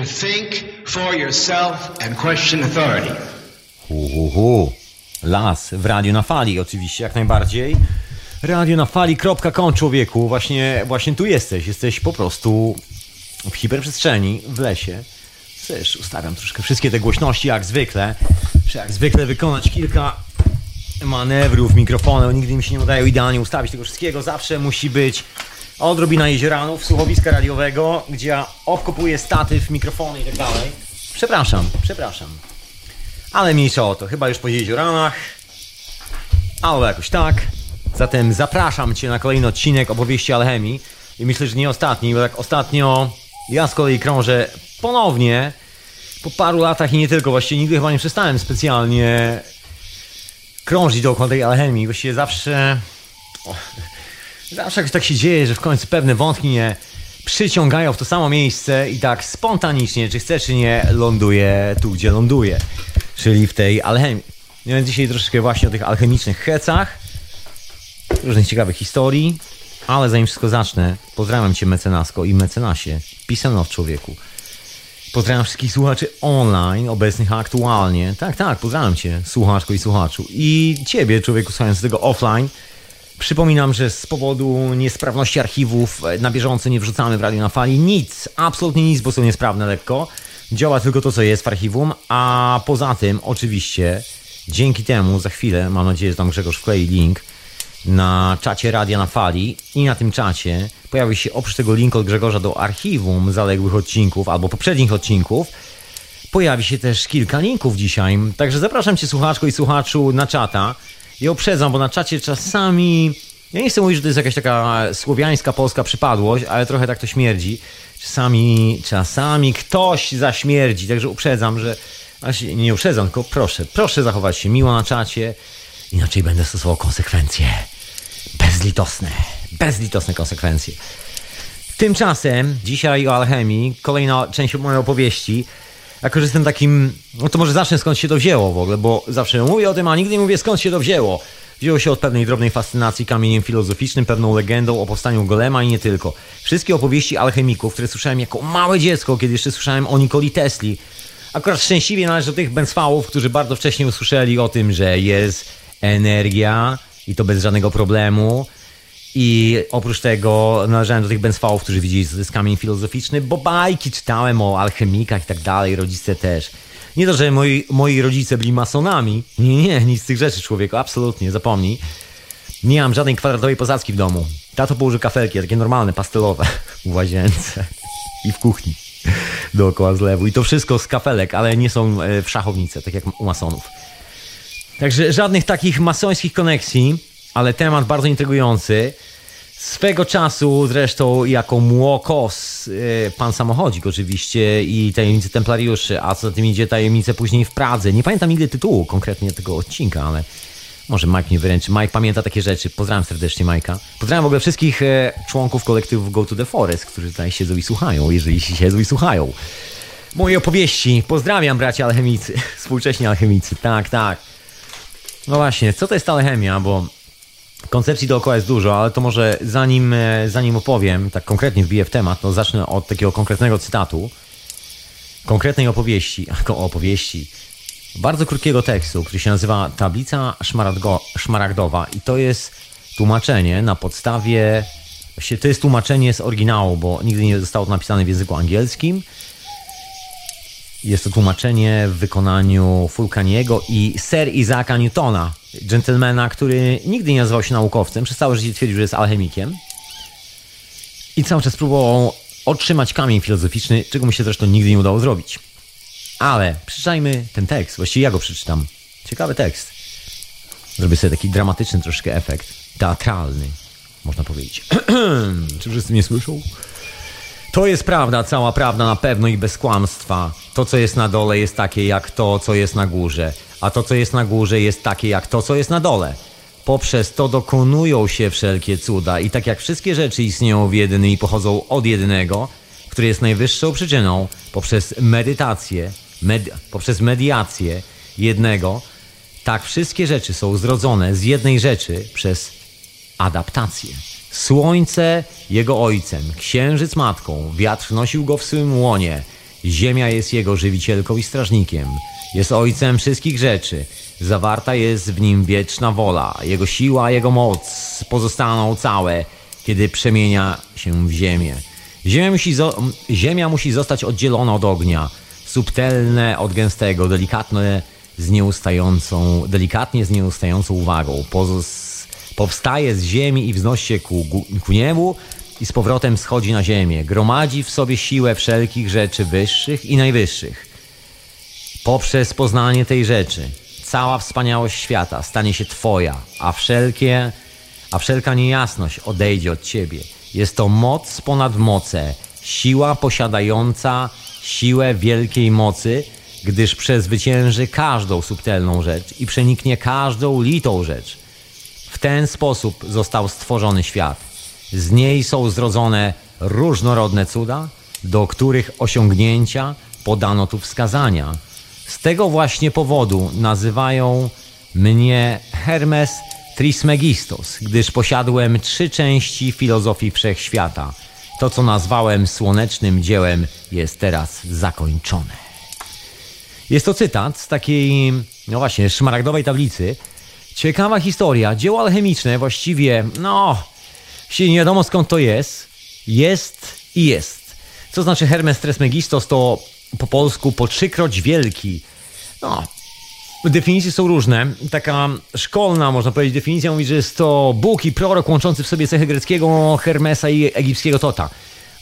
To think for yourself and question authority. Hu. Las w radiu na fali, oczywiście, jak najbardziej. Radio na fali.com, człowieku. Właśnie, właśnie tu jesteś. Jesteś po prostu w hiperprzestrzeni, w lesie. Też ustawiam troszkę wszystkie te głośności, jak zwykle. Muszę jak zwykle wykonać kilka manewrów mikrofonem. Nigdy mi się nie udaje idealnie ustawić tego wszystkiego. Zawsze musi być odrobina jezioranów, słuchowiska radiowego, gdzie ja obkopuję statyw, mikrofony i tak dalej. Przepraszam, przepraszam. Ale mniejsza o to, chyba już po jezioranach. Albo jakoś tak. Zatem zapraszam Cię na kolejny odcinek opowieści alchemii. I myślę, że nie ostatni, bo tak ostatnio ja z kolei krążę ponownie po paru latach i nie tylko, właściwie nigdy chyba nie przestałem specjalnie krążyć dookoła tej alchemii. Właściwie zawsze zawsze jakoś tak się dzieje, że w końcu pewne wątki mnie przyciągają w to samo miejsce i tak spontanicznie, czy chcę, czy nie, ląduję tu, gdzie ląduję, czyli w tej alchemii. Więc dzisiaj troszeczkę właśnie o tych alchemicznych hecach, różnych ciekawych historii, ale zanim wszystko zacznę, pozdrawiam Cię mecenasko i mecenasie, pisano w człowieku. Pozdrawiam wszystkich słuchaczy online, obecnych aktualnie. Tak, tak, pozdrawiam Cię, słuchaczko i słuchaczu. I Ciebie, człowieku, słuchając tego offline. Przypominam, że z powodu niesprawności archiwów e, na bieżąco nie wrzucamy w Radio na Fali nic, absolutnie nic, bo są niesprawne lekko. Działa tylko to, co jest w archiwum, a poza tym, oczywiście, dzięki temu za chwilę, mam nadzieję, że tam Grzegorz wklei link, na czacie Radia na Fali i na tym czacie pojawi się oprócz tego link od Grzegorza do archiwum zaległych odcinków albo poprzednich odcinków. Pojawi się też kilka linków dzisiaj. Także zapraszam Cię, słuchaczko i słuchaczu, na czata. I uprzedzam, bo na czacie czasami. Ja nie chcę mówić, że to jest jakaś taka słowiańska, polska przypadłość, ale trochę tak to śmierdzi. Czasami, czasami ktoś zaśmierdzi, także uprzedzam, że. Nie uprzedzam, tylko proszę, proszę zachować się miło na czacie. Inaczej będę stosował konsekwencje. Bezlitosne. Bezlitosne konsekwencje. Tymczasem, dzisiaj o alchemii, kolejna część mojej opowieści. Jako, że jestem takim. No to może zacznę skąd się to wzięło w ogóle, bo zawsze mówię o tym, a nigdy nie mówię skąd się to wzięło. Wzięło się od pewnej drobnej fascynacji kamieniem filozoficznym, pewną legendą o powstaniu Golema i nie tylko. Wszystkie opowieści alchemików, które słyszałem jako małe dziecko, kiedy jeszcze słyszałem o Nikoli Tesli. Akurat szczęśliwie należy do tych Bensfałów, którzy bardzo wcześnie usłyszeli o tym, że jest energia i to bez żadnego problemu. I oprócz tego należałem do tych Bensfałów, którzy widzieli, jest kamień filozoficzny, bo bajki czytałem o alchemikach i tak dalej, rodzice też. Nie to, że moi, moi rodzice byli masonami. Nie, nie, nic z tych rzeczy, człowieku, absolutnie, zapomnij. Nie mam żadnej kwadratowej posadzki w domu. Tato położył kafelki, takie normalne, pastelowe, w łazience i w kuchni dookoła zlewu. I to wszystko z kafelek, ale nie są e, w szachownice, tak jak u masonów. Także żadnych takich masońskich koneksji, ale temat bardzo intrygujący. Swego czasu zresztą jako młokos yy, pan samochodzik oczywiście i tajemnice templariuszy, a co za tym idzie tajemnice później w Pradze. Nie pamiętam nigdy tytułu konkretnie tego odcinka, ale może Mike mnie wyręczy. Mike pamięta takie rzeczy. Pozdrawiam serdecznie Majka. Pozdrawiam w ogóle wszystkich e, członków kolektywu Go to the Forest, którzy tutaj siedzą i słuchają, jeżeli siedzą i słuchają. Moje opowieści. Pozdrawiam bracia alchemicy, współcześni alchemicy. Tak, tak. No właśnie, co to jest alchemia, bo koncepcji dookoła jest dużo, ale to może zanim, e, zanim opowiem, tak konkretnie wbiję w temat, to zacznę od takiego konkretnego cytatu, konkretnej opowieści, opowieści, bardzo krótkiego tekstu, który się nazywa Tablica Szmaragdo, Szmaragdowa i to jest tłumaczenie na podstawie, to jest tłumaczenie z oryginału, bo nigdy nie zostało to napisane w języku angielskim, jest to tłumaczenie w wykonaniu Fulcaniego i Sir Isaaca Newtona, dżentelmena, który nigdy nie nazywał się naukowcem, przez całe życie twierdził, że jest alchemikiem i cały czas próbował otrzymać kamień filozoficzny, czego mu się zresztą nigdy nie udało zrobić. Ale przeczytajmy ten tekst, właściwie ja go przeczytam. Ciekawy tekst. Zrobię sobie taki dramatyczny troszkę efekt, teatralny, można powiedzieć. Czy wszyscy mnie słyszą? To jest prawda, cała prawda na pewno i bez kłamstwa. To, co jest na dole, jest takie jak to, co jest na górze, a to, co jest na górze, jest takie jak to, co jest na dole. Poprzez to dokonują się wszelkie cuda i tak jak wszystkie rzeczy istnieją w jednym i pochodzą od jednego, który jest najwyższą przyczyną, poprzez medytację, med poprzez mediację jednego, tak wszystkie rzeczy są zrodzone z jednej rzeczy przez adaptację. Słońce jego ojcem, księżyc matką, wiatr nosił go w swym łonie Ziemia jest jego żywicielką i strażnikiem. Jest ojcem wszystkich rzeczy. Zawarta jest w nim wieczna wola. Jego siła, jego moc pozostaną całe, kiedy przemienia się w ziemię. Ziemia musi, ziemia musi zostać oddzielona od ognia, subtelne od gęstego, delikatne z nieustającą, delikatnie z nieustającą uwagą. Pozos powstaje z ziemi i wznosi się ku, ku niebu i z powrotem schodzi na ziemię. Gromadzi w sobie siłę wszelkich rzeczy wyższych i najwyższych. Poprzez poznanie tej rzeczy cała wspaniałość świata stanie się Twoja, a wszelkie, a wszelka niejasność odejdzie od Ciebie. Jest to moc ponad moce, siła posiadająca siłę wielkiej mocy, gdyż przezwycięży każdą subtelną rzecz i przeniknie każdą litą rzecz. W ten sposób został stworzony świat. Z niej są zrodzone różnorodne cuda, do których osiągnięcia podano tu wskazania. Z tego właśnie powodu nazywają mnie Hermes Trismegistos, gdyż posiadłem trzy części filozofii wszechświata. To, co nazwałem słonecznym dziełem, jest teraz zakończone. Jest to cytat z takiej, no właśnie, szmaragdowej tablicy. Ciekawa historia. Dzieło alchemiczne właściwie, no, nie wiadomo skąd to jest. Jest i jest. Co znaczy Hermes Trismegistos to po polsku po trzykroć wielki. No, Definicje są różne. Taka szkolna, można powiedzieć, definicja mówi, że jest to Bóg i prorok łączący w sobie cechy greckiego Hermesa i egipskiego Tota.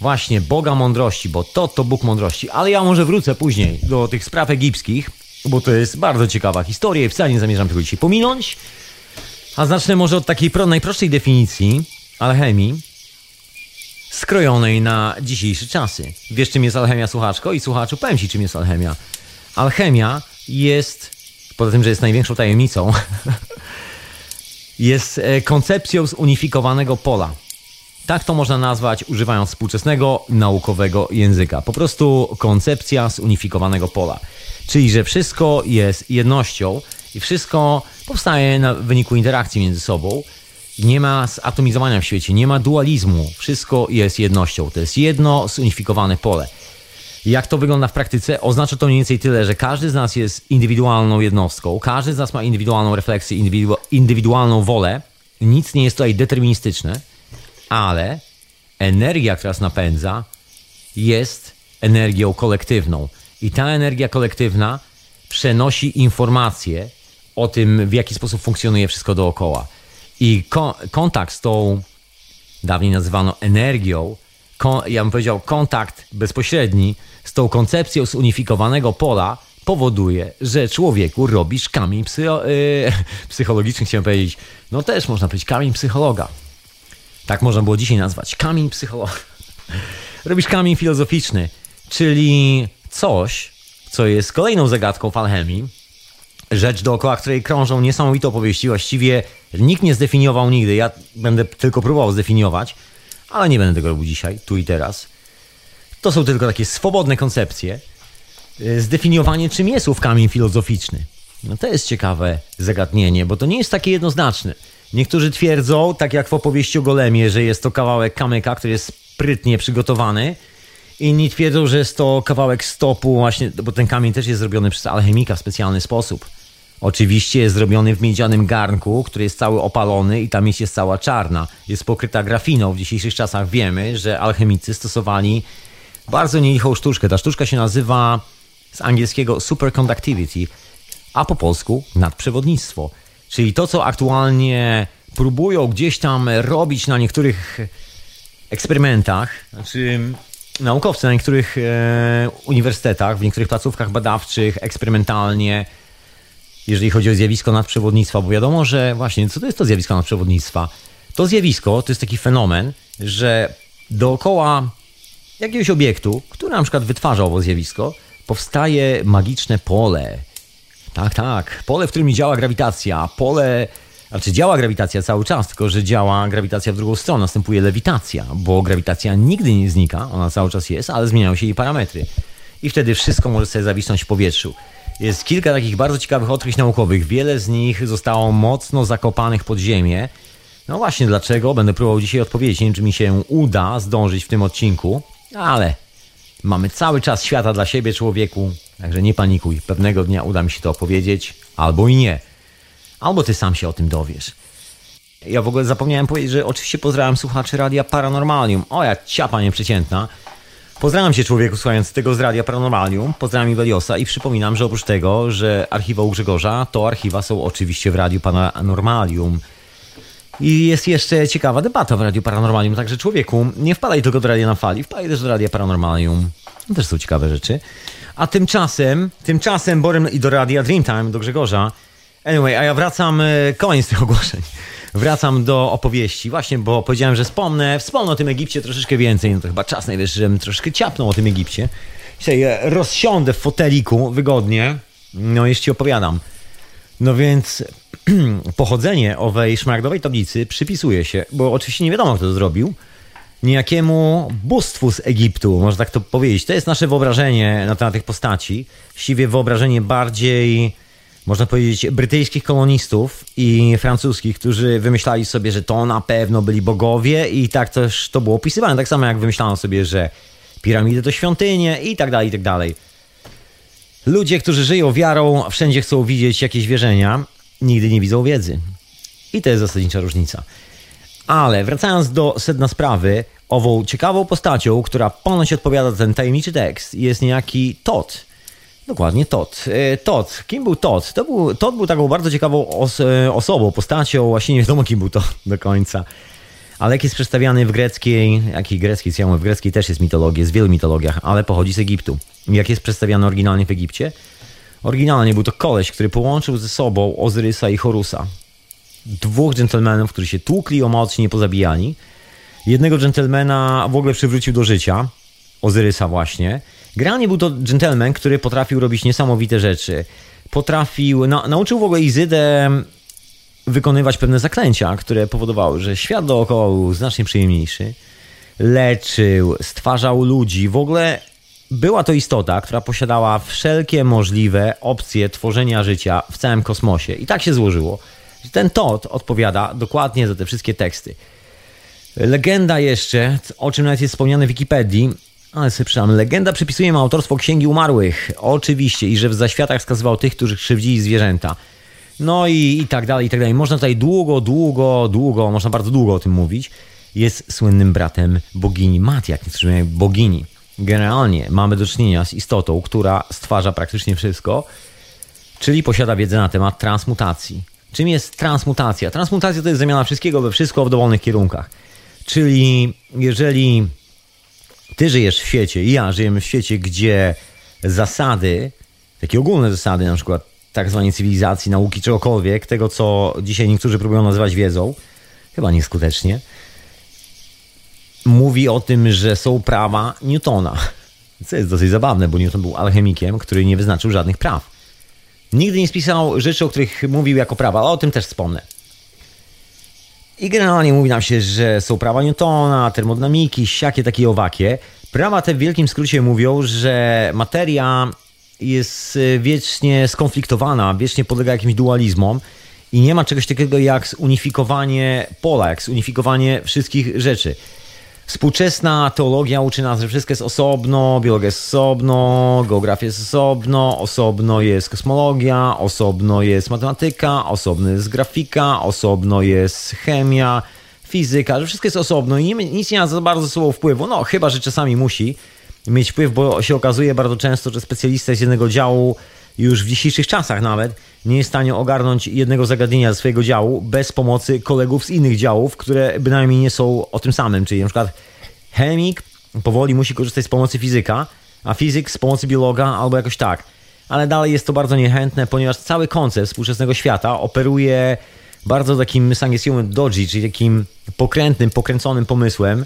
Właśnie, Boga mądrości, bo Tot to Bóg mądrości. Ale ja może wrócę później do tych spraw egipskich, bo to jest bardzo ciekawa historia i wcale nie zamierzam tego dzisiaj pominąć. A zacznę może od takiej najprostszej definicji alchemii, skrojonej na dzisiejsze czasy. Wiesz, czym jest alchemia, słuchaczko? I słuchaczu, powiem ci, czym jest alchemia. Alchemia jest poza tym, że jest największą tajemnicą, jest e, koncepcją zunifikowanego pola. Tak to można nazwać, używając współczesnego naukowego języka. Po prostu koncepcja zunifikowanego pola. Czyli, że wszystko jest jednością i wszystko powstaje na wyniku interakcji między sobą. Nie ma zatomizowania w świecie, nie ma dualizmu. Wszystko jest jednością. To jest jedno zunifikowane pole. Jak to wygląda w praktyce? Oznacza to mniej więcej tyle, że każdy z nas jest indywidualną jednostką, każdy z nas ma indywidualną refleksję, indywidu indywidualną wolę. Nic nie jest tutaj deterministyczne, ale energia, która nas napędza, jest energią kolektywną. I ta energia kolektywna przenosi informacje o tym, w jaki sposób funkcjonuje wszystko dookoła. I ko kontakt z tą, dawniej nazywano energią, ja bym powiedział, kontakt bezpośredni z tą koncepcją zunifikowanego pola powoduje, że człowieku robisz kamień psycho, yy, psychologiczny, chciałem powiedzieć. No też można powiedzieć kamień psychologa. Tak można było dzisiaj nazwać. Kamień psychologa. Robisz kamień filozoficzny, czyli coś, co jest kolejną zagadką w alchemii. Rzecz dookoła której krążą niesamowite opowieści. Właściwie nikt nie zdefiniował nigdy. Ja będę tylko próbował zdefiniować ale nie będę tego robił dzisiaj, tu i teraz. To są tylko takie swobodne koncepcje. Y, zdefiniowanie, czym jest ów kamień filozoficzny. No to jest ciekawe zagadnienie, bo to nie jest takie jednoznaczne. Niektórzy twierdzą, tak jak w opowieści o Golemie, że jest to kawałek kamyka, który jest sprytnie przygotowany. Inni twierdzą, że jest to kawałek stopu, właśnie, bo ten kamień też jest zrobiony przez alchemika w specjalny sposób. Oczywiście jest zrobiony w miedzianym garnku, który jest cały opalony i ta miedź jest cała czarna. Jest pokryta grafiną. W dzisiejszych czasach wiemy, że alchemicy stosowali bardzo nielichą sztuczkę. Ta sztuczka się nazywa z angielskiego superconductivity, a po polsku nadprzewodnictwo. Czyli to, co aktualnie próbują gdzieś tam robić na niektórych eksperymentach, znaczy naukowcy na niektórych e, uniwersytetach, w niektórych placówkach badawczych, eksperymentalnie jeżeli chodzi o zjawisko nadprzewodnictwa, bo wiadomo, że właśnie, co to jest to zjawisko nadprzewodnictwa? To zjawisko to jest taki fenomen, że dookoła jakiegoś obiektu, który na przykład wytwarza owo zjawisko, powstaje magiczne pole. Tak, tak. Pole, w którym działa grawitacja. Pole, znaczy działa grawitacja cały czas, tylko że działa grawitacja w drugą stronę. Następuje lewitacja, bo grawitacja nigdy nie znika, ona cały czas jest, ale zmieniają się jej parametry. I wtedy wszystko może sobie zawisnąć w powietrzu. Jest kilka takich bardzo ciekawych odkryć naukowych. Wiele z nich zostało mocno zakopanych pod ziemię. No właśnie dlaczego? Będę próbował dzisiaj odpowiedzieć. Nie wiem, czy mi się uda zdążyć w tym odcinku, ale Mamy cały czas świata dla siebie, człowieku, także nie panikuj. Pewnego dnia uda mi się to opowiedzieć, albo i nie. Albo ty sam się o tym dowiesz. Ja w ogóle zapomniałem powiedzieć, że oczywiście pozdrawiam słuchaczy Radia Paranormalium. O, ja ciapa nieprzeciętna. Pozdrawiam cię człowieku słuchając tego z Radia Paranormalium. Pozdrawiam Iweliosa i przypominam, że oprócz tego, że archiwa u Grzegorza, to archiwa są oczywiście w Radiu Paranormalium. I jest jeszcze ciekawa debata w Radiu Paranormalium, także człowieku, nie wpadaj tylko do Radia na Fali, wpadaj też do Radia Paranormalium. To też są ciekawe rzeczy. A tymczasem, tymczasem Borem i do Radia Dreamtime, do Grzegorza. Anyway, a ja wracam, e, koniec tych ogłoszeń. Wracam do opowieści, właśnie, bo powiedziałem, że wspomnę, wspomnę o tym Egipcie troszeczkę więcej, no to chyba czas najwyższy, żebym troszeczkę ciapnął o tym Egipcie. Dzisiaj e, rozsiądę w foteliku wygodnie, no jeszcze opowiadam. No więc pochodzenie owej szmaragdowej tablicy przypisuje się, bo oczywiście nie wiadomo, kto to zrobił, niejakiemu bóstwu z Egiptu, można tak to powiedzieć. To jest nasze wyobrażenie na temat tych postaci. Właściwie wyobrażenie bardziej, można powiedzieć, brytyjskich kolonistów i francuskich, którzy wymyślali sobie, że to na pewno byli bogowie i tak też to było opisywane. Tak samo jak wymyślano sobie, że piramidy to świątynie i tak dalej, i tak dalej. Ludzie, którzy żyją wiarą, wszędzie chcą widzieć jakieś wierzenia, nigdy nie widzą wiedzy. I to jest zasadnicza różnica. Ale wracając do sedna sprawy, ową ciekawą postacią, która ponoć odpowiada za ten tajemniczy tekst, jest niejaki Todd. Dokładnie Todd. E, Todd. Kim był Todd? To był, Todd był taką bardzo ciekawą os e, osobą, postacią, właśnie nie wiadomo kim był to do końca. Ale jak jest przedstawiany w greckiej, jakiej greckiej, co ja mówię, w greckiej też jest mitologia, jest w wielu mitologiach, ale pochodzi z Egiptu. Jak jest przedstawiany oryginalnie w Egipcie? Oryginalnie był to koleś, który połączył ze sobą Ozyrysa i Horusa. Dwóch dżentelmenów, którzy się tłukli o moc, nie pozabijali. Jednego dżentelmena w ogóle przywrócił do życia, Ozyrysa właśnie. Generalnie był to dżentelmen, który potrafił robić niesamowite rzeczy. Potrafił, na, nauczył w ogóle Izydę wykonywać pewne zaklęcia, które powodowały, że świat dookoła był znacznie przyjemniejszy. Leczył, stwarzał ludzi. W ogóle była to istota, która posiadała wszelkie możliwe opcje tworzenia życia w całym kosmosie. I tak się złożyło, że ten Todd odpowiada dokładnie za te wszystkie teksty. Legenda jeszcze, o czym nawet jest wspomniane w Wikipedii, ale przeczytam. Legenda przypisuje mu autorstwo Księgi Umarłych. Oczywiście. I że w zaświatach wskazywał tych, którzy krzywdzili zwierzęta. No i, i tak dalej, i tak dalej. Można tutaj długo, długo, długo, można bardzo długo o tym mówić. Jest słynnym bratem bogini Mat, jak mówią, bogini. Generalnie mamy do czynienia z istotą, która stwarza praktycznie wszystko, czyli posiada wiedzę na temat transmutacji. Czym jest transmutacja? Transmutacja to jest zamiana wszystkiego we wszystko w dowolnych kierunkach. Czyli jeżeli ty żyjesz w świecie i ja żyjemy w świecie, gdzie zasady, takie ogólne zasady, na przykład tak zwanej cywilizacji, nauki, czegokolwiek, tego co dzisiaj niektórzy próbują nazywać wiedzą, chyba nieskutecznie, mówi o tym, że są prawa Newtona. Co jest dosyć zabawne, bo Newton był alchemikiem, który nie wyznaczył żadnych praw. Nigdy nie spisał rzeczy, o których mówił jako prawa, ale o tym też wspomnę. I generalnie mówi nam się, że są prawa Newtona, termodynamiki, siakie takie owakie. Prawa te w wielkim skrócie mówią, że materia jest wiecznie skonfliktowana, wiecznie podlega jakimś dualizmom i nie ma czegoś takiego jak zunifikowanie pola, jak zunifikowanie wszystkich rzeczy. Współczesna teologia uczy nas, że wszystko jest osobno, biologia jest osobno, geografia jest osobno, osobno jest kosmologia, osobno jest matematyka, osobno jest grafika, osobno jest chemia, fizyka, że wszystko jest osobno i nic nie ma za bardzo sobą wpływu. No, chyba, że czasami musi mieć wpływ, bo się okazuje bardzo często, że specjalista z jednego działu już w dzisiejszych czasach nawet nie jest w stanie ogarnąć jednego zagadnienia ze swojego działu bez pomocy kolegów z innych działów, które bynajmniej nie są o tym samym. Czyli na przykład chemik powoli musi korzystać z pomocy fizyka, a fizyk z pomocy biologa albo jakoś tak. Ale dalej jest to bardzo niechętne, ponieważ cały koncept współczesnego świata operuje bardzo takim sangesium doji, czyli takim pokrętnym, pokręconym pomysłem,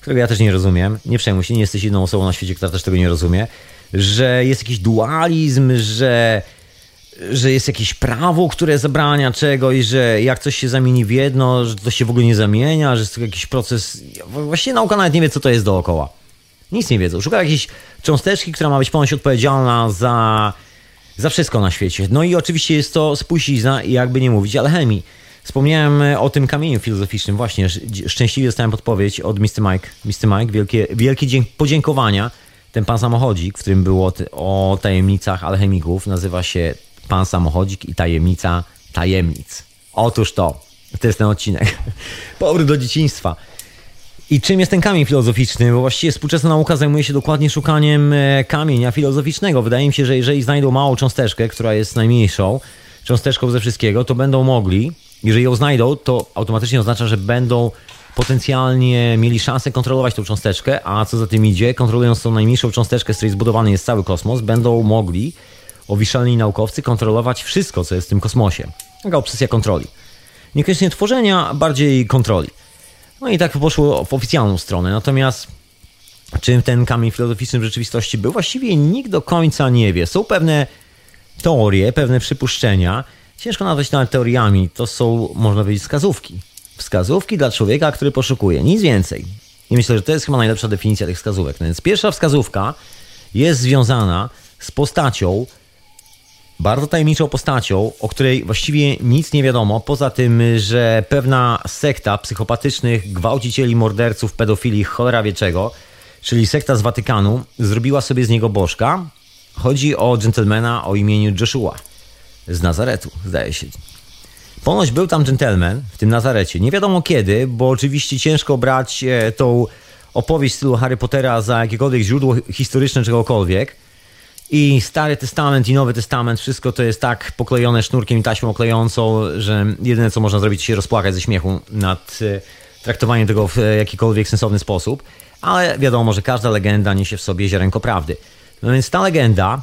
którego ja też nie rozumiem. Nie przejmuj się, nie jesteś jedną osobą na świecie, która też tego nie rozumie że jest jakiś dualizm, że, że jest jakieś prawo, które zabrania czegoś, że jak coś się zamieni w jedno, że to się w ogóle nie zamienia, że jest to jakiś proces. Właściwie nauka nawet nie wie, co to jest dookoła. Nic nie wiedzą. Szuka jakiejś cząsteczki, która ma być ponoć odpowiedzialna za, za wszystko na świecie. No i oczywiście jest to spuścizna, jakby nie mówić, alchemii. Wspomniałem o tym kamieniu filozoficznym. Właśnie szczęśliwie dostałem podpowiedź od Mr. Mike. Mr. Mike, wielkie, wielkie podziękowania ten pan samochodzik, w którym było o tajemnicach alchemików, nazywa się Pan Samochodzik i Tajemnica Tajemnic. Otóż to, to jest ten odcinek. Powrót do dzieciństwa. I czym jest ten kamień filozoficzny? Bo właściwie współczesna nauka zajmuje się dokładnie szukaniem e, kamienia filozoficznego. Wydaje mi się, że jeżeli znajdą małą cząsteczkę, która jest najmniejszą cząsteczką ze wszystkiego, to będą mogli, jeżeli ją znajdą, to automatycznie oznacza, że będą potencjalnie mieli szansę kontrolować tą cząsteczkę, a co za tym idzie, kontrolując tą najmniejszą cząsteczkę, z której zbudowany jest cały kosmos, będą mogli owiszalni naukowcy kontrolować wszystko, co jest w tym kosmosie. Taka obsesja kontroli. Niekoniecznie tworzenia, bardziej kontroli. No i tak poszło w oficjalną stronę. Natomiast czym ten kamień filozoficzny w rzeczywistości był, właściwie nikt do końca nie wie. Są pewne teorie, pewne przypuszczenia. Ciężko nazwać to teoriami. To są, można powiedzieć, wskazówki. Wskazówki dla człowieka, który poszukuje. Nic więcej. I myślę, że to jest chyba najlepsza definicja tych wskazówek. No więc pierwsza wskazówka jest związana z postacią, bardzo tajemniczą postacią, o której właściwie nic nie wiadomo, poza tym, że pewna sekta psychopatycznych gwałcicieli, morderców, pedofili, cholera wie czego, czyli sekta z Watykanu, zrobiła sobie z niego bożka. Chodzi o dżentelmena o imieniu Joshua z Nazaretu, zdaje się. Ponoć był tam dżentelmen w tym Nazarecie. Nie wiadomo kiedy, bo oczywiście ciężko brać e, tą opowieść w stylu Harry Pottera za jakiekolwiek źródło historyczne czegokolwiek. I Stary Testament i Nowy Testament, wszystko to jest tak poklejone sznurkiem i taśmą oklejącą, że jedyne co można zrobić to się rozpłakać ze śmiechu nad e, traktowaniem tego w jakikolwiek sensowny sposób. Ale wiadomo, że każda legenda niesie w sobie ziarenko prawdy. No więc ta legenda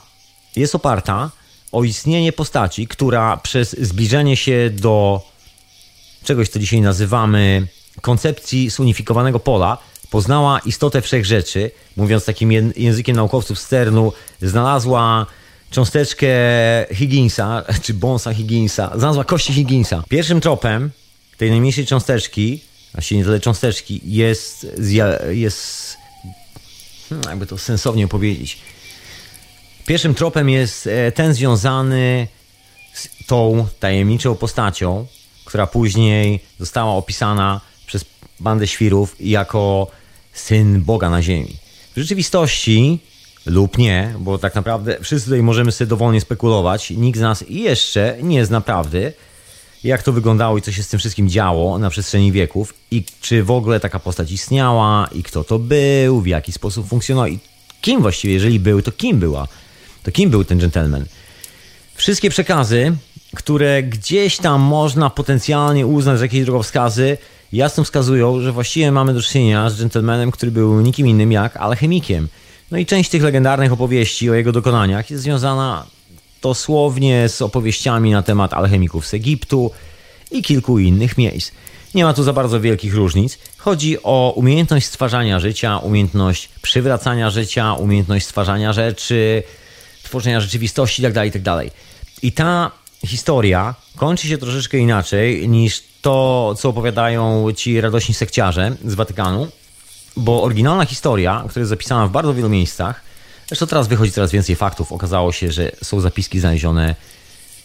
jest oparta o istnienie postaci, która przez zbliżenie się do czegoś, co dzisiaj nazywamy koncepcji zunifikowanego pola, poznała istotę wszechrzeczy, mówiąc takim językiem naukowców z CERN-u, znalazła cząsteczkę Higginsa, czy bonsa Higginsa, znalazła kości Higginsa. Pierwszym tropem tej najmniejszej cząsteczki, właściwie nie tyle cząsteczki, jest, jest hmm, jakby to sensownie powiedzieć, pierwszym tropem jest e, ten związany z tą tajemniczą postacią, która później została opisana przez bandę świrów jako syn Boga na ziemi. W rzeczywistości lub nie, bo tak naprawdę wszyscy tutaj możemy sobie dowolnie spekulować. Nikt z nas jeszcze nie zna prawdy, jak to wyglądało i co się z tym wszystkim działo na przestrzeni wieków i czy w ogóle taka postać istniała i kto to był, w jaki sposób funkcjonował i kim właściwie, jeżeli był, to kim była, to kim był ten gentleman. Wszystkie przekazy, które gdzieś tam można potencjalnie uznać za jakieś drogowskazy, jasno wskazują, że właściwie mamy do czynienia z gentlemanem, który był nikim innym jak alchemikiem. No i część tych legendarnych opowieści o jego dokonaniach jest związana dosłownie z opowieściami na temat alchemików z Egiptu i kilku innych miejsc. Nie ma tu za bardzo wielkich różnic. Chodzi o umiejętność stwarzania życia, umiejętność przywracania życia, umiejętność stwarzania rzeczy, tworzenia rzeczywistości itd. Tak itd. Tak I ta historia kończy się troszeczkę inaczej niż to, co opowiadają ci radośni sekciarze z Watykanu, bo oryginalna historia, która jest zapisana w bardzo wielu miejscach, zresztą teraz wychodzi coraz więcej faktów, okazało się, że są zapiski znalezione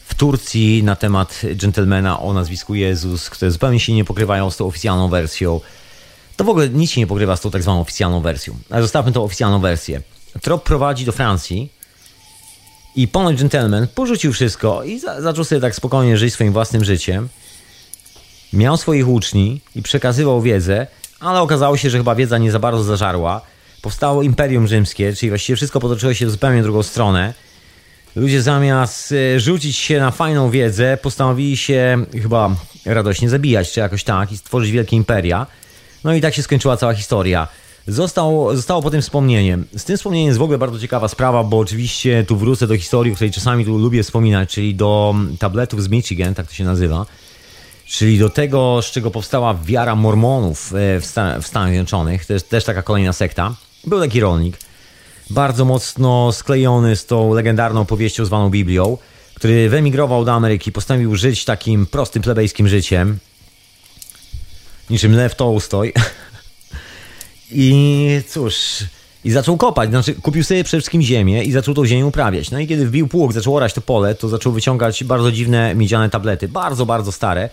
w Turcji na temat gentlemana o nazwisku Jezus, które zupełnie się nie pokrywają z tą oficjalną wersją. To w ogóle nic się nie pokrywa z tą tak zwaną oficjalną wersją. Ale zostawmy tą oficjalną wersję. Trop prowadzi do Francji i ponoć gentleman porzucił wszystko i za zaczął sobie tak spokojnie żyć swoim własnym życiem miał swoich uczni i przekazywał wiedzę, ale okazało się, że chyba wiedza nie za bardzo zażarła. Powstało Imperium Rzymskie, czyli właściwie wszystko potoczyło się w zupełnie drugą stronę. Ludzie zamiast e, rzucić się na fajną wiedzę, postanowili się chyba radośnie zabijać, czy jakoś tak, i stworzyć wielkie imperia. No i tak się skończyła cała historia. Zostało, zostało po tym wspomnieniem. Z tym wspomnieniem jest w ogóle bardzo ciekawa sprawa, bo oczywiście tu wrócę do historii, o której czasami tu lubię wspominać, czyli do tabletów z Michigan, tak to się nazywa czyli do tego, z czego powstała wiara mormonów e, w, Stanach Zjednoczonych, to jest też taka kolejna sekta. Był taki rolnik, bardzo mocno sklejony z tą legendarną powieścią zwaną Biblią, który wyemigrował do Ameryki, postanowił żyć takim prostym, plebejskim życiem, niczym Lew Tolstoj. I cóż, i zaczął kopać, znaczy kupił sobie przede wszystkim ziemię i zaczął tą ziemię uprawiać. No i kiedy wbił pług, zaczął orać to pole, to zaczął wyciągać bardzo dziwne miedziane tablety, bardzo, bardzo stare,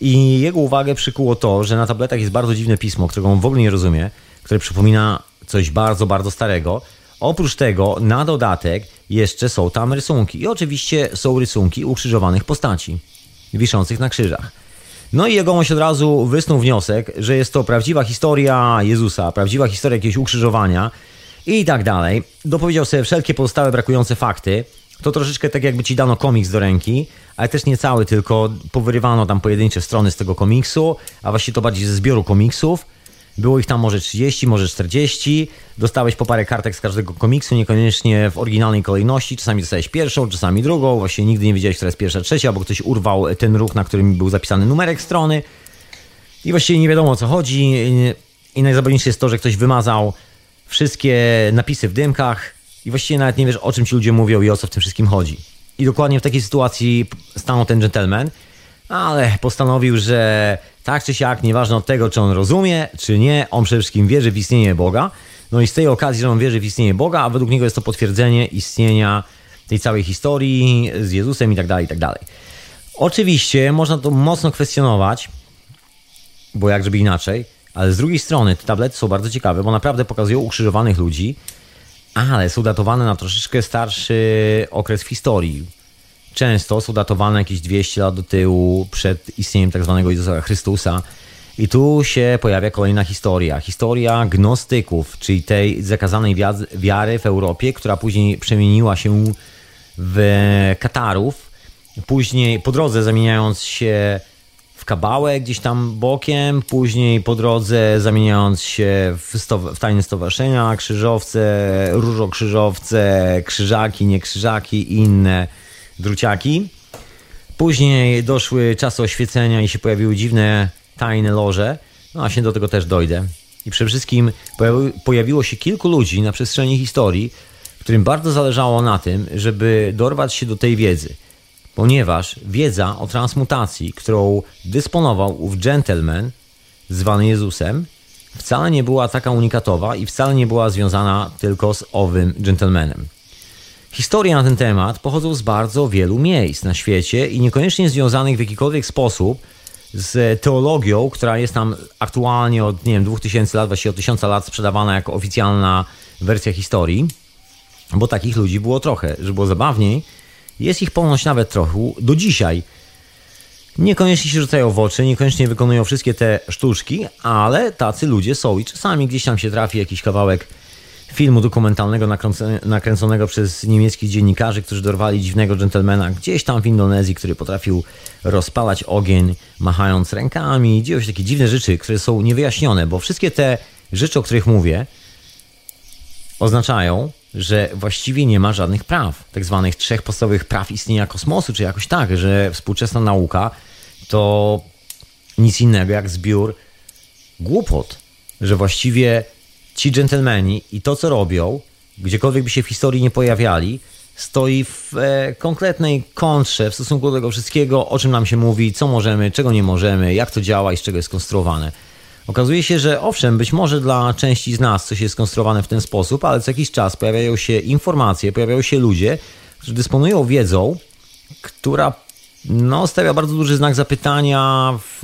i jego uwagę przykuło to, że na tabletach jest bardzo dziwne pismo, którego on w ogóle nie rozumie, które przypomina coś bardzo, bardzo starego. Oprócz tego, na dodatek, jeszcze są tam rysunki. I oczywiście są rysunki ukrzyżowanych postaci, wiszących na krzyżach. No i jegomość od razu wysnuł wniosek, że jest to prawdziwa historia Jezusa, prawdziwa historia jakiegoś ukrzyżowania i tak dalej. Dopowiedział sobie wszelkie pozostałe brakujące fakty. To troszeczkę tak jakby ci dano komiks do ręki, ale też nie cały, tylko powyrywano tam pojedyncze strony z tego komiksu, a właściwie to bardziej ze zbioru komiksów. Było ich tam może 30, może 40. Dostałeś po parę kartek z każdego komiksu, niekoniecznie w oryginalnej kolejności. Czasami dostałeś pierwszą, czasami drugą. Właśnie nigdy nie wiedziałeś, która jest pierwsza, trzecia, bo ktoś urwał ten ruch, na którym był zapisany numerek strony. I właściwie nie wiadomo o co chodzi. I najzabawniejsze jest to, że ktoś wymazał wszystkie napisy w dymkach i właściwie nawet nie wiesz, o czym ci ludzie mówią i o co w tym wszystkim chodzi. I dokładnie w takiej sytuacji stanął ten gentleman, ale postanowił, że tak czy siak, nieważne od tego, czy on rozumie, czy nie, on przede wszystkim wierzy w istnienie Boga. No i z tej okazji, że on wierzy w istnienie Boga, a według niego jest to potwierdzenie istnienia tej całej historii z Jezusem i tak dalej, i tak dalej. Oczywiście można to mocno kwestionować, bo jak żeby inaczej, ale z drugiej strony te tablety są bardzo ciekawe, bo naprawdę pokazują ukrzyżowanych ludzi, ale są datowane na troszeczkę starszy okres w historii. Często są datowane jakieś 200 lat do tyłu przed istnieniem tak zwanego Jezusa Chrystusa. I tu się pojawia kolejna historia. Historia gnostyków, czyli tej zakazanej wiary w Europie, która później przemieniła się w Katarów. Później po drodze zamieniając się w kabałę gdzieś tam bokiem, później po drodze zamieniając się w, w tajne stowarzyszenia, krzyżowce, różokrzyżowce, krzyżaki, nie krzyżaki i inne druciaki. Później doszły czasy oświecenia i się pojawiły dziwne, tajne loże. No właśnie do tego też dojdę. I przede wszystkim pojawiło się kilku ludzi na przestrzeni historii, którym bardzo zależało na tym, żeby dorwać się do tej wiedzy. Ponieważ wiedza o transmutacji, którą dysponował ów gentleman, zwany Jezusem, wcale nie była taka unikatowa i wcale nie była związana tylko z owym gentlemanem. Historie na ten temat pochodzą z bardzo wielu miejsc na świecie i niekoniecznie związanych w jakikolwiek sposób z teologią, która jest tam aktualnie od nie wiem, 2000 lat, właściwie od 1000 lat sprzedawana jako oficjalna wersja historii, bo takich ludzi było trochę, żeby było zabawniej. Jest ich ponoć nawet trochę do dzisiaj. Niekoniecznie się rzucają w oczy, niekoniecznie wykonują wszystkie te sztuczki, ale tacy ludzie są i czasami gdzieś tam się trafi jakiś kawałek filmu dokumentalnego nakręconego przez niemieckich dziennikarzy, którzy dorwali dziwnego dżentelmena gdzieś tam w Indonezji, który potrafił rozpalać ogień machając rękami. Dzieją się takie dziwne rzeczy, które są niewyjaśnione, bo wszystkie te rzeczy, o których mówię, oznaczają, że właściwie nie ma żadnych praw, tak zwanych trzech podstawowych praw istnienia kosmosu, czy jakoś tak, że współczesna nauka to nic innego jak zbiór głupot, że właściwie ci dżentelmeni i to, co robią, gdziekolwiek by się w historii nie pojawiali, stoi w e, konkretnej kontrze w stosunku do tego wszystkiego, o czym nam się mówi, co możemy, czego nie możemy, jak to działa i z czego jest skonstruowane. Okazuje się, że owszem, być może dla części z nas coś jest skonstruowane w ten sposób, ale co jakiś czas pojawiają się informacje, pojawiają się ludzie, którzy dysponują wiedzą, która no, stawia bardzo duży znak zapytania w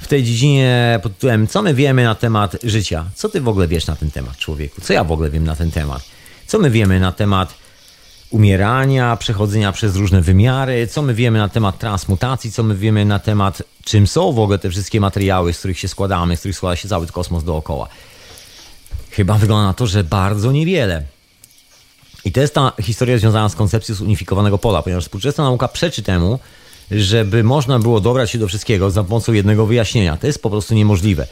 w tej dziedzinie pod tytułem Co my wiemy na temat życia? Co ty w ogóle wiesz na ten temat, człowieku? Co ja w ogóle wiem na ten temat? Co my wiemy na temat umierania, przechodzenia przez różne wymiary? Co my wiemy na temat transmutacji? Co my wiemy na temat czym są w ogóle te wszystkie materiały, z których się składamy, z których składa się cały kosmos dookoła? Chyba wygląda na to, że bardzo niewiele. I to jest ta historia związana z koncepcją zunifikowanego pola, ponieważ współczesna nauka przeczy temu, żeby można było dobrać się do wszystkiego za pomocą jednego wyjaśnienia. To jest po prostu niemożliwe.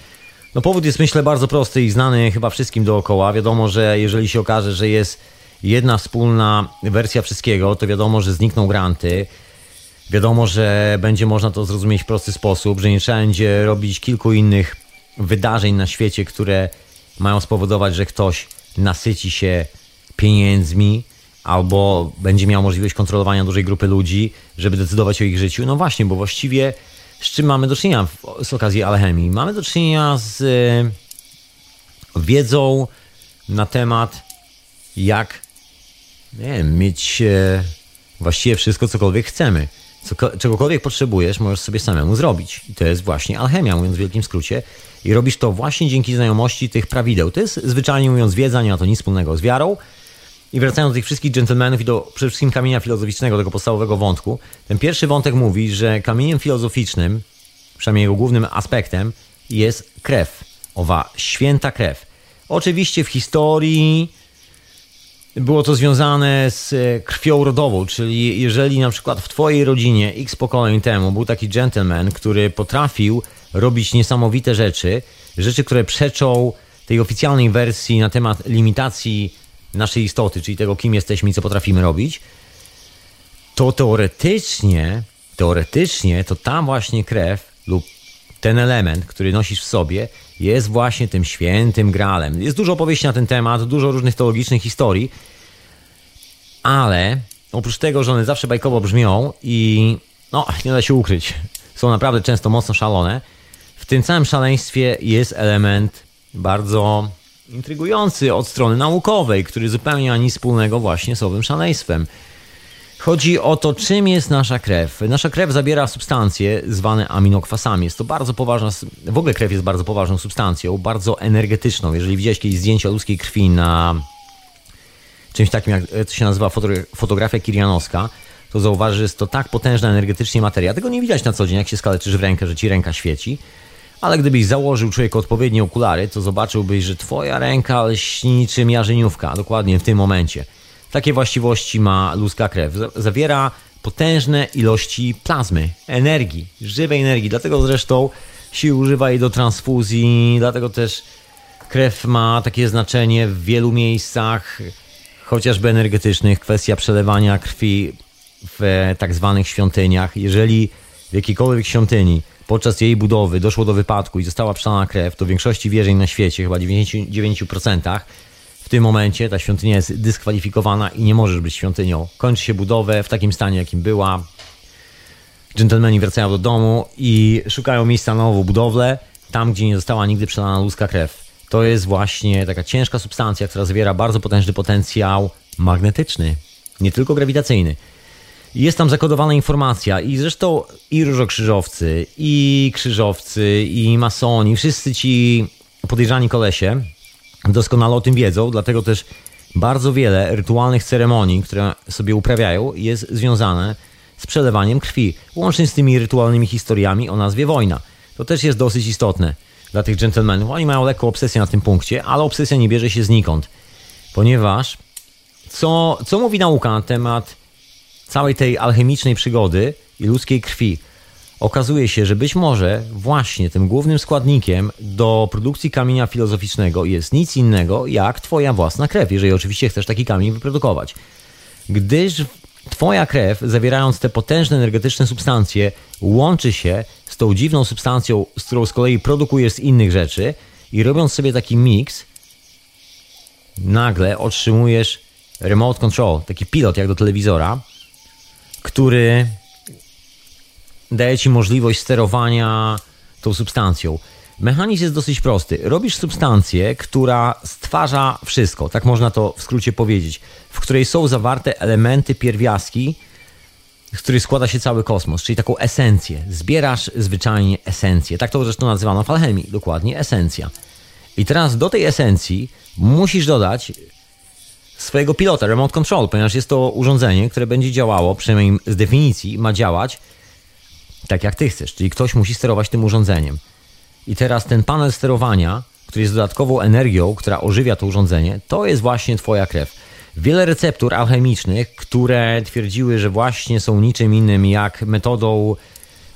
No powód jest myślę bardzo prosty i znany chyba wszystkim dookoła. Wiadomo, że jeżeli się okaże, że jest jedna wspólna wersja wszystkiego, to wiadomo, że znikną granty. Wiadomo, że będzie można to zrozumieć w prosty sposób, że nie trzeba będzie robić kilku innych wydarzeń na świecie, które mają spowodować, że ktoś nasyci się pieniędzmi, albo będzie miał możliwość kontrolowania dużej grupy ludzi, żeby decydować o ich życiu. No właśnie, bo właściwie z czym mamy do czynienia z okazji alchemii? Mamy do czynienia z e, wiedzą na temat, jak nie wiem, mieć e, właściwie wszystko, cokolwiek chcemy. Co, czegokolwiek potrzebujesz, możesz sobie samemu zrobić. I to jest właśnie alchemia, mówiąc w wielkim skrócie. I robisz to właśnie dzięki znajomości tych prawideł. To jest zwyczajnie mówiąc wiedza, nie ma to nic wspólnego z wiarą. I wracając do tych wszystkich dżentelmenów i do przede wszystkim kamienia filozoficznego, tego podstawowego wątku. Ten pierwszy wątek mówi, że kamieniem filozoficznym, przynajmniej jego głównym aspektem, jest krew. Owa święta krew. Oczywiście w historii było to związane z e, krwią rodową, czyli jeżeli na przykład w twojej rodzinie x pokoleń temu był taki gentleman, który potrafił robić niesamowite rzeczy, rzeczy, które przeczą tej oficjalnej wersji na temat limitacji naszej istoty, czyli tego, kim jesteśmy i co potrafimy robić, to teoretycznie, teoretycznie to tam właśnie krew lub ten element, który nosisz w sobie, jest właśnie tym świętym gralem. Jest dużo opowieści na ten temat, dużo różnych teologicznych historii, ale oprócz tego, że one zawsze bajkowo brzmią i no, nie da się ukryć, są naprawdę często mocno szalone, w tym całym szaleństwie jest element bardzo intrygujący od strony naukowej, który zupełnie nie ma nic wspólnego właśnie z owym szaleństwem. Chodzi o to, czym jest nasza krew. Nasza krew zabiera substancje zwane aminokwasami. Jest to bardzo poważna, w ogóle krew jest bardzo poważną substancją, bardzo energetyczną. Jeżeli widziałeś kiedyś zdjęcia ludzkiej krwi na czymś takim, jak to się nazywa fotografia kirianowska, to zauważysz, że jest to tak potężna energetycznie materia. Tego nie widać na co dzień, jak się skaleczysz w rękę, że ci ręka świeci. Ale gdybyś założył człowieku odpowiednie okulary, to zobaczyłbyś, że twoja ręka lśni niczym jarzeniówka, dokładnie w tym momencie. Takie właściwości ma ludzka krew. Zawiera potężne ilości plazmy, energii, żywej energii. Dlatego zresztą się używa jej do transfuzji, dlatego też krew ma takie znaczenie w wielu miejscach, chociażby energetycznych. Kwestia przelewania krwi w tak zwanych świątyniach. Jeżeli w jakiejkolwiek świątyni podczas jej budowy doszło do wypadku i została przelana krew, to w większości wierzeń na świecie, chyba 99%, w tym momencie ta świątynia jest dyskwalifikowana i nie możesz być świątynią. Kończy się budowę w takim stanie, jakim była. Dżentelmeni wracają do domu i szukają miejsca na nową budowlę, tam gdzie nie została nigdy przelana ludzka krew. To jest właśnie taka ciężka substancja, która zawiera bardzo potężny potencjał magnetyczny, nie tylko grawitacyjny. Jest tam zakodowana informacja i zresztą i różokrzyżowcy, i krzyżowcy, i masoni, wszyscy ci podejrzani kolesie doskonale o tym wiedzą, dlatego też bardzo wiele rytualnych ceremonii, które sobie uprawiają, jest związane z przelewaniem krwi, łącznie z tymi rytualnymi historiami o nazwie wojna. To też jest dosyć istotne dla tych dżentelmenów. Oni mają lekką obsesję na tym punkcie, ale obsesja nie bierze się znikąd, ponieważ co, co mówi nauka na temat całej tej alchemicznej przygody i ludzkiej krwi? Okazuje się, że być może właśnie tym głównym składnikiem do produkcji kamienia filozoficznego jest nic innego jak Twoja własna krew, jeżeli oczywiście chcesz taki kamień wyprodukować. Gdyż Twoja krew, zawierając te potężne energetyczne substancje, łączy się z tą dziwną substancją, z którą z kolei produkujesz z innych rzeczy i robiąc sobie taki miks, nagle otrzymujesz remote control, taki pilot jak do telewizora, który daje ci możliwość sterowania tą substancją. Mechanizm jest dosyć prosty. Robisz substancję, która stwarza wszystko, tak można to w skrócie powiedzieć, w której są zawarte elementy pierwiastki, z których składa się cały kosmos, czyli taką esencję. Zbierasz zwyczajnie esencję. Tak to zresztą nazywano w alchemii, dokładnie esencja. I teraz do tej esencji musisz dodać swojego pilota, remote control, ponieważ jest to urządzenie, które będzie działało, przynajmniej z definicji ma działać tak jak ty chcesz, czyli ktoś musi sterować tym urządzeniem. I teraz ten panel sterowania, który jest dodatkową energią, która ożywia to urządzenie, to jest właśnie twoja krew. Wiele receptur alchemicznych, które twierdziły, że właśnie są niczym innym jak metodą,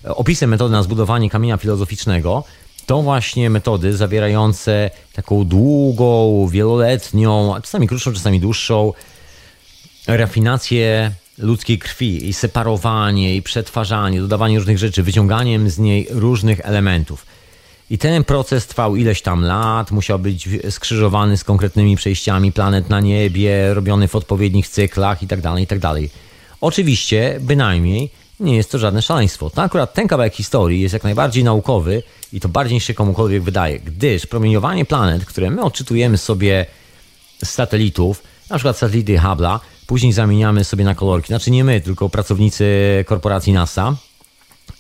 opisem metody na zbudowanie kamienia filozoficznego, to właśnie metody zawierające taką długą, wieloletnią, czasami krótszą, czasami dłuższą rafinację ludzkiej krwi, i separowanie, i przetwarzanie, dodawanie różnych rzeczy, wyciąganiem z niej różnych elementów. I ten proces trwał ileś tam lat, musiał być skrzyżowany z konkretnymi przejściami planet na niebie, robiony w odpowiednich cyklach itd., tak itd. Tak Oczywiście, bynajmniej, nie jest to żadne szaleństwo. To akurat ten kawałek historii jest jak najbardziej naukowy i to bardziej niż się komukolwiek wydaje, gdyż promieniowanie planet, które my odczytujemy sobie z satelitów, na przykład satelity Hubble'a, Później zamieniamy sobie na kolorki. Znaczy nie my, tylko pracownicy korporacji NASA.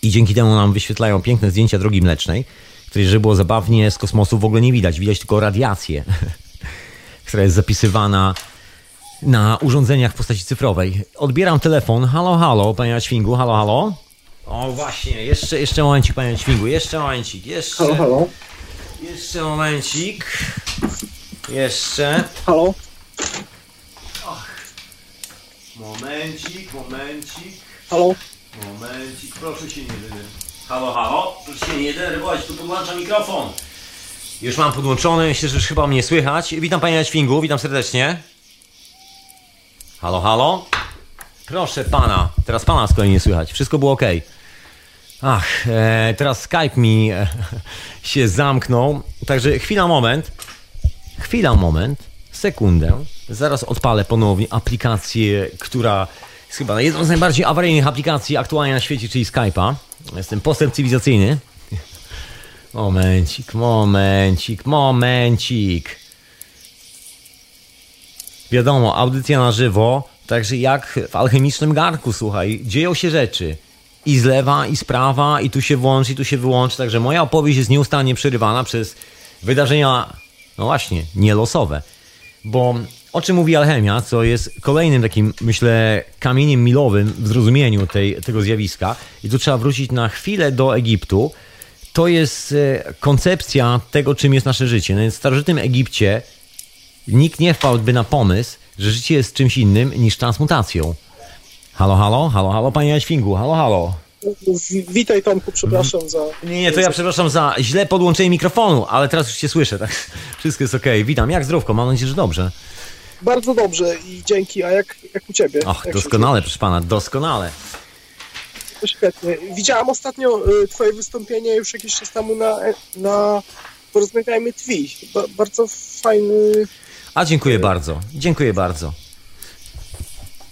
I dzięki temu nam wyświetlają piękne zdjęcia drogi mlecznej, której, żeby było zabawnie, z kosmosu w ogóle nie widać. Widać tylko radiację, która jest zapisywana na urządzeniach w postaci cyfrowej. Odbieram telefon. Halo, halo, panie Ćwingu, halo, halo. O właśnie, jeszcze, jeszcze momencik, panie Ćwingu, jeszcze momencik, jeszcze. Halo, halo. Jeszcze momencik. Jeszcze. Halo? Momencik, momencik, Halo? momencik. Proszę się nie denerwować. Halo, halo. Proszę się nie denerwować, tu podłączam mikrofon. Już mam podłączony, myślę, że już chyba mnie słychać. Witam panie Ćwingu, witam serdecznie. Halo, halo. Proszę pana, teraz pana z kolei nie słychać. Wszystko było ok. Ach, e, teraz Skype mi e, się zamknął. Także chwila, moment. Chwila, moment. Sekundę. Zaraz odpalę ponownie aplikację, która jest chyba jedną z najbardziej awaryjnych aplikacji aktualnie na świecie, czyli Skype'a. Jestem postęp cywilizacyjny. Momencik, momencik, momencik. Wiadomo, audycja na żywo, także jak w alchemicznym garku, słuchaj, dzieją się rzeczy. I z lewa, i z prawa, i tu się włączy, i tu się wyłączy. Także moja opowieść jest nieustannie przerywana przez wydarzenia, no właśnie, nielosowe. Bo o czym mówi alchemia, co jest kolejnym takim, myślę, kamieniem milowym w zrozumieniu tej, tego zjawiska, i tu trzeba wrócić na chwilę do Egiptu, to jest e, koncepcja tego, czym jest nasze życie. No więc w starożytnym Egipcie nikt nie wpadłby na pomysł, że życie jest czymś innym niż transmutacją. Halo, halo, halo, halo, panie Jaświngu, halo, halo. Witaj Tomku, przepraszam za... Nie, nie, to ja przepraszam za źle podłączenie mikrofonu, ale teraz już cię słyszę, tak? Wszystko jest okej. Witam, jak zdrówko? Mam nadzieję, że dobrze. Bardzo dobrze i dzięki, a jak, jak u Ciebie? Och, Jak doskonale, proszę pana, doskonale. To świetnie. Widziałam ostatnio y, Twoje wystąpienie już jakiś czas temu na, na Porozmawiajmy TV. Ba, bardzo fajny... A dziękuję bardzo, dziękuję bardzo.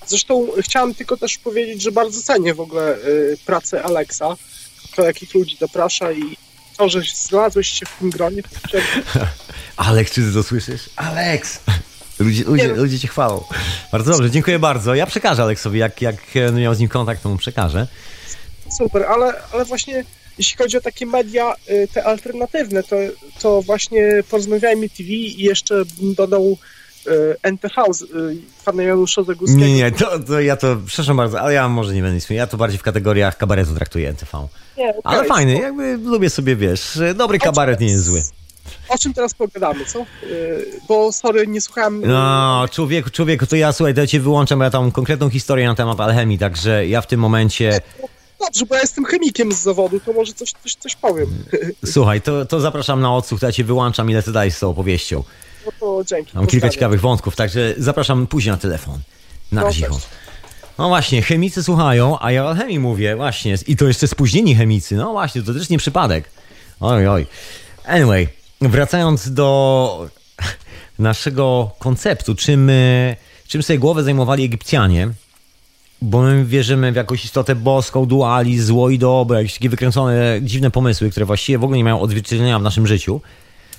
Zresztą chciałam tylko też powiedzieć, że bardzo cenię w ogóle y, pracę Alexa, to jakich ludzi zaprasza i to, że znalazłeś się w tym gronie. Aleks, czy ty to słyszysz? Aleks! Ludzie, ludzie, no. ludzie cię chwalą. Bardzo dobrze, dziękuję bardzo. Ja przekażę Aleksowi, jak, jak miał z nim kontakt, to mu przekażę. Super, ale, ale właśnie jeśli chodzi o takie media, y, te alternatywne, to, to właśnie Porozmawiajmy TV i jeszcze bym dodał y, NTV z y, pana Janusza Zagórskiego. Nie, nie, to, to ja to, przepraszam bardzo, ale ja może nie będę istniał. Ja to bardziej w kategoriach kabaretu traktuję NTV. Nie, okej, Ale fajny, spoko. jakby lubię sobie, wiesz, dobry kabaret nie jest zły. O czym teraz pogadamy, co? Bo sorry, nie słuchałem... No, człowieku, człowieku, to ja słuchaj, to ja cię wyłączam, bo ja tam konkretną historię na temat alchemii, także ja w tym momencie, Dobrze, bo ja jestem chemikiem z zawodu, to może coś, coś, coś powiem. słuchaj, to, to zapraszam na odsłuch, to ja cię wyłączam, ile ty dajesz z tą opowieścią. No to dzięki. Mam kilka ciekawych wątków, także zapraszam później na telefon. Na No, cicho. No właśnie, chemicy słuchają, a ja o chemii mówię, właśnie. I to jeszcze spóźnieni chemicy, no właśnie, to też nie przypadek. Oj, oj. Anyway, wracając do naszego konceptu, czym, e, czym sobie głowę zajmowali Egipcjanie, bo my wierzymy w jakąś istotę boską, dualizm, zło i dobro, jakieś takie wykręcone, dziwne pomysły, które właściwie w ogóle nie mają odzwierciedlenia w naszym życiu,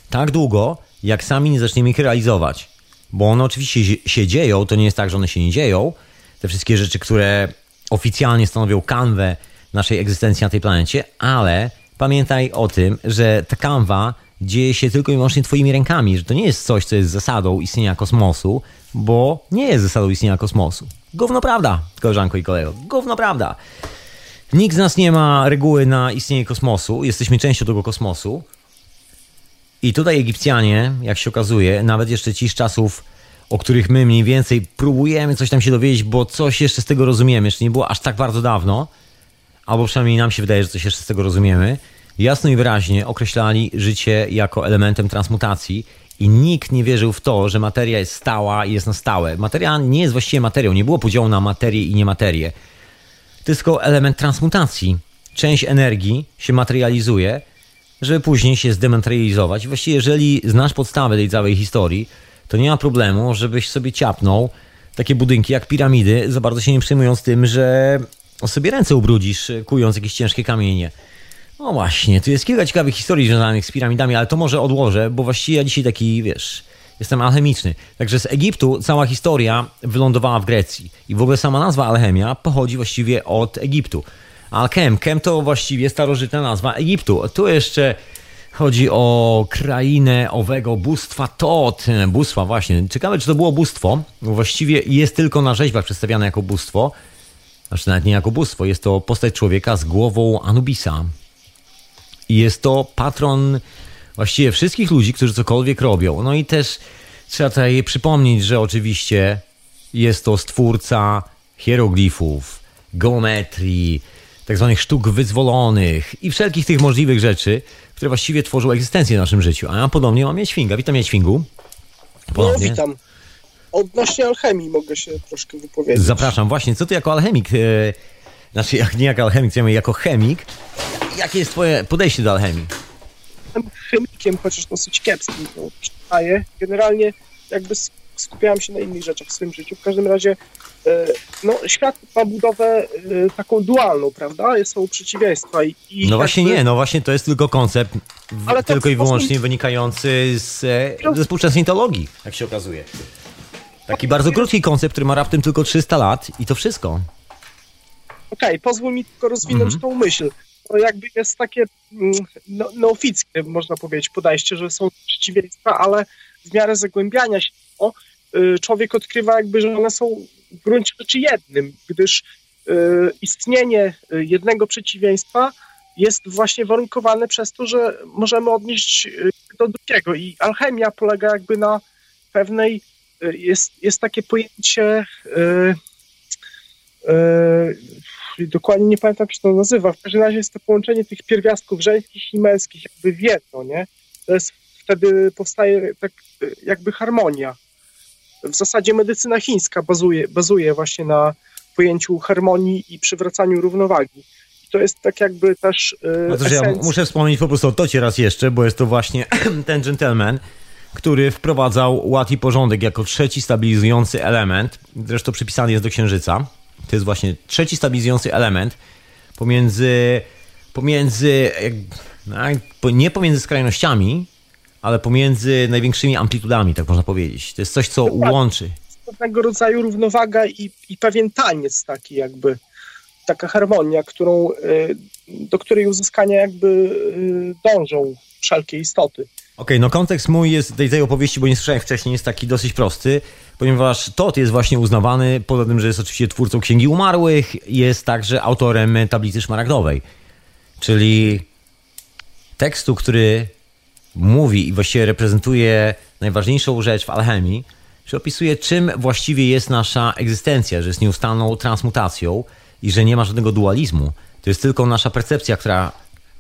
tak długo, jak sami nie zaczniemy ich realizować. Bo one oczywiście się dzieją, to nie jest tak, że one się nie dzieją. Te wszystkie rzeczy, które oficjalnie stanowią kanwę naszej egzystencji na tej planecie, ale pamiętaj o tym, że ta kanwa dzieje się tylko i wyłącznie twoimi rękami, że to nie jest coś, co jest zasadą istnienia kosmosu, bo nie jest zasadą istnienia kosmosu. Gówno prawda, koleżanko i kolego, gówno prawda. Nikt z nas nie ma reguły na istnienie kosmosu, jesteśmy częścią tego kosmosu, i tutaj Egipcjanie, jak się okazuje, nawet jeszcze ci z czasów, o których my mniej więcej próbujemy coś tam się dowiedzieć, bo coś jeszcze z tego rozumiemy, jeszcze nie było aż tak bardzo dawno, albo przynajmniej nam się wydaje, że coś jeszcze z tego rozumiemy, jasno i wyraźnie określali życie jako elementem transmutacji i nikt nie wierzył w to, że materia jest stała i jest na stałe. Materia nie jest właściwie materią, nie było podziału na materię i niematerię. To jest tylko element transmutacji. Część energii się materializuje, żeby później się zdematerializować. Właściwie, jeżeli znasz podstawę tej całej historii, to nie ma problemu, żebyś sobie ciapnął takie budynki jak piramidy, za bardzo się nie przejmując tym, że sobie ręce ubrudzisz, kując jakieś ciężkie kamienie. No właśnie, tu jest kilka ciekawych historii związanych z piramidami, ale to może odłożę, bo właściwie ja dzisiaj taki, wiesz, Jestem alchemiczny. Także z Egiptu cała historia wylądowała w Grecji. I w ogóle sama nazwa alchemia pochodzi właściwie od Egiptu. Alchem, kem to właściwie starożytna nazwa Egiptu. Tu jeszcze chodzi o krainę owego bóstwa Tot. Bóstwa właśnie. Ciekawe, czy to było bóstwo. Właściwie jest tylko na rzeźbach przedstawiane jako bóstwo. Znaczy nawet nie jako bóstwo. Jest to postać człowieka z głową Anubisa. I jest to patron właściwie wszystkich ludzi, którzy cokolwiek robią. No i też trzeba tutaj przypomnieć, że oczywiście jest to stwórca hieroglifów, geometrii, tak zwanych sztuk wyzwolonych i wszelkich tych możliwych rzeczy, które właściwie tworzą egzystencję w naszym życiu. A ja podobnie mam Miedźwinga. Witam Miedźwingu. No, witam. Odnośnie alchemii mogę się troszkę wypowiedzieć. Zapraszam. Właśnie, co ty jako alchemik, e, znaczy jak, nie jako alchemik, ja jako chemik, jakie jest twoje podejście do alchemii? Jestem chemikiem, chociaż dosyć kiepskim, to przyznaję. Generalnie jakby skupiałem się na innych rzeczach w swoim życiu. W każdym razie e, no, świat ma budowę e, taką dualną, prawda? Są przeciwieństwa. I, i no właśnie jakby... nie, no właśnie to jest tylko koncept w, tylko i wyłącznie sposób... wynikający z, e, ze współczesnej teologii, jak się okazuje. Taki bardzo krótki koncept, który ma raptem tylko 300 lat i to wszystko. Okej, okay, pozwól mi tylko rozwinąć -hmm. tą myśl. To jakby jest takie mm, no, neofickie, można powiedzieć, podejście, że są przeciwieństwa, ale w miarę zagłębiania się to, y, człowiek odkrywa jakby, że one są w gruncie rzeczy jednym, gdyż y, istnienie y, jednego przeciwieństwa jest właśnie warunkowane przez to, że możemy odnieść do drugiego i alchemia polega jakby na pewnej, jest, jest takie pojęcie dokładnie nie pamiętam, jak się to nazywa, w każdym razie jest to połączenie tych pierwiastków żeńskich i męskich jakby w jedno, nie? To jest wtedy powstaje tak jakby harmonia. W zasadzie medycyna chińska bazuje, bazuje właśnie na pojęciu harmonii i przywracaniu równowagi. I to jest tak jakby też. Yy, no ja muszę wspomnieć po prostu o Tocie raz jeszcze, bo jest to właśnie ten gentleman, który wprowadzał ład i porządek jako trzeci stabilizujący element. Zresztą przypisany jest do księżyca. To jest właśnie trzeci stabilizujący element pomiędzy, pomiędzy no, nie pomiędzy skrajnościami, ale pomiędzy największymi amplitudami, tak można powiedzieć. To jest coś, co Dokładnie. łączy. Pewnego rodzaju równowaga i, i pewien taniec taki jakby, taka harmonia, którą, y, do której uzyskania jakby y, dążą wszelkie istoty. Okej, okay, no kontekst mój jest tej, tej opowieści, bo nie słyszałem wcześniej, jest taki dosyć prosty, ponieważ Tot jest właśnie uznawany, poza tym, że jest oczywiście twórcą Księgi Umarłych, jest także autorem tablicy szmaragdowej, czyli tekstu, który mówi i właściwie reprezentuje najważniejszą rzecz w alchemii, że opisuje, czym właściwie jest nasza egzystencja, że jest nieustanną transmutacją i że nie ma żadnego dualizmu. To jest tylko nasza percepcja, która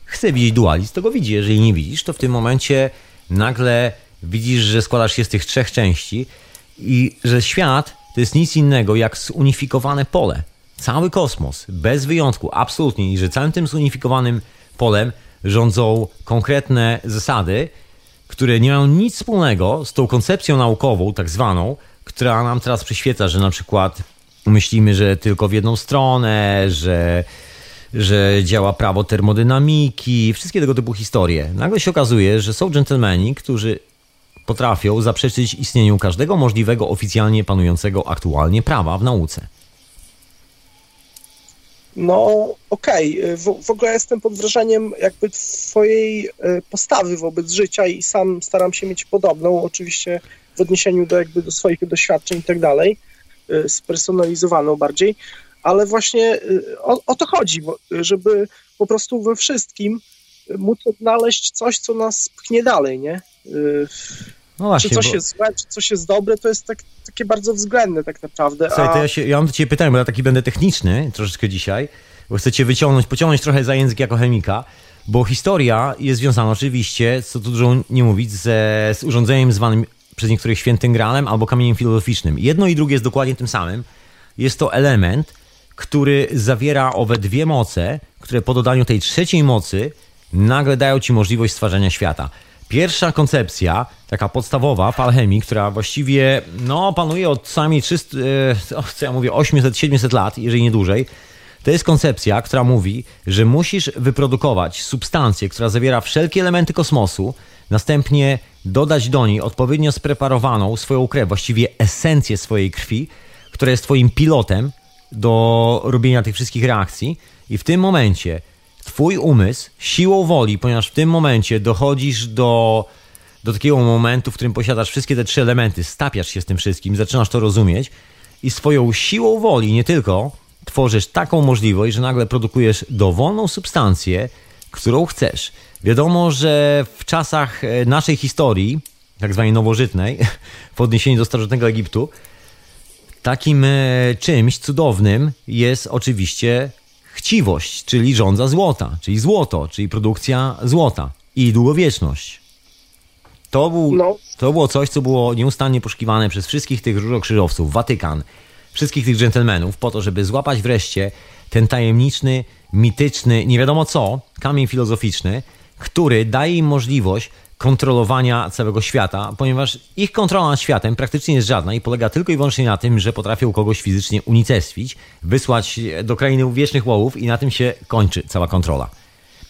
chce widzieć dualizm, to go widzi. Jeżeli nie widzisz, to w tym momencie nagle widzisz, że składasz się z tych trzech części i że świat to jest nic innego jak zunifikowane pole. Cały kosmos, bez wyjątku, absolutnie, i że całym tym zunifikowanym polem rządzą konkretne zasady, które nie mają nic wspólnego z tą koncepcją naukową, tak zwaną, która nam teraz przyświeca, że na przykład myślimy, że tylko w jedną stronę, że, że działa prawo termodynamiki, wszystkie tego typu historie. Nagle się okazuje, że są dżentelmeni, którzy potrafią zaprzeczyć istnieniu każdego możliwego oficjalnie panującego aktualnie prawa w nauce. No, okej. Okay. W, w, ogóle jestem pod wrażeniem jakby twojej e, postawy wobec życia i sam staram się mieć podobną, oczywiście w odniesieniu do jakby do swoich doświadczeń i tak dalej, e, spersonalizowaną bardziej, ale właśnie e, o, o to chodzi, żeby po prostu we wszystkim móc odnaleźć coś, co nas pchnie dalej, nie? No właśnie, czy coś bo... jest złe, czy coś jest dobre, to jest tak, takie bardzo względne tak naprawdę. Słuchaj, a... to ja, się, ja mam do ciebie pytanie, bo ja taki będę techniczny troszeczkę dzisiaj, bo chcę cię wyciągnąć, pociągnąć trochę za język jako chemika, bo historia jest związana oczywiście, co tu dużo nie mówić, ze, z urządzeniem zwanym przez niektórych świętym gralem albo kamieniem filozoficznym. Jedno i drugie jest dokładnie tym samym. Jest to element, który zawiera owe dwie moce, które po dodaniu tej trzeciej mocy nagle dają ci możliwość stwarzania świata. Pierwsza koncepcja, taka podstawowa w alchemii, która właściwie no, panuje od sami 300, e, co ja mówię, 800-700 lat, jeżeli nie dłużej, To jest koncepcja, która mówi, że musisz wyprodukować substancję, która zawiera wszelkie elementy kosmosu, następnie dodać do niej odpowiednio spreparowaną swoją krew, właściwie esencję swojej krwi, która jest twoim pilotem do robienia tych wszystkich reakcji. I w tym momencie twój umysł siłą woli, ponieważ w tym momencie dochodzisz do, do takiego momentu, w którym posiadasz wszystkie te trzy elementy, stapiasz się z tym wszystkim, zaczynasz to rozumieć i swoją siłą woli nie tylko tworzysz taką możliwość, że nagle produkujesz dowolną substancję, którą chcesz. Wiadomo, że w czasach e, naszej historii, tak zwanej nowożytnej, w odniesieniu do starożytnego Egiptu, takim e, czymś cudownym jest oczywiście chciwość, czyli rządza złota, czyli złoto, czyli produkcja złota i długowieczność. To, był, No. to było coś, co było nieustannie poszukiwane przez wszystkich tych różokrzyżowców, Watykan, wszystkich tych dżentelmenów, po to, żeby złapać wreszcie ten tajemniczny, mityczny, nie wiadomo co, kamień filozoficzny, który daje im możliwość kontrolowania całego świata, ponieważ ich kontrola nad światem praktycznie jest żadna i polega tylko i wyłącznie na tym, że potrafią kogoś fizycznie unicestwić, wysłać do krainy wiecznych łowów i na tym się kończy cała kontrola.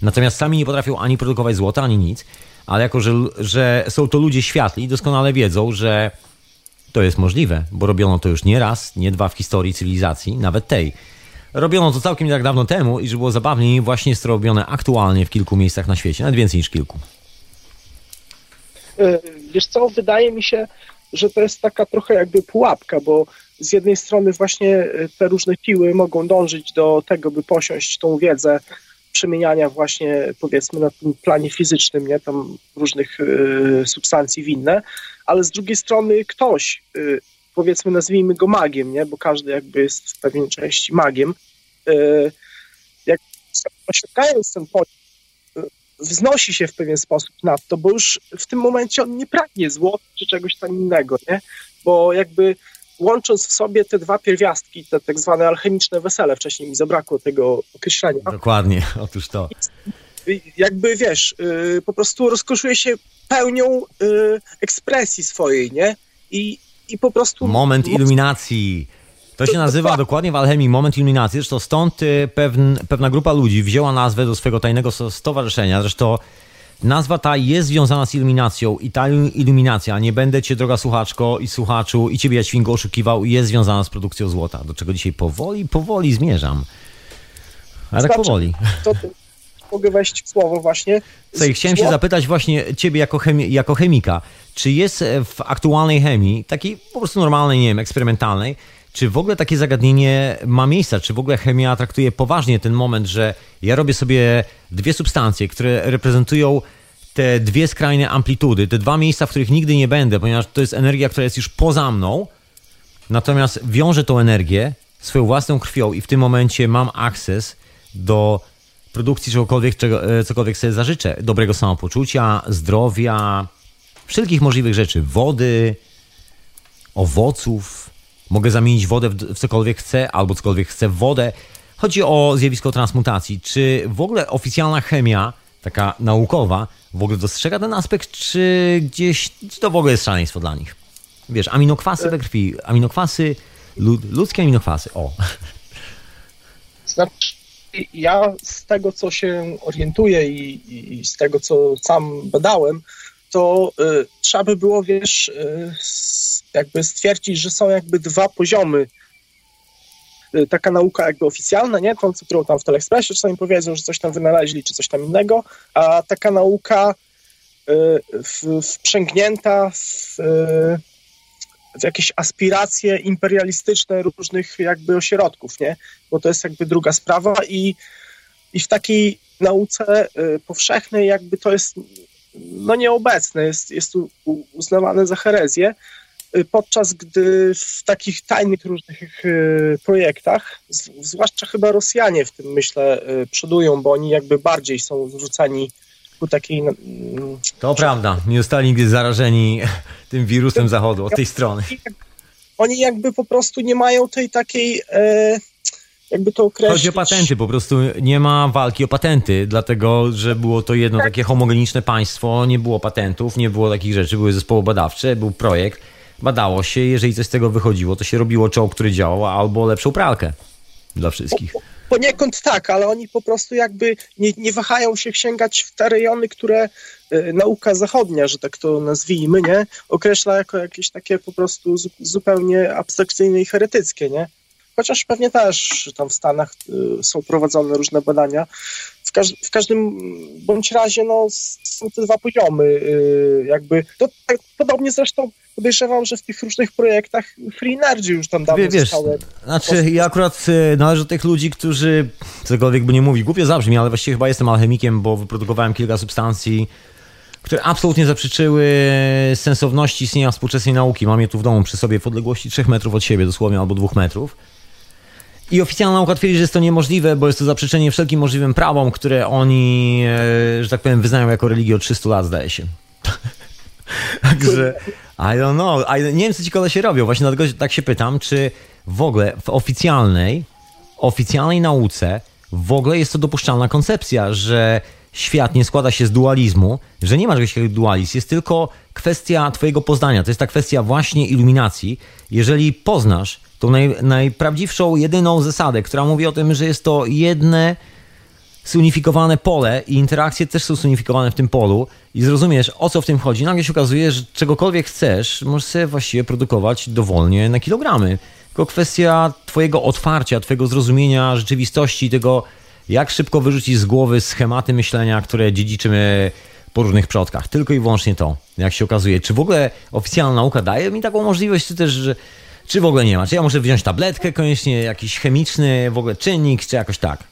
Natomiast sami nie potrafią ani produkować złota, ani nic, ale jako, że, że są to ludzie światli, doskonale wiedzą, że to jest możliwe, bo robiono to już nie raz, nie dwa w historii cywilizacji, nawet tej. Robiono to całkiem tak dawno temu i że było zabawniej, właśnie jest to robione aktualnie w kilku miejscach na świecie, nawet więcej niż kilku. E, Wiesz co, wydaje mi się, że to jest taka trochę jakby pułapka, bo z jednej strony właśnie e, te różne siły mogą dążyć do tego, by posiąść tą wiedzę przemieniania właśnie powiedzmy na tym planie fizycznym, nie, tam różnych e, substancji w inne, ale z drugiej strony ktoś, e, powiedzmy nazwijmy go magiem, nie, bo każdy jakby jest w pewnej części magiem, e, jak osiągając ten poziom, wznosi się w pewien sposób nad to, bo już w tym momencie on nie pragnie złota czy czegoś tam innego, nie? Bo jakby łącząc w sobie te dwa pierwiastki, te tak zwane alchemiczne wesele, wcześniej mi zabrakło tego określenia, Dokładnie, otóż to. jakby wiesz, y, po prostu rozkoszuje się pełnią y, ekspresji swojej, nie? I, i po prostu... Moment iluminacji. To się nazywa dokładnie w alchemii moment iluminacji. Zresztą stąd y, pewn, pewna grupa ludzi wzięła nazwę do swojego tajnego stowarzyszenia. Zresztą nazwa ta jest związana z iluminacją i ta ilu- iluminacja, nie będę cię droga słuchaczko i słuchaczu i ciebie Jaćwingo oszukiwał, jest związana z produkcją złota, do czego dzisiaj powoli, powoli zmierzam. Ale tak Znaczy- powoli. To, mogę wejść w słowo właśnie. Słuchaj, chciałem się zapytać właśnie ciebie jako, chemi- jako chemika, czy jest e, w aktualnej chemii, takiej po prostu normalnej, nie wiem, eksperymentalnej, czy w ogóle takie zagadnienie ma miejsce? Czy w ogóle chemia traktuje poważnie ten moment, że ja robię sobie dwie substancje, które reprezentują te dwie skrajne amplitudy, te dwa miejsca, w których nigdy nie będę, ponieważ to jest energia, która jest już poza mną, natomiast wiążę tą energię swoją własną krwią i w tym momencie mam akces do produkcji czegokolwiek, czego, e, cokolwiek sobie zażyczę. Dobrego samopoczucia, zdrowia, wszelkich możliwych rzeczy. Wody, owoców. Mogę zamienić wodę w, cokolwiek chcę, albo cokolwiek chcę w wodę. Chodzi o zjawisko transmutacji. Czy w ogóle oficjalna chemia, taka naukowa, w ogóle dostrzega ten aspekt, czy gdzieś czy to w ogóle jest szaleństwo dla nich? Wiesz, aminokwasy we krwi, aminokwasy, lud, ludzkie aminokwasy, o. Znaczy, ja z tego, co się orientuję i, i z tego, co sam badałem, to y, trzeba by było, wiesz, y, jakby stwierdzić, że są jakby dwa poziomy. Y, taka nauka jakby oficjalna, nie? Tą, którą tam w Teleexpressie czasami powiedzą, że coś tam wynaleźli, czy coś tam innego, a taka nauka w, wprzęgnięta w, y, w jakieś aspiracje imperialistyczne różnych jakby ośrodków, nie? Bo to jest jakby druga sprawa i, i w takiej nauce powszechnej jakby to jest no nieobecne, jest, jest uznawane za herezję, podczas gdy w takich tajnych różnych y, projektach, zwłaszcza chyba Rosjanie w tym myślę y, przodują, bo oni jakby bardziej są zwróceni ku takiej mm, To prawda, nie zostali nigdy zarażeni tym wirusem zachodu od tej strony. oni jakby po prostu nie mają tej takiej, e, jakby to określić. Chodzi o patenty, po prostu nie ma walki o patenty, dlatego że było to jedno takie homogeniczne państwo, nie było patentów, nie było takich rzeczy, były zespoły badawcze, był projekt, badało się, jeżeli coś z tego wychodziło, to się robiło czołg, który działał, albo lepszą pralkę dla wszystkich. Poniekąd tak, ale oni po prostu jakby nie, nie wahają się sięgać w te rejony, które y, nauka zachodnia, że tak to nazwijmy, nie, określa jako jakieś takie po prostu zu, zupełnie abstrakcyjne i heretyckie, nie? Chociaż pewnie też tam w Stanach y, są prowadzone różne badania. W, każ w, każdym bądź razie no, są te dwa poziomy. Y, jakby to tak, podobnie zresztą podejrzewam, że w tych różnych projektach Free Energy już tam dawno Wiesz, zostały. Znaczy, ja akurat y, należę do tych ludzi, którzy, cokolwiek by nie mówi, głupio zabrzmi, ale właściwie chyba jestem alchemikiem, bo wyprodukowałem kilka substancji, które absolutnie zaprzeczyły sensowności istnienia współczesnej nauki. Mam je tu w domu przy sobie w odległości 3 metrów od siebie dosłownie, albo 2 metrów. I oficjalna nauka twierdzi, że jest to niemożliwe, bo jest to zaprzeczenie wszelkim możliwym prawom, które oni, e, że tak powiem, wyznają jako religię od 300 lat, zdaje się. Także, I don't know. I, nie wiem, co ci kolesie robią. Właśnie dlatego tak się pytam, czy w ogóle w oficjalnej, oficjalnej nauce w ogóle jest to dopuszczalna koncepcja, że świat nie składa się z dualizmu, że nie ma czegoś takiego dualizm, jest tylko kwestia twojego poznania. To jest ta kwestia właśnie iluminacji. Jeżeli poznasz tą naj, najprawdziwszą, jedyną zasadę, która mówi o tym, że jest to jedne zunifikowane pole i interakcje też są zunifikowane w tym polu i zrozumiesz o co w tym chodzi, nagle się okazuje, że czegokolwiek chcesz, możesz sobie właściwie produkować dowolnie na kilogramy. Tylko kwestia twojego otwarcia, twojego zrozumienia rzeczywistości, tego jak szybko wyrzucić z głowy schematy myślenia, które dziedziczymy po różnych przodkach. Tylko i wyłącznie to, jak się okazuje. Czy w ogóle oficjalna nauka daje mi taką możliwość, czy też, czy w ogóle nie ma? Czy ja muszę wziąć tabletkę koniecznie, jakiś chemiczny w ogóle czynnik, czy jakoś tak?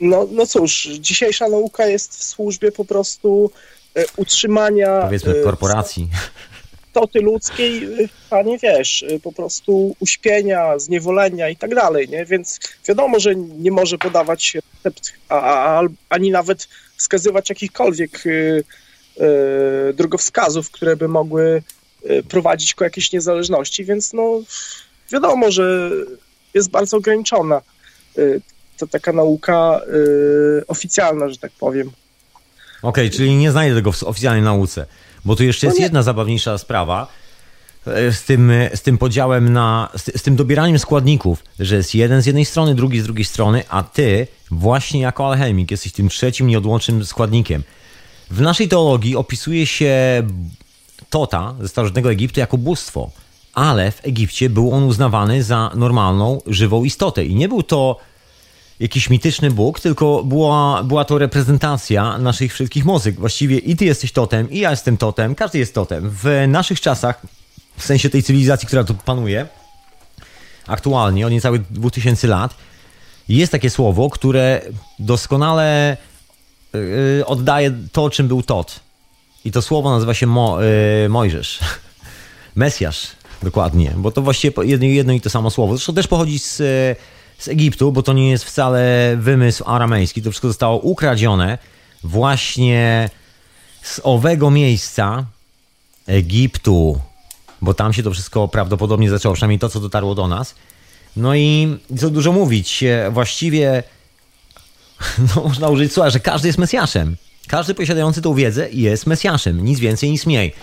No, no cóż, dzisiejsza nauka jest w służbie po prostu e, utrzymania Powiedzmy e, korporacji. istoty ludzkiej, e, panie wiesz, e, po prostu uśpienia, zniewolenia i tak dalej, nie? Więc wiadomo, że nie może podawać recept, a, a, ani nawet wskazywać jakichkolwiek e, drogowskazów, które by mogły prowadzić ku jakiejś niezależności, więc no wiadomo, że jest bardzo ograniczona e, to taka nauka e, oficjalna, że tak powiem. Okej, czyli nie znajdę tego w oficjalnej nauce. Bo tu jeszcze No jest jedna zabawniejsza sprawa e, z tym, e, z tym podziałem na. Z, z tym dobieraniem składników, że jest jeden z jednej strony, drugi z drugiej strony, a ty właśnie jako alchemik jesteś tym trzecim nieodłącznym składnikiem. W naszej teologii opisuje się Tota ze starożytnego Egiptu jako bóstwo, ale w Egipcie był on uznawany za normalną, żywą istotę. I nie był to jakiś mityczny Bóg, tylko była, była to reprezentacja naszych wszystkich mocy. Właściwie i ty jesteś totem, i ja jestem totem, każdy jest totem. W naszych czasach, w sensie tej cywilizacji, która tu panuje, aktualnie, od niecałych 2000 lat, jest takie słowo, które doskonale yy, oddaje to, czym był Tot. I to słowo nazywa się Mo, yy, Mojżesz. Mesjasz, dokładnie, bo to właściwie jedno, jedno i to samo słowo. Zresztą też pochodzi z, z Egiptu, bo to nie jest wcale wymysł aramejski. To wszystko zostało ukradzione właśnie z owego miejsca Egiptu, bo tam się to wszystko prawdopodobnie zaczęło, przynajmniej to, co dotarło do nas. No i co dużo mówić, e, właściwie no, można użyć słowa, że każdy jest Mesjaszem. Każdy posiadający tą wiedzę jest Mesjaszem, nic więcej, nic mniej.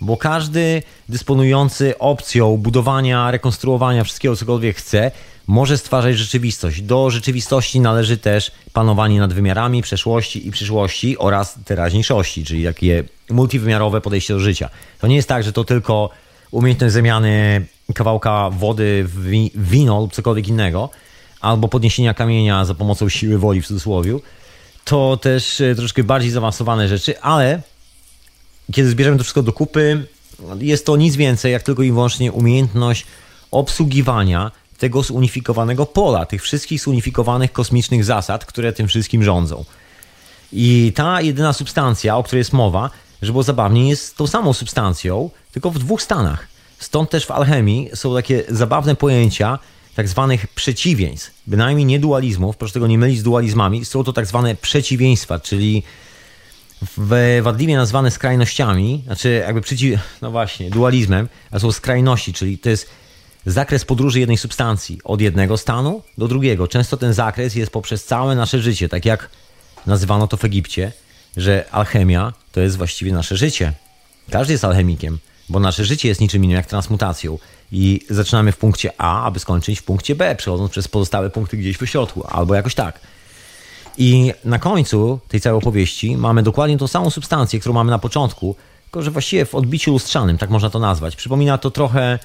Bo każdy dysponujący opcją budowania, rekonstruowania wszystkiego, cokolwiek chce, może stwarzać rzeczywistość. Do rzeczywistości należy też panowanie nad wymiarami przeszłości i przyszłości oraz teraźniejszości, czyli takie multiwymiarowe podejście do życia. To nie jest tak, że to tylko umiejętność zamiany kawałka wody w wi- w wino lub cokolwiek innego, albo podniesienia kamienia za pomocą siły woli w cudzysłowie. To też e, troszkę bardziej zaawansowane rzeczy, ale kiedy zbierzemy to wszystko do kupy, jest to nic więcej jak tylko i wyłącznie umiejętność obsługiwania tego zunifikowanego pola, tych wszystkich zunifikowanych kosmicznych zasad, które tym wszystkim rządzą. I ta jedyna substancja, o której jest mowa, że było zabawnie, jest tą samą substancją, tylko w dwóch stanach. Stąd też w alchemii są takie zabawne pojęcia tak zwanych przeciwieństw, bynajmniej nie dualizmów, proszę tego nie mylić z dualizmami, są to tak zwane przeciwieństwa, czyli w wadliwie nazwane skrajnościami, znaczy jakby przeciw, no właśnie, dualizmem, a są skrajności, czyli to jest zakres podróży jednej substancji od jednego stanu do drugiego. Często ten zakres jest poprzez całe nasze życie, tak jak nazywano to w Egipcie, że alchemia to jest właściwie nasze życie. Każdy jest alchemikiem, bo nasze życie jest niczym innym jak transmutacją. I zaczynamy w punkcie A, aby skończyć w punkcie B, przechodząc przez pozostałe punkty gdzieś w środku, albo jakoś tak. I na końcu tej całej opowieści mamy dokładnie tą samą substancję, którą mamy na początku, tylko że właściwie w odbiciu lustrzanym, tak można to nazwać. Przypomina to trochę,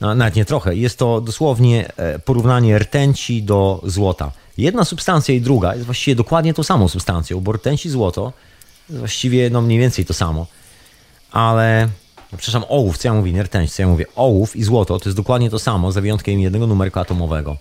no, nawet nie trochę, jest to dosłownie e, porównanie rtęci do złota. Jedna substancja i druga jest właściwie dokładnie tą samą substancją, bo rtęć i złoto jest właściwie no mniej więcej to samo. Ale, przepraszam, ołów, co ja mówię, nie rtęć, co ja mówię, ołów i złoto to jest dokładnie to samo, za wyjątkiem jednego numerku atomowego.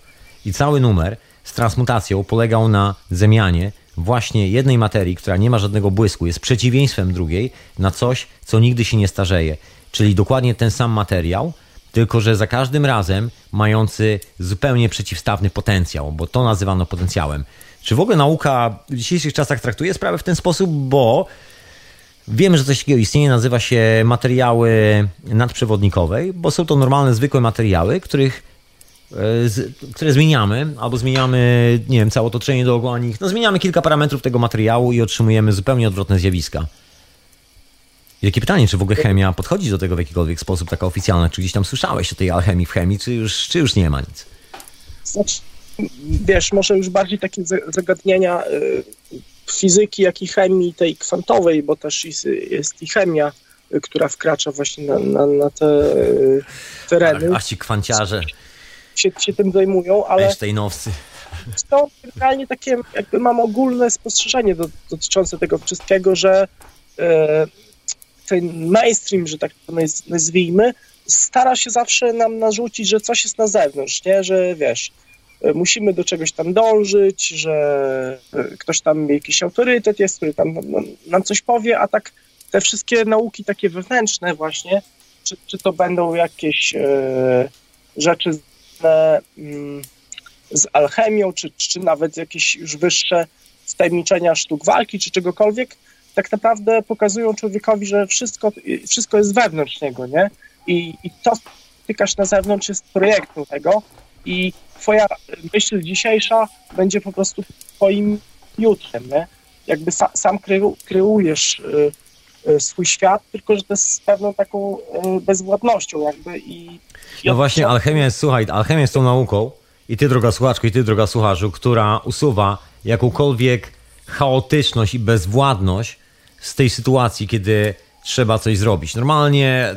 I cały numer z transmutacją polegał na zamianie właśnie jednej materii, która nie ma żadnego błysku, jest przeciwieństwem drugiej, na coś, co nigdy się nie starzeje. Czyli dokładnie ten sam materiał, tylko że za każdym razem mający zupełnie przeciwstawny potencjał, bo to nazywano potencjałem. Czy w ogóle nauka w dzisiejszych czasach traktuje sprawę w ten sposób, bo wiemy, że coś takiego istnieje, nazywa się materiały nadprzewodnikowe, bo są to normalne, zwykłe materiały, których E, z, które zmieniamy, albo zmieniamy, nie wiem, całe otoczenie dookoła nich. No, zmieniamy kilka parametrów tego materiału i otrzymujemy zupełnie odwrotne zjawiska. Jakie pytanie, czy w ogóle chemia podchodzi do tego w jakikolwiek sposób, taka oficjalna? Czy gdzieś tam słyszałeś o tej alchemii w chemii, czy już, czy już nie ma nic? Znaczy, wiesz, może już bardziej takie zagadnienia y, fizyki, jak i chemii tej kwantowej, bo też jest, jest i chemia, y, która wkracza właśnie na, na, na te y, tereny. Ach, ci kwanciarze się, się tym zajmują, ale Einsteinowcy. to generalnie takie, jakby mam ogólne spostrzeżenie do, dotyczące tego wszystkiego, że e, ten mainstream, że tak to nazwijmy, stara się zawsze nam narzucić, że coś jest na zewnątrz, nie? że wiesz, musimy do czegoś tam dążyć, że e, ktoś tam jakiś autorytet jest, który tam nam coś powie, a tak te wszystkie nauki takie wewnętrzne właśnie, czy, czy to będą jakieś e, rzeczy Mm, z alchemią, czy, czy nawet jakieś już wyższe wtajemniczenia sztuk walki, czy czegokolwiek, tak naprawdę pokazują człowiekowi, że wszystko, wszystko jest wewnątrz niego, nie? I, i to, co tykasz na zewnątrz, jest projektem tego i twoja myśl dzisiejsza będzie po prostu twoim jutrem, nie? Jakby sa, sam kreujesz y, y, swój świat, tylko że to jest z pewną taką y, bezwładnością jakby i no właśnie, alchemia jest, słuchaj, alchemia jest tą nauką i ty, droga słuchaczko, i ty, droga słuchaczu, która usuwa jakąkolwiek chaotyczność i bezwładność z tej sytuacji, kiedy trzeba coś zrobić. Normalnie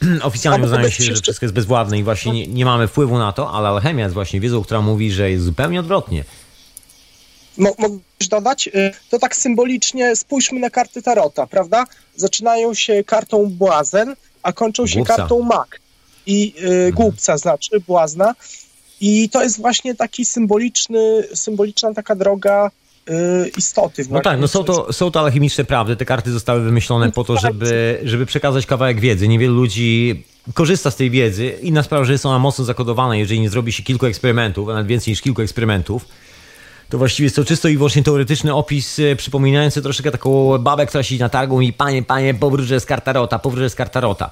oficjalnie uznaje się, że wszystko jest bezwładne i właśnie nie, nie, mamy wpływu na to, ale alchemia jest właśnie wiedzą, która mówi, że jest zupełnie odwrotnie. Mogę dodać? Y, to tak symbolicznie spójrzmy na karty Tarota, prawda? Zaczynają się kartą Błazen, a kończą się Głupca. kartą Mak i y, głupca znaczy, błazna. I to jest właśnie taki symboliczny, symboliczna taka droga y, istoty. No tak, no są to, są to alchemiczne prawdy. Te karty zostały wymyślone po to, żeby, żeby przekazać kawałek wiedzy. Niewielu ludzi korzysta z tej wiedzy. Inna sprawa, że jest ona mocno zakodowana. Jeżeli nie zrobi się kilku eksperymentów, a nawet więcej niż kilku eksperymentów, to właściwie jest to czysto i wyłącznie teoretyczny opis y, przypominający troszeczkę taką babę, która siedzi na targu i panie, panie, powróżę z kartarota, powróżę z kartarota.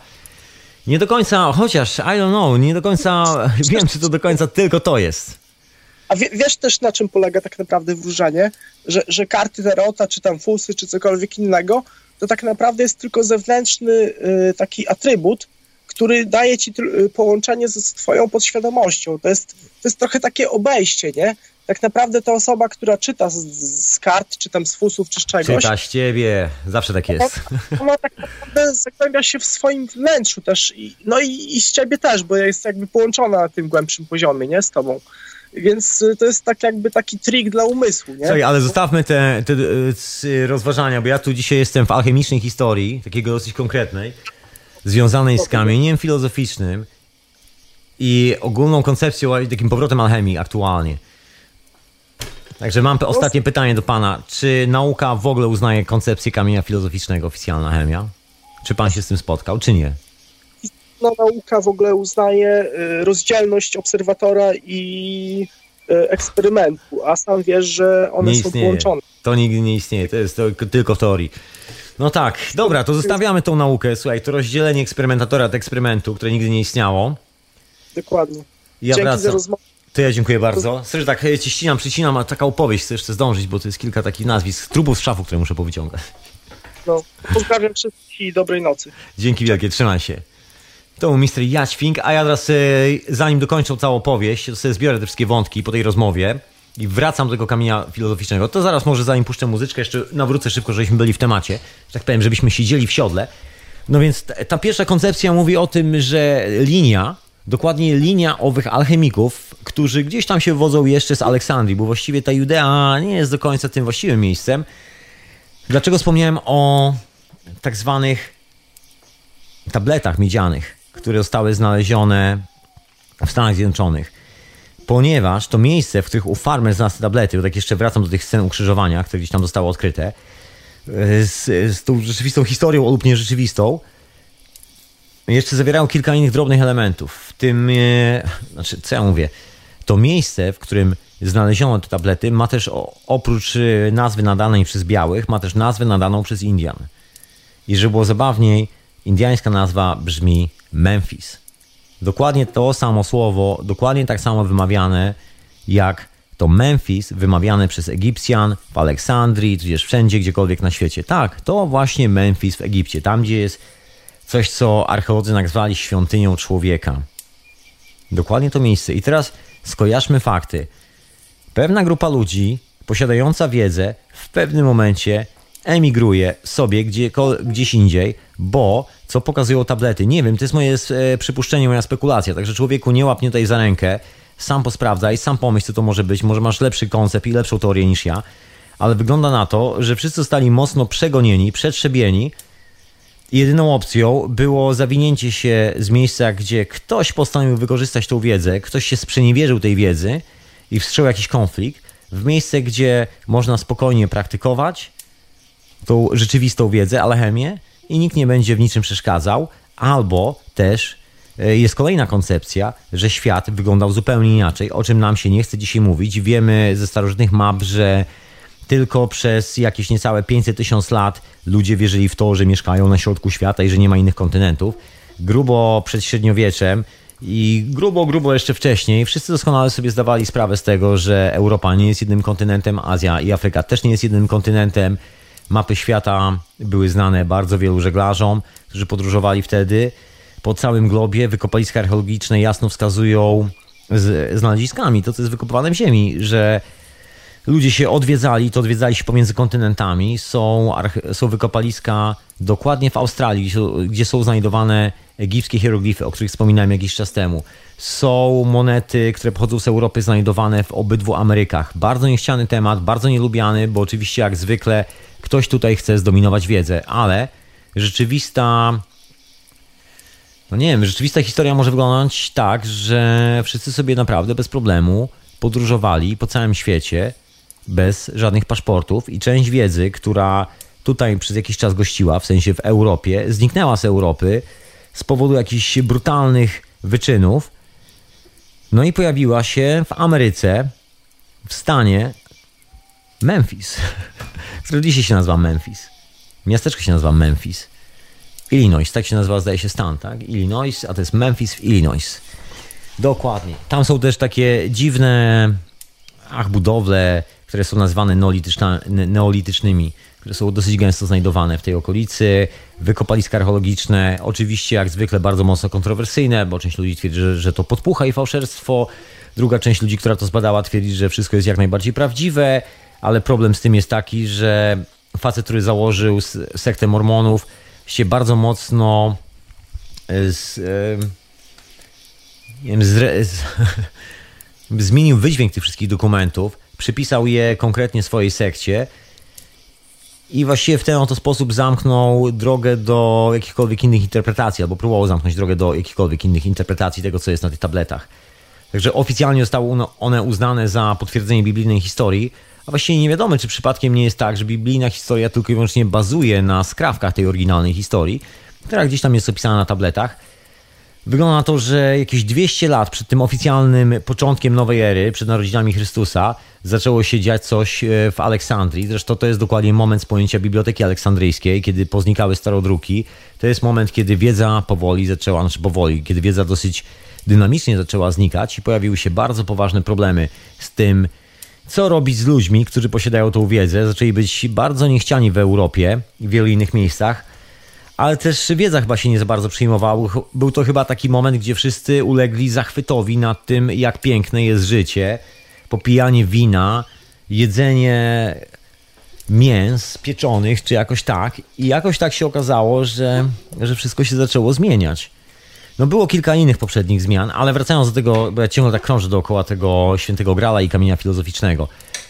Nie do końca, chociaż, I don't know, nie do końca wiem, czy to do końca tylko to jest. A wie, wiesz też, na czym polega tak naprawdę wróżenie? Że, że karty tarota, czy tam fusy, czy cokolwiek innego, to tak naprawdę jest tylko zewnętrzny y, taki atrybut, który daje ci y, połączenie z, z twoją podświadomością. To jest, to jest trochę takie obejście, nie? tak naprawdę ta osoba, która czyta z, z, kart, czy tam z fusów, czy z czegoś... Czyta z ciebie, zawsze tak jest. Ona, ona tak naprawdę zagłębia się w swoim wnętrzu też, i, no i, i z ciebie też, bo jest jakby połączona na tym głębszym poziomie, nie, z tobą. Więc y, to jest tak jakby taki trik dla umysłu, nie? Słuchaj, ale zostawmy te, te, te rozważania, bo ja tu dzisiaj jestem w alchemicznej historii, takiego dosyć konkretnej, związanej z kamieniem filozoficznym i ogólną koncepcją i takim powrotem alchemii aktualnie. Także mam ostatnie pytanie do pana. Czy nauka w ogóle uznaje koncepcję kamienia filozoficznego, oficjalna chemia? Czy pan się z tym spotkał, czy nie? No, nauka w ogóle uznaje y, rozdzielność obserwatora i y, eksperymentu, a sam wiesz, że one nie są istnieje. połączone. To nigdy nie istnieje, to jest to tylko w teorii. No tak, dobra, to zostawiamy tą naukę. Słuchaj, to rozdzielenie eksperymentatora od eksperymentu, które nigdy nie istniało. Dokładnie. Ja Dzięki wracam. za rozmowę. To ja dziękuję bardzo. Słyszę tak, ci ścinam, przycinam, a taka opowieść chcę jeszcze zdążyć, bo to jest kilka takich nazwisk, trupów z szafu, które muszę powyciągać. No, pozdrawiam wszystkich i dobrej nocy. Dzięki wielkie, trzymaj się. To był Mr. Jaćwing, a ja teraz, e, zanim dokończę całą opowieść, to sobie zbiorę te wszystkie wątki po tej rozmowie i wracam do tego kamienia filozoficznego. To zaraz może zanim puszczę muzyczkę, jeszcze nawrócę szybko, żebyśmy byli w temacie, że tak powiem, żebyśmy siedzieli w siodle. No więc ta pierwsza koncepcja mówi o tym, że linia, dokładnie linia owych alchemików, którzy gdzieś tam się wywodzą jeszcze z Aleksandrii, bo właściwie ta Judea nie jest do końca tym właściwym miejscem. Dlaczego wspomniałem o tak zwanych tabletach miedzianych, które zostały znalezione w Stanach Zjednoczonych? Ponieważ to miejsce, w których u farmer znalazł tablety, bo tak jeszcze wracam do tych scen ukrzyżowania, które gdzieś tam zostały odkryte, z, z tą rzeczywistą historią lub nierzeczywistą, jeszcze zawierają kilka innych drobnych elementów. W tym, e, znaczy, co ja mówię, to miejsce, w którym znaleziono te tablety, ma też oprócz e, nazwy nadanej przez białych, ma też nazwę nadaną przez Indian. I żeby było zabawniej, indiańska nazwa brzmi Memphis. Dokładnie to samo słowo, dokładnie tak samo wymawiane jak to Memphis wymawiane przez Egipcjan w Aleksandrii, tudzież wszędzie, gdziekolwiek na świecie. Tak, to właśnie Memphis w Egipcie, tam gdzie jest coś, co archeolodzy nazwali świątynią człowieka. Dokładnie to miejsce. I teraz skojarzmy fakty. Pewna grupa ludzi posiadająca wiedzę w pewnym momencie emigruje sobie gdzie, gdzieś indziej, bo co pokazują tablety? Nie wiem, to jest moje e, przypuszczenie, moja spekulacja. Także człowieku nie łapnie tutaj za rękę sam posprawdzaj, sam pomyśl, co to może być. Może masz lepszy koncept i lepszą teorię niż ja. Ale wygląda na to, że wszyscy zostali mocno przegonieni, przetrzebieni. Jedyną opcją było zawinięcie się z miejsca, gdzie ktoś postanowił wykorzystać tą wiedzę, ktoś się sprzeniewierzył tej wiedzy i wstrzał jakiś konflikt, w miejsce, gdzie można spokojnie praktykować tą rzeczywistą wiedzę, alchemię i nikt nie będzie w niczym przeszkadzał, albo też E, jest kolejna koncepcja, że świat wyglądał zupełnie inaczej, o czym nam się nie chce dzisiaj mówić. Wiemy ze starożytnych map, że tylko przez jakieś niecałe 500 tysiąc lat ludzie wierzyli w to, że mieszkają na środku świata i że nie ma innych kontynentów. Grubo przed średniowieczem i grubo, grubo jeszcze wcześniej wszyscy doskonale sobie zdawali sprawę z tego, że Europa nie jest jednym kontynentem, Azja i Afryka też nie jest jednym kontynentem. Mapy świata były znane bardzo wielu żeglarzom, którzy podróżowali wtedy po całym globie wykopaliska archeologiczne jasno wskazują z znaleziskami, to co jest wykopywane w ziemi, że ludzie się odwiedzali, to odwiedzali się pomiędzy kontynentami. Są, są wykopaliska dokładnie w Australii, gdzie są znajdowane egipskie hieroglify, o których wspominałem jakiś czas temu. Są monety, które pochodzą z Europy, znajdowane w obydwu Amerykach. Bardzo niechciany temat, bardzo nielubiany, bo oczywiście jak zwykle ktoś tutaj chce zdominować wiedzę, ale rzeczywista no nie wiem, rzeczywista historia może wyglądać tak, że wszyscy sobie naprawdę bez problemu podróżowali po całym świecie bez żadnych paszportów i część wiedzy, która tutaj przez jakiś czas gościła, w sensie w Europie, zniknęła z Europy z powodu jakichś brutalnych wyczynów. No i pojawiła się w Ameryce, w stanie Memphis, który dzisiaj się nazywa Memphis. Miasteczko się nazywa Memphis. Illinois, tak się nazywa, zdaje się stan, tak? Illinois, a to jest Memphis w Illinois. Dokładnie. Tam są też takie dziwne, ach, budowle, które są nazywane neolitycznymi, które są dosyć gęsto znajdowane w tej okolicy. Wykopaliska archeologiczne, oczywiście jak zwykle bardzo mocno kontrowersyjne, bo część ludzi twierdzi, że, że to podpucha i fałszerstwo. Druga część ludzi, która to zbadała, twierdzi, że wszystko jest jak najbardziej prawdziwe, ale problem z tym jest taki, że facet, który założył sektę mormonów, się bardzo mocno e, z, e, nie wiem, z, z, zmienił wydźwięk tych wszystkich dokumentów, przypisał je konkretnie swojej sekcie i właściwie w ten oto sposób zamknął drogę do jakichkolwiek innych interpretacji, albo próbował zamknąć drogę do jakichkolwiek innych interpretacji tego, co jest na tych tabletach. Także oficjalnie zostały one uznane za potwierdzenie biblijnej historii, a właściwie nie wiadomo, czy przypadkiem nie jest tak, że biblijna historia tylko i wyłącznie bazuje na skrawkach tej oryginalnej historii, która gdzieś tam jest opisana na tabletach. Wygląda na to, że jakieś 200 lat przed tym oficjalnym początkiem nowej ery, przed narodzinami Chrystusa, zaczęło się dziać coś e, w Aleksandrii. Zresztą to jest dokładnie moment z pojęcia Biblioteki Aleksandryjskiej, kiedy poznikały starodruki. To jest moment, kiedy wiedza powoli zaczęła, znaczy powoli, kiedy wiedza dosyć dynamicznie zaczęła znikać i pojawiły się bardzo poważne problemy z tym, co robić z ludźmi, którzy posiadają tą wiedzę. Zaczęli być bardzo niechciani w Europie i w wielu innych miejscach, ale też wiedza chyba się nie za bardzo przyjmowała. Był to chyba taki moment, gdzie wszyscy ulegli zachwytowi nad tym, jak piękne jest życie, popijanie wina, jedzenie mięs pieczonych, czy jakoś tak. I jakoś tak się okazało, że, że wszystko się zaczęło zmieniać. No było kilka innych poprzednich zmian, ale wracając do tego, bo ja ciągle tak krążę dookoła tego świętego grala i kamienia filozoficznego.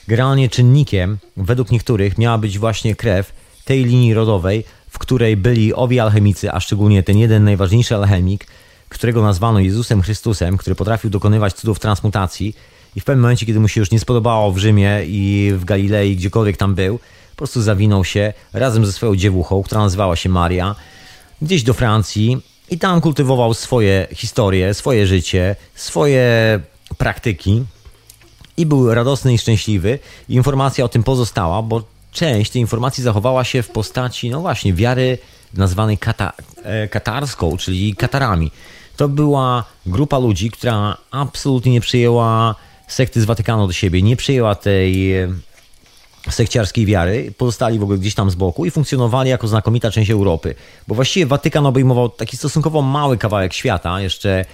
Generalnie czynnikiem, według niektórych, miała być właśnie krew tej linii rodowej, w której byli owi alchemicy, a szczególnie ten jeden najważniejszy alchemik, którego nazwano Jezusem Chrystusem, który potrafił dokonywać cudów transmutacji i w pewnym momencie, kiedy mu się już nie spodobało w Rzymie i w Galilei, gdziekolwiek tam był, po prostu zawinął się razem ze swoją dziewuchą, która nazywała się Maria, gdzieś do Francji i tam kultywował swoje historie, swoje życie, swoje praktyki i był radosny i szczęśliwy. Informacja o tym pozostała, bo część tej informacji zachowała się w postaci, no właśnie, wiary nazwanej kata, e, katarską, czyli katarami. To była grupa ludzi, która absolutnie nie przyjęła sekty z Watykanu do siebie, nie przyjęła tej e, sekciarskiej wiary, pozostali w ogóle gdzieś tam z boku i funkcjonowali jako znakomita część Europy. Bo właściwie Watykan obejmował taki stosunkowo mały kawałek świata, jeszcze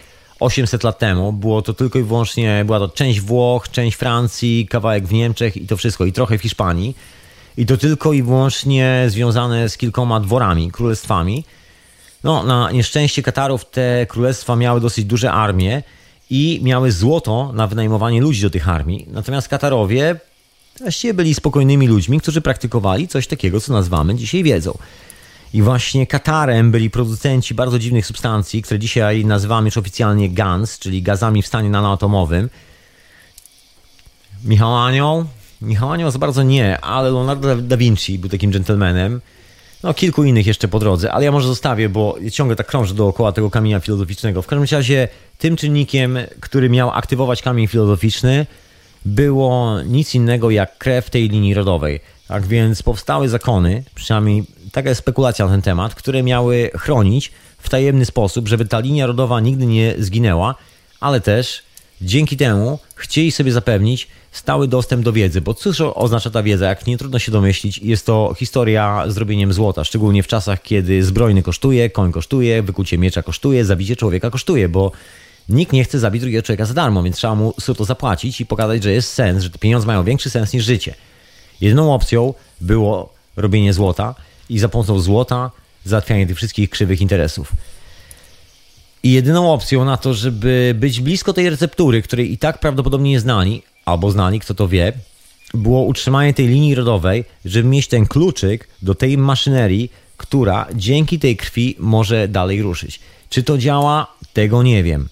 800 lat temu. Było to tylko i wyłącznie, była to część Włoch, część Francji, kawałek w Niemczech i to wszystko, i trochę w Hiszpanii. I to tylko i wyłącznie związane z kilkoma dworami, królestwami. No, na nieszczęście Katarów te królestwa miały dosyć duże armie i miały złoto na wynajmowanie ludzi do tych armii. Natomiast Katarowie właściwie byli spokojnymi ludźmi, którzy praktykowali coś takiego, co nazywamy dzisiaj wiedzą. I właśnie Katarem byli producenci bardzo dziwnych substancji, które dzisiaj nazywamy już oficjalnie GANS, czyli gazami w stanie nanoatomowym. Michał Anioł? Michał za bardzo nie, ale Leonardo da Vinci był takim gentlemanem. No, kilku innych jeszcze po drodze, ale ja może zostawię, bo ciągle tak krążę dookoła tego kamienia filozoficznego. W każdym razie tym czynnikiem, który miał aktywować kamień filozoficzny, było nic innego jak krew tej linii rodowej. Tak więc powstały zakony, przynajmniej taka jest spekulacja na ten temat, które miały chronić w tajemny sposób, żeby ta linia rodowa nigdy nie zginęła, ale też dzięki temu chcieli sobie zapewnić stały dostęp do wiedzy, bo cóż oznacza ta wiedza, jak nie trudno się domyślić, jest to historia z robieniem złota, szczególnie w czasach, kiedy zbrojny kosztuje, koń kosztuje, wykucie miecza kosztuje, zabicie człowieka kosztuje, bo nikt nie chce zabić drugiego człowieka za darmo, więc trzeba mu to zapłacić i pokazać, że jest sens, że te pieniądze mają większy sens niż życie. Jedyną opcją było robienie złota i za pomocą złota załatwianie tych wszystkich krzywych interesów. I jedyną opcją na to, żeby być blisko tej receptury, której i tak prawdopodobnie nie znali, albo znali, kto to wie, było utrzymanie tej linii rodowej, żeby mieć ten kluczyk do tej maszynerii, która dzięki tej krwi może dalej ruszyć. Czy to działa? Tego nie wiem.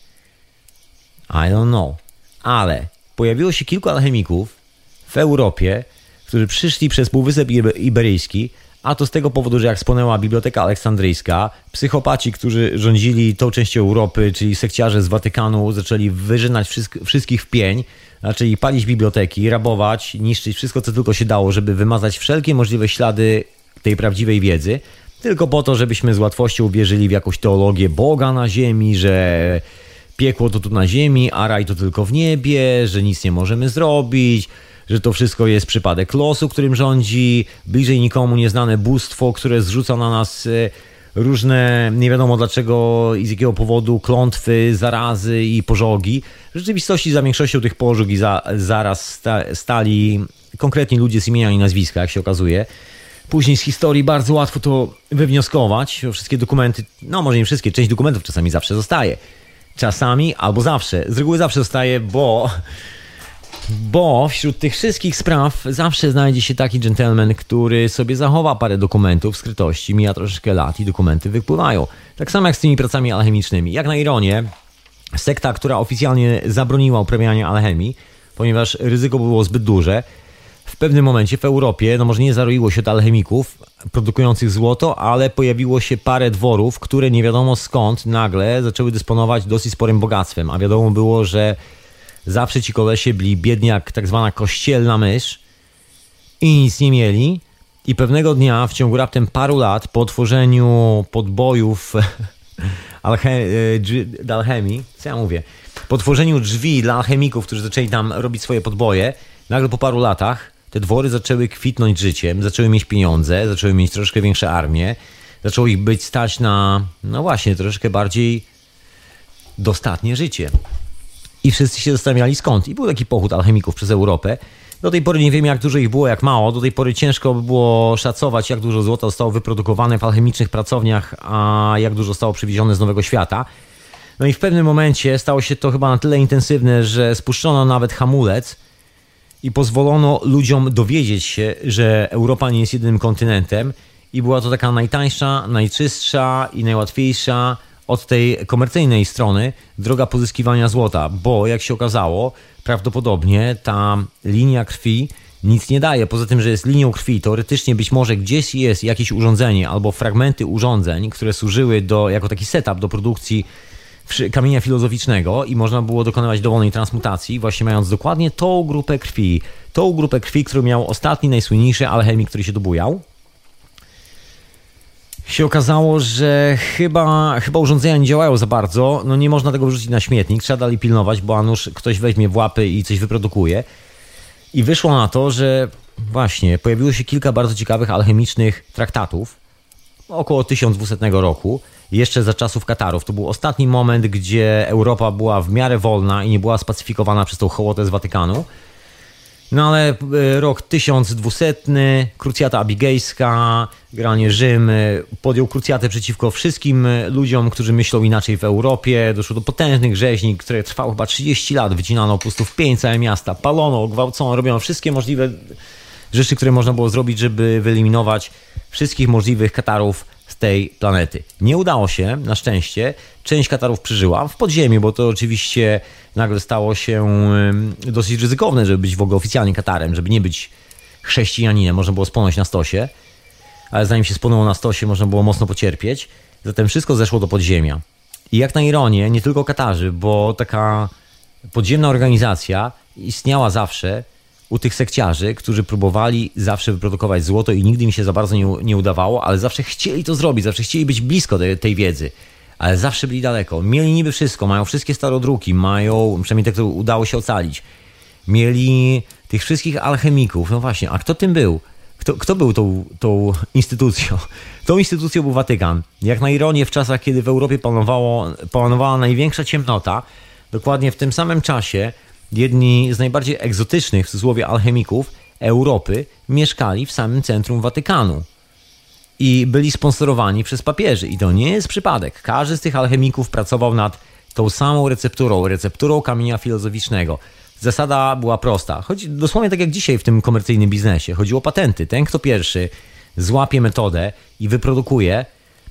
I don't know. Ale pojawiło się kilku alchemików w Europie, którzy przyszli przez Półwysep Iberyjski, a to z tego powodu, że jak spłonęła Biblioteka Aleksandryjska, psychopaci, którzy rządzili tą częścią Europy, czyli sekciarze z Watykanu, zaczęli wyżynać wszystkich w pień, zaczęli palić biblioteki, rabować, niszczyć wszystko, co tylko się dało, żeby wymazać wszelkie możliwe ślady tej prawdziwej wiedzy, tylko po to, żebyśmy z łatwością uwierzyli w jakąś teologię Boga na ziemi, że piekło to tu na ziemi, a raj to tylko w niebie, że nic nie możemy zrobić, że to wszystko jest przypadek losu, którym rządzi, bliżej nikomu nieznane bóstwo, które zrzuca na nas e, różne, nie wiadomo dlaczego i z jakiego powodu, klątwy, zarazy i pożogi. W rzeczywistości za większością tych pożog i za, zaraz sta, stali konkretni ludzie z imienia i nazwiska, jak się okazuje. Później z historii bardzo łatwo to wywnioskować. Wszystkie dokumenty, no może nie wszystkie, część dokumentów czasami zawsze zostaje. Czasami albo zawsze. Z reguły zawsze zostaje, bo bo wśród tych wszystkich spraw zawsze znajdzie się taki gentleman, który sobie zachowa parę dokumentów w skrytości, mija troszeczkę lat i dokumenty wypływają. Tak samo jak z tymi pracami alchemicznymi. Jak na ironię, sekta, która oficjalnie zabroniła uprawiania alchemii, ponieważ ryzyko było zbyt duże, w pewnym momencie w Europie, no może nie zaroiło się od alchemików produkujących złoto, ale pojawiło się parę dworów, które nie wiadomo skąd nagle zaczęły dysponować dosyć sporym bogactwem, a wiadomo było, że Zawsze ci kolesie byli biedni jak tak zwana kościelna mysz i nic nie mieli. I pewnego dnia w ciągu raptem paru lat po tworzeniu podbojów alche- e, alchemii, co ja mówię, po tworzeniu drzwi dla alchemików, którzy zaczęli tam robić swoje podboje, nagle po paru latach te dwory zaczęły kwitnąć życiem, zaczęły mieć pieniądze, zaczęły mieć troszkę większe armie, Zaczęło ich być stać na, no właśnie, troszeczkę bardziej dostatnie życie. I wszyscy się zastanawiali skąd. I był taki pochód alchemików przez Europę. Do tej pory nie wiem, jak dużo ich było, jak mało. Do tej pory ciężko by było szacować, jak dużo złota zostało wyprodukowane w alchemicznych pracowniach, a jak dużo zostało przywiezione z Nowego Świata. No i w pewnym momencie stało się to chyba na tyle intensywne, że spuszczono nawet hamulec i pozwolono ludziom dowiedzieć się, że Europa nie jest jedynym kontynentem i była to taka najtańsza, najczystsza i najłatwiejsza od tej komercyjnej strony droga pozyskiwania złota, bo jak się okazało, prawdopodobnie ta linia krwi nic nie daje. Poza tym, że jest linią krwi, teoretycznie być może gdzieś jest jakieś urządzenie albo fragmenty urządzeń, które służyły do, jako taki setup do produkcji kamienia filozoficznego i można było dokonywać dowolnej transmutacji, właśnie mając dokładnie tą grupę krwi, tą grupę krwi, którą miał ostatni, najsłynniejszy alchemik, który się dobujał się okazało, że chyba, chyba urządzenia nie działają za bardzo. No nie można tego wrzucić na śmietnik, trzeba dalej pilnować, bo a nuż ktoś weźmie w łapy i coś wyprodukuje. I wyszło na to, że właśnie pojawiło się kilka bardzo ciekawych alchemicznych traktatów około 1200 roku, jeszcze za czasów Katarów. To był ostatni moment, gdzie Europa była w miarę wolna i nie była spacyfikowana przez tą hołotę z Watykanu. No ale e, rok 1200, krucjata abigejska, granie Rzym e, podjął krucjatę przeciwko wszystkim e, ludziom, którzy myślą inaczej w Europie. Doszło do potężnych rzeźni, które trwały chyba 30 lat. Wycinano po prostu w pień całe miasta, palono, gwałcono, robiono wszystkie możliwe rzeczy, które można było zrobić, żeby wyeliminować wszystkich możliwych Katarów z tej planety. Nie udało się, na szczęście. Część Katarów przeżyła w podziemiu, bo to oczywiście nagle stało się dosyć ryzykowne, żeby być w ogóle oficjalnie Katarem, żeby nie być chrześcijaninem. Można było spłonąć na stosie, ale zanim się spłonęło na stosie, można było mocno pocierpieć. Zatem wszystko zeszło do podziemia. I jak na ironię, nie tylko Katarzy, bo taka podziemna organizacja istniała zawsze u tych sekciarzy, którzy próbowali zawsze wyprodukować złoto i nigdy mi się za bardzo nie, nie udawało, ale zawsze chcieli to zrobić, zawsze chcieli być blisko tej, tej wiedzy ale zawsze byli daleko. Mieli niby wszystko, mają wszystkie starodruki, mają, przynajmniej tak to udało się ocalić. Mieli tych wszystkich alchemików. No właśnie, a kto tym był? Kto, kto był tą, tą instytucją? Tą instytucją był Watykan. Jak na ironię, w czasach, kiedy w Europie panowało, panowała największa ciemnota, dokładnie w tym samym czasie jedni z najbardziej egzotycznych, w cudzysłowie, alchemików Europy mieszkali w samym centrum Watykanu i byli sponsorowani przez papieży. I to nie jest przypadek. Każdy z tych alchemików pracował nad tą samą recepturą, recepturą kamienia filozoficznego. Zasada była prosta. Chodzi dosłownie tak jak dzisiaj w tym komercyjnym biznesie. Chodziło o patenty. Ten, kto pierwszy złapie metodę i wyprodukuje,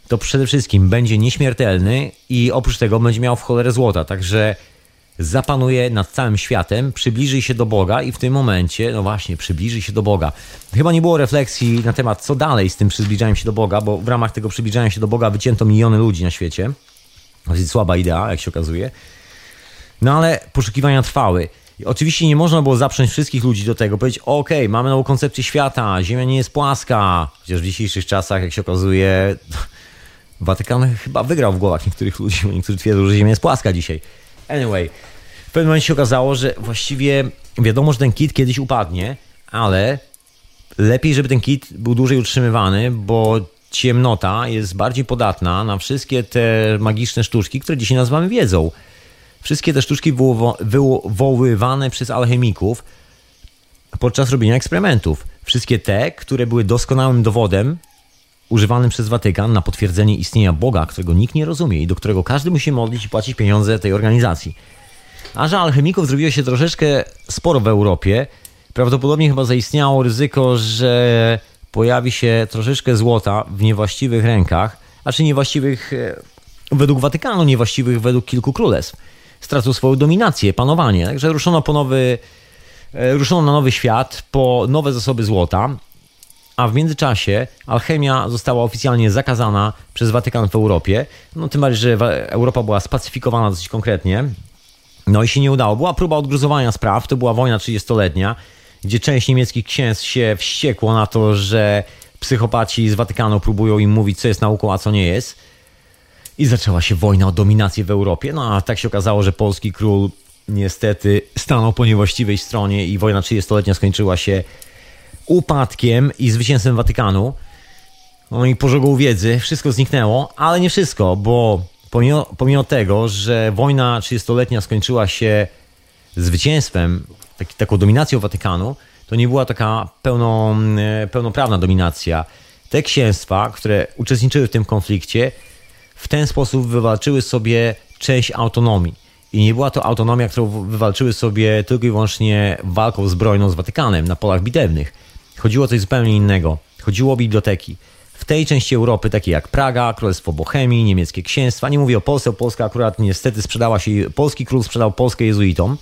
to przede wszystkim będzie nieśmiertelny i oprócz tego będzie miał w cholerę złota. Także zapanuje nad całym światem, przybliży się do Boga i w tym momencie, no właśnie, przybliży się do Boga. Chyba nie było refleksji na temat, co dalej z tym przybliżaniem się do Boga, bo w ramach tego przybliżania się do Boga wycięto miliony ludzi na świecie. Dosyć słaba idea, jak się okazuje. No ale poszukiwania trwały. Oczywiście nie można było zaprząć wszystkich ludzi do tego, powiedzieć, ok, mamy nową koncepcję świata, Ziemia nie jest płaska. Chociaż w dzisiejszych czasach, jak się okazuje, Watykan chyba wygrał w głowach niektórych ludzi, bo niektórzy twierdzą, że Ziemia jest płaska dzisiaj. Anyway, w pewnym momencie się okazało, że właściwie wiadomo, że ten kit kiedyś upadnie, ale lepiej, żeby ten kit był dłużej utrzymywany, bo ciemnota jest bardziej podatna na wszystkie te magiczne sztuczki, które dzisiaj nazywamy wiedzą. Wszystkie te sztuczki wywoływane przez alchemików podczas robienia eksperymentów. Wszystkie te, które były doskonałym dowodem używanym przez Watykan na potwierdzenie istnienia Boga, którego nikt nie rozumie i do którego każdy musi modlić i płacić pieniądze tej organizacji. A że alchemików zrobiło się troszeczkę sporo w Europie, prawdopodobnie chyba zaistniało ryzyko, że pojawi się troszeczkę złota w niewłaściwych rękach, a czy niewłaściwych e, według Watykanu, niewłaściwych według kilku królestw. Stracą swoją dominację, panowanie. Także ruszono po nowy, e, ruszono na nowy świat, po nowe zasoby złota, a w międzyczasie alchemia została oficjalnie zakazana przez Watykan w Europie. No tym bardziej, że Europa była spacyfikowana dosyć konkretnie. No i się nie udało. Była próba odgruzowania spraw, to była wojna 30-letnia, gdzie część niemieckich księstw się wściekło na to, że psychopaci z Watykanu próbują im mówić, co jest nauką, a co nie jest. I zaczęła się wojna o dominację w Europie. No a tak się okazało, że polski król niestety stanął po niewłaściwej stronie i wojna 30-letnia skończyła się upadkiem i zwycięstwem Watykanu. no i pożogą wiedzy, wszystko zniknęło, ale nie wszystko, bo pomimo, pomimo tego, że wojna 30-letnia skończyła się zwycięstwem, taki, taką dominacją Watykanu, to nie była taka pełno, e, pełnoprawna dominacja. Te księstwa, które uczestniczyły w tym konflikcie, w ten sposób wywalczyły sobie część autonomii. I nie była to autonomia, którą wywalczyły sobie tylko i wyłącznie walką zbrojną z Watykanem na polach bitewnych. Chodziło o coś zupełnie innego. Chodziło o biblioteki. W tej części Europy, takie jak Praga, Królestwo Bohemii, niemieckie księstwa, nie mówię o Polsce, Polska akurat niestety sprzedała się, polski król sprzedał Polskę jezuitom.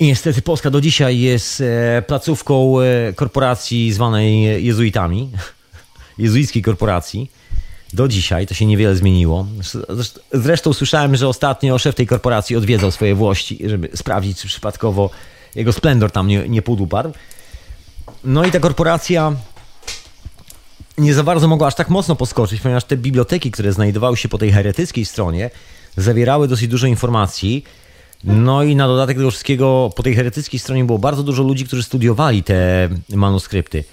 I niestety Polska do dzisiaj jest e, placówką e, korporacji zwanej jezuitami, jezuickiej korporacji. Do dzisiaj to się niewiele zmieniło. Zresztą słyszałem, że ostatnio szef tej korporacji odwiedzał swoje włości, żeby sprawdzić, czy przypadkowo jego splendor tam nie, nie podupadł. No i ta korporacja nie za bardzo mogła aż tak mocno poskoczyć, ponieważ te biblioteki, które znajdowały się po tej heretyckiej stronie, zawierały dosyć dużo informacji. No i na dodatek tego wszystkiego po tej heretyckiej stronie było bardzo dużo ludzi, którzy studiowali te manuskrypty.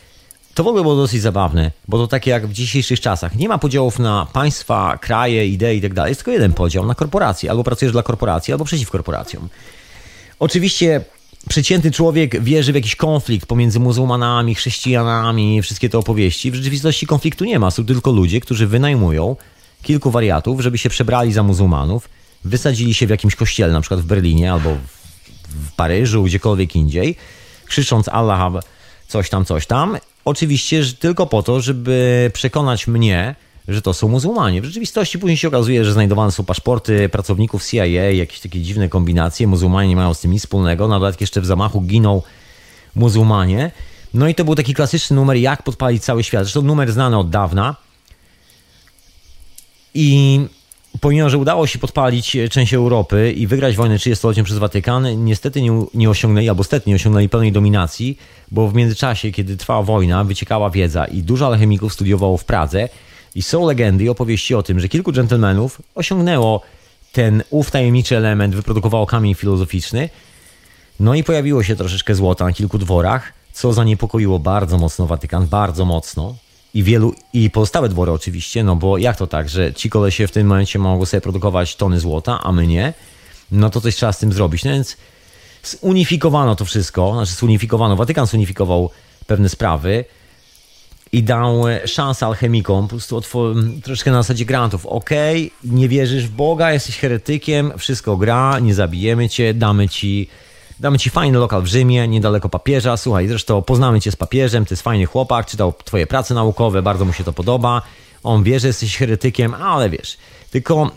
To w ogóle było dosyć zabawne, bo to takie jak w dzisiejszych czasach. Nie ma podziałów na państwa, kraje, idee i tak dalej. Jest tylko jeden podział na korporacje. Albo pracujesz dla korporacji, albo przeciw korporacjom. Oczywiście przeciętny człowiek wierzy w jakiś konflikt pomiędzy muzułmanami, chrześcijanami, wszystkie te opowieści. W rzeczywistości konfliktu nie ma. Są tylko ludzie, którzy wynajmują kilku wariatów, żeby się przebrali za muzułmanów, wysadzili się w jakimś kościele, na przykład w Berlinie albo w Paryżu, gdziekolwiek indziej, krzycząc Allah, coś tam, coś tam. Oczywiście że tylko po to, żeby przekonać mnie, że to są muzułmanie. W rzeczywistości później się okazuje, że znajdowane są paszporty pracowników CIA, jakieś takie dziwne kombinacje. Muzułmanie nie mają z tym nic wspólnego. Na dodatek jeszcze w zamachu giną muzułmanie. No i to był taki klasyczny numer, jak podpalić cały świat. Zresztą numer znany od dawna. I pomimo, że udało się podpalić część Europy i wygrać wojnę 30-letnią przez Watykan, niestety nie, nie osiągnęli, albo stety nie osiągnęli pełnej dominacji, bo w międzyczasie, kiedy trwała wojna, wyciekała wiedza i dużo alchemików studiowało w Pradze i są legendy i opowieści o tym, że kilku dżentelmenów osiągnęło ten ów tajemniczy element, wyprodukowało kamień filozoficzny. No i pojawiło się troszeczkę złota na kilku dworach, co zaniepokoiło bardzo mocno Watykan, bardzo mocno. I wielu, i pozostałe dwory oczywiście, no bo jak to tak, że ci kolesie w tym momencie mogą sobie produkować tony złota, a my nie? No to coś trzeba z tym zrobić. No więc zunifikowano to wszystko, znaczy zunifikowano, Watykan zunifikował pewne sprawy, i dał szansę alchemikom, po prostu troszeczkę na zasadzie grantów. Ok, nie wierzysz w Boga, jesteś heretykiem, wszystko gra, nie zabijemy cię, damy ci, damy ci fajny lokal w Rzymie, niedaleko papieża. Słuchaj, zresztą poznamy cię z papieżem, to jest fajny chłopak, czytał twoje prace naukowe, bardzo mu się to podoba. On wie, że jesteś heretykiem, ale wiesz, tylko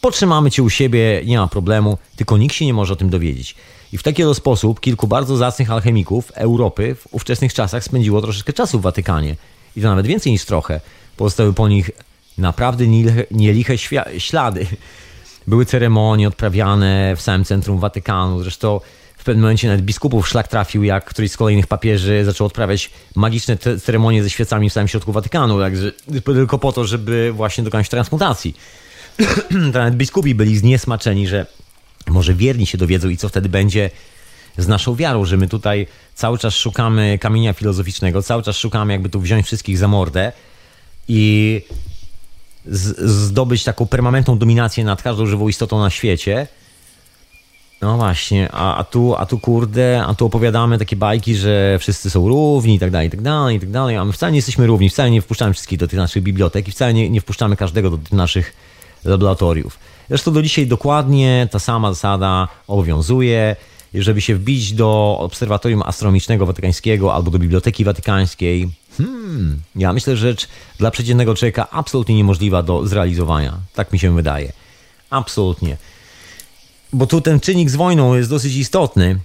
potrzymamy cię u siebie, nie ma problemu, tylko nikt się nie może o tym dowiedzieć. I w taki oto sposób kilku bardzo zacnych alchemików Europy w ówczesnych czasach spędziło troszeczkę czasu w Watykanie. I to nawet więcej niż trochę. Pozostały po nich naprawdę nieliche ślady. Były ceremonie odprawiane w samym centrum Watykanu. Zresztą w pewnym momencie nawet biskupów szlak trafił, jak któryś z kolejnych papieży zaczął odprawiać magiczne ceremonie ze świecami w samym środku Watykanu. Także tylko po to, żeby właśnie dokonać transmutacji. nawet biskupi byli zniesmaczeni, że może wierni się dowiedzą i co wtedy będzie z naszą wiarą, że my tutaj cały czas szukamy kamienia filozoficznego, cały czas szukamy jakby tu wziąć wszystkich za mordę i zdobyć taką permanentną dominację nad każdą żywą istotą na świecie. No właśnie, a, a, tu, a tu kurde, a tu opowiadamy takie bajki, że wszyscy są równi i tak dalej, i tak dalej, i tak dalej, a my wcale nie jesteśmy równi, wcale nie wpuszczamy wszystkich do tych naszych bibliotek i wcale nie, nie wpuszczamy każdego do tych naszych laboratoriów. Zresztą do dzisiaj dokładnie ta sama zasada obowiązuje. Żeby się wbić do Obserwatorium Astronomicznego Watykańskiego albo do Biblioteki Watykańskiej, hmm, ja myślę, że rzecz dla przeciętnego człowieka absolutnie niemożliwa do zrealizowania. Tak mi się wydaje. Absolutnie. Bo tu ten czynnik z wojną jest dosyć istotny,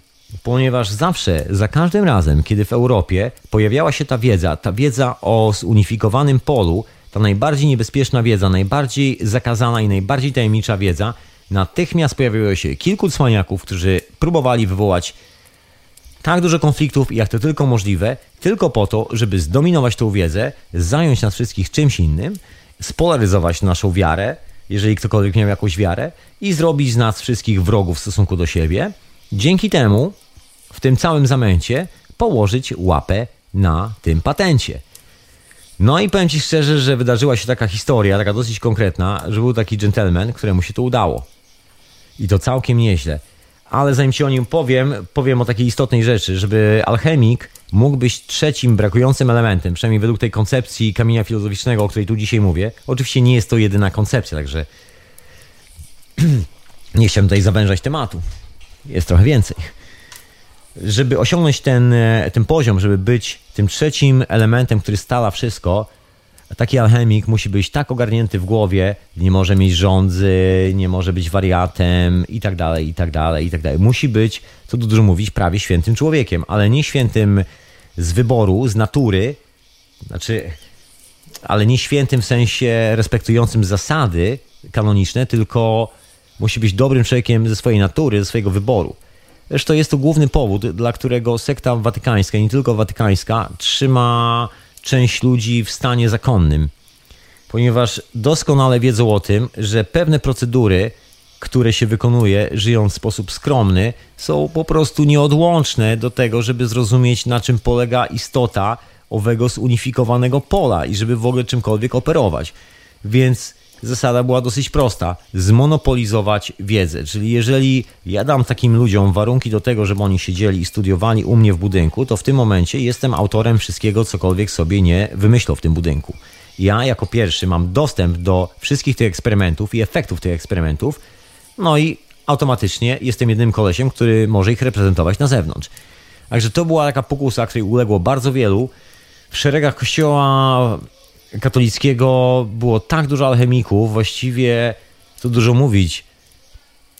ponieważ zawsze, za każdym razem, kiedy w Europie pojawiała się ta wiedza, ta wiedza o zunifikowanym polu, ta najbardziej niebezpieczna wiedza, najbardziej zakazana i najbardziej tajemnicza wiedza, natychmiast pojawiło się kilku cwaniaków, którzy próbowali wywołać tak dużo konfliktów, jak to tylko możliwe, tylko po to, żeby zdominować tą wiedzę, zająć nas wszystkich czymś innym, spolaryzować naszą wiarę, jeżeli ktokolwiek miał jakąś wiarę, i zrobić z nas wszystkich wrogów w stosunku do siebie. Dzięki temu, w tym całym zamęcie, położyć łapę na tym patencie. No i powiem Ci szczerze, że wydarzyła się taka historia, taka dosyć konkretna, że był taki gentleman, któremu się to udało. I to całkiem nieźle. Ale zanim Ci o nim powiem, powiem o takiej istotnej rzeczy, żeby alchemik mógł być trzecim brakującym elementem, przynajmniej według tej koncepcji kamienia filozoficznego, o której tu dzisiaj mówię. Oczywiście nie jest to jedyna koncepcja, także nie chciałem tutaj zawężać tematu. Jest trochę więcej. Żeby osiągnąć ten, e, ten poziom, żeby być tym trzecim elementem, który stala wszystko, taki alchemik musi być tak ogarnięty w głowie, nie może mieć rządzy, nie może być wariatem i tak dalej, i tak dalej, i tak dalej. Musi być, co tu dużo mówić, prawie świętym człowiekiem, ale nie świętym z wyboru, z natury, znaczy, ale nie świętym w sensie respektującym zasady kanoniczne, tylko musi być dobrym człowiekiem ze swojej natury, ze swojego wyboru. Zresztą jest to główny powód, dla którego sekta watykańska, nie tylko watykańska, trzyma część ludzi w stanie zakonnym. Ponieważ doskonale wiedzą o tym, że pewne procedury, które się wykonuje, żyjąc w sposób skromny, są po prostu nieodłączne do tego, żeby zrozumieć, na czym polega istota owego zunifikowanego pola i żeby w ogóle czymkolwiek operować. Więc zasada była dosyć prosta: zmonopolizować wiedzę. Czyli jeżeli ja dam takim ludziom warunki do tego, żeby oni siedzieli i studiowali u mnie w budynku, to w tym momencie jestem autorem wszystkiego, cokolwiek sobie nie wymyślą w tym budynku. Ja jako pierwszy mam dostęp do wszystkich tych eksperymentów i efektów tych eksperymentów, no i automatycznie jestem jednym kolesiem, który może ich reprezentować na zewnątrz. Także to była taka pokusa, której uległo bardzo wielu. W szeregach kościoła katolickiego było tak dużo alchemików, właściwie to dużo mówić.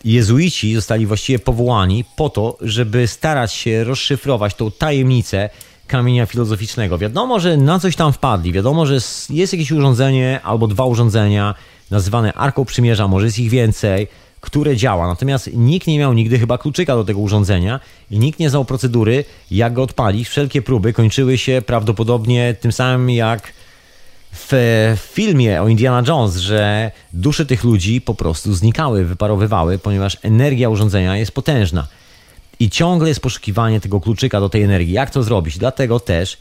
Jezuici zostali właściwie powołani po to, żeby starać się rozszyfrować tą tajemnicę kamienia filozoficznego. Wiadomo, że na coś tam wpadli, wiadomo, że jest jakieś urządzenie albo dwa urządzenia nazywane Arką Przymierza, może jest ich więcej, które działa. Natomiast nikt nie miał nigdy chyba kluczyka do tego urządzenia i nikt nie znał procedury, jak go odpalić. Wszelkie próby kończyły się prawdopodobnie tym samym jak w filmie o Indiana Jones, że dusze tych ludzi po prostu znikały, wyparowywały, ponieważ energia urządzenia jest potężna. I ciągle jest poszukiwanie tego kluczyka do tej energii. Jak to zrobić? Dlatego też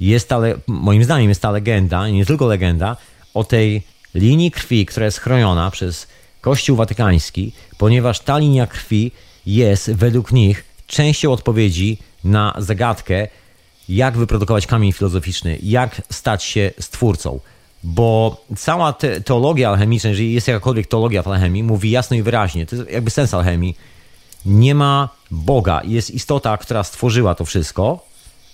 jest ta, moim zdaniem jest ta legenda, nie tylko legenda, o tej linii krwi, która jest chroniona przez Kościół Watykański, ponieważ ta linia krwi jest według nich częścią odpowiedzi na zagadkę, jak wyprodukować kamień filozoficzny, jak stać się stwórcą. Bo cała te, teologia alchemiczna, jeżeli jest jakakolwiek teologia w alchemii, mówi jasno i wyraźnie, to jest jakby sens alchemii, nie ma Boga. Jest istota, która stworzyła to wszystko,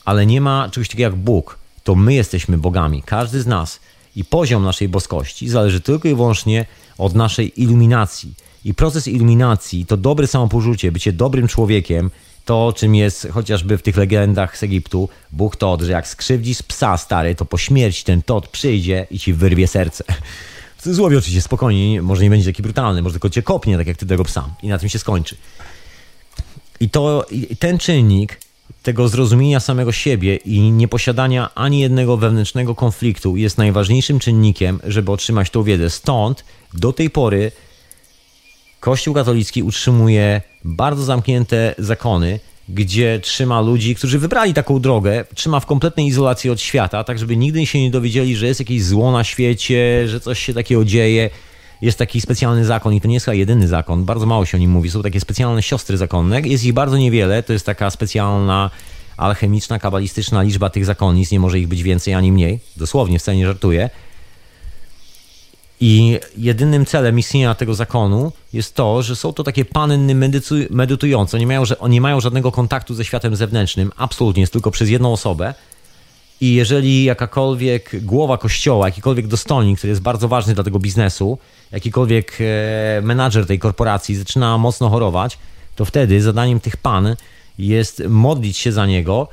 ale nie ma czegoś takiego jak Bóg. To my jesteśmy bogami, każdy z nas. I poziom naszej boskości zależy tylko i wyłącznie od naszej iluminacji. I proces iluminacji to dobre samopoczucie, bycie dobrym człowiekiem, to, czym jest chociażby w tych legendach z Egiptu, Bóg Tod, że jak skrzywdzisz psa stary, to po śmierci ten Tod przyjdzie i ci wyrwie serce. W cudzysłowie oczywiście, spokojnie, może nie będzie taki brutalny, może tylko cię kopnie, tak jak ty tego psa i na tym się skończy. I to i ten czynnik tego zrozumienia samego siebie i nieposiadania ani jednego wewnętrznego konfliktu jest najważniejszym czynnikiem, żeby otrzymać tą wiedzę. Stąd do tej pory Kościół katolicki utrzymuje bardzo zamknięte zakony, gdzie trzyma ludzi, którzy wybrali taką drogę, trzyma w kompletnej izolacji od świata, tak żeby nigdy się nie dowiedzieli, że jest jakieś zło na świecie, że coś się takiego dzieje. Jest taki specjalny zakon i to nie jest chyba jedyny zakon, bardzo mało się o nim mówi. Są takie specjalne siostry zakonne, jest ich bardzo niewiele, to jest taka specjalna alchemiczna, kabalistyczna liczba tych zakonnic, nie może ich być więcej ani mniej, dosłownie, wcale nie żartuję. I jedynym celem istnienia tego zakonu jest to, że są to takie panny medytujące. Nie mają, nie mają żadnego kontaktu ze światem zewnętrznym, absolutnie, jest tylko przez jedną osobę. I jeżeli jakakolwiek głowa kościoła, jakikolwiek dostojnik, który jest bardzo ważny dla tego biznesu, jakikolwiek e, menadżer tej korporacji zaczyna mocno chorować, to wtedy zadaniem tych pan jest modlić się za niego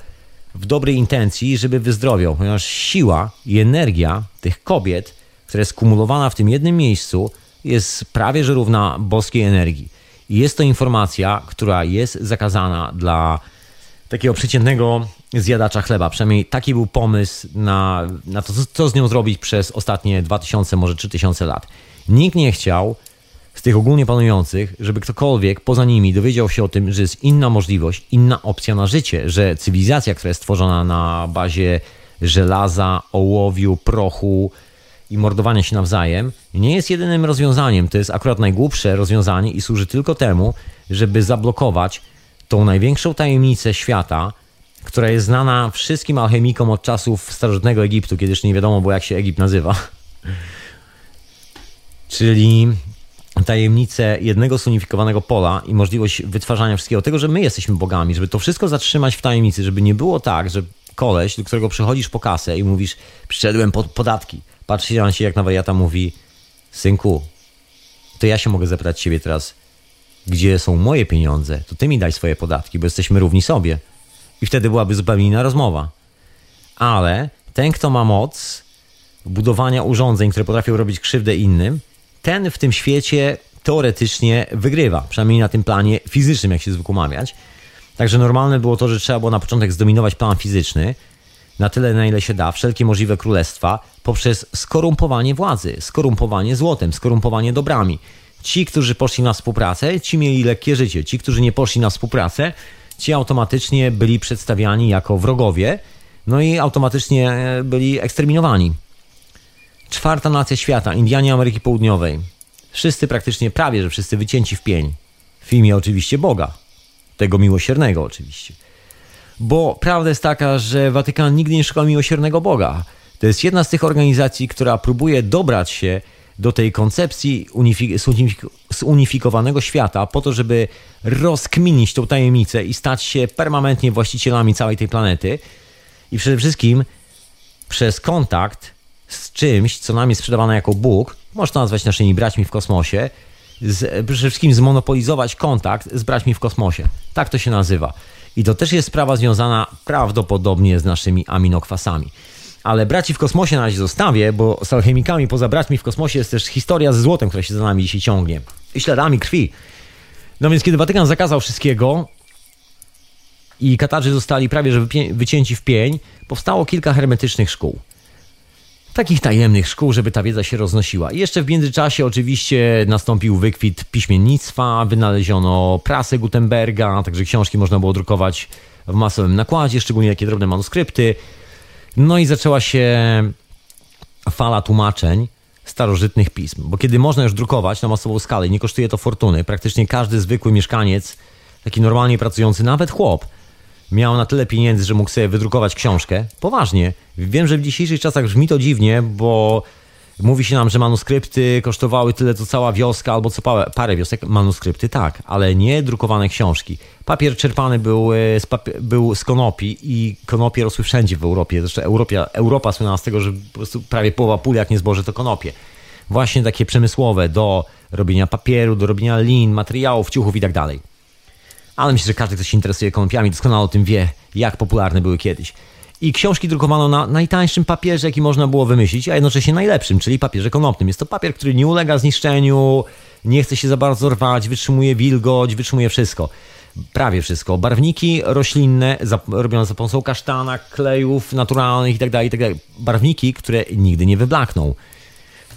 w dobrej intencji, żeby wyzdrowiał, ponieważ siła i energia tych kobiet która jest kumulowana w tym jednym miejscu, jest prawie że równa boskiej energii. I jest to informacja, która jest zakazana dla takiego przeciętnego zjadacza chleba. Przynajmniej taki był pomysł na, na to, co z nią zrobić przez ostatnie 2000, może 3000 lat. Nikt nie chciał z tych ogólnie panujących, żeby ktokolwiek poza nimi dowiedział się o tym, że jest inna możliwość, inna opcja na życie, że cywilizacja, która jest stworzona na bazie żelaza, ołowiu, prochu i mordowania się nawzajem, nie jest jedynym rozwiązaniem. To jest akurat najgłupsze rozwiązanie i służy tylko temu, żeby zablokować tą największą tajemnicę świata, która jest znana wszystkim alchemikom od czasów starożytnego Egiptu, kiedy jeszcze nie wiadomo było, jak się Egipt nazywa. Czyli tajemnicę jednego zunifikowanego pola i możliwość wytwarzania wszystkiego, tego, że my jesteśmy bogami, żeby to wszystko zatrzymać w tajemnicy, żeby nie było tak, że koleś, do którego przychodzisz po kasę i mówisz, przyszedłem pod podatki, patrzy na się jak na wariata, mówi, synku, to ja się mogę zapytać ciebie teraz, gdzie są moje pieniądze, to ty mi daj swoje podatki, bo jesteśmy równi sobie. I wtedy byłaby zupełnie inna rozmowa. Ale ten, kto ma moc budowania urządzeń, które potrafią robić krzywdę innym, ten w tym świecie teoretycznie wygrywa, przynajmniej na tym planie fizycznym, jak się zwykło mawiać. Także normalne było to, że trzeba było na początek zdominować plan fizyczny, na tyle, na ile się da, wszelkie możliwe królestwa, poprzez skorumpowanie władzy, skorumpowanie złotem, skorumpowanie dobrami. Ci, którzy poszli na współpracę, ci mieli lekkie życie. Ci, którzy nie poszli na współpracę, ci automatycznie byli przedstawiani jako wrogowie, no i automatycznie e, byli eksterminowani. Czwarta nacja świata, Indianie Ameryki Południowej. Wszyscy praktycznie, prawie że wszyscy wycięci w pień. W imię oczywiście Boga. Tego miłosiernego oczywiście. Bo prawda jest taka, że Watykan nigdy nie szukał miłosiernego Boga. To jest jedna z tych organizacji, która próbuje dobrać się do tej koncepcji zunifikowanego świata po to, żeby rozkminić tą tajemnicę i stać się permanentnie właścicielami całej tej planety. I przede wszystkim przez kontakt z czymś, co nam jest sprzedawane jako Bóg, można nazwać naszymi braćmi w kosmosie, z, przede wszystkim zmonopolizować kontakt z braćmi w kosmosie. Tak to się nazywa. I to też jest sprawa związana prawdopodobnie z naszymi aminokwasami. Ale braci w kosmosie na razie zostawię, bo z alchemikami poza braćmi w kosmosie jest też historia ze złotem, która się za nami dzisiaj ciągnie. I śladami krwi. No więc kiedy Watykan zakazał wszystkiego i Katarzy zostali prawie że wycięci w pień, powstało kilka hermetycznych szkół takich tajemnych szkół, żeby ta wiedza się roznosiła. I jeszcze w międzyczasie oczywiście nastąpił wykwit piśmiennictwa, wynaleziono prasę Gutenberga, także książki można było drukować w masowym nakładzie, szczególnie takie drobne manuskrypty. No i zaczęła się fala tłumaczeń starożytnych pism, bo kiedy można już drukować na masową skalę, nie kosztuje to fortuny, praktycznie każdy zwykły mieszkaniec, taki normalnie pracujący, nawet chłop, miał na tyle pieniędzy, że mógł sobie wydrukować książkę. Poważnie. Wiem, że w dzisiejszych czasach brzmi to dziwnie, bo mówi się nam, że manuskrypty kosztowały tyle, co cała wioska albo co parę wiosek. Manuskrypty tak, ale nie drukowane książki. Papier czerpany był e, z, był z konopi i konopie rosły wszędzie w Europie. Zresztą Europa, Europa słynęła z tego, że po prostu prawie połowa pól, jak nie zboże, to konopie. Właśnie takie przemysłowe do robienia papieru, do robienia lin, materiałów, ciuchów i tak dalej ale myślę, że każdy, kto się interesuje konopiami, doskonale o tym wie, jak popularne były kiedyś. I książki drukowano na najtańszym papierze, jaki można było wymyślić, a jednocześnie najlepszym, czyli papierze konopnym. Jest to papier, który nie ulega zniszczeniu, nie chce się za bardzo rwać, wytrzymuje wilgoć, wytrzymuje wszystko. Prawie wszystko. Barwniki roślinne, robione za pomocą kasztana, klejów naturalnych itd., tak itd. Tak Barwniki, które nigdy nie wyblakną.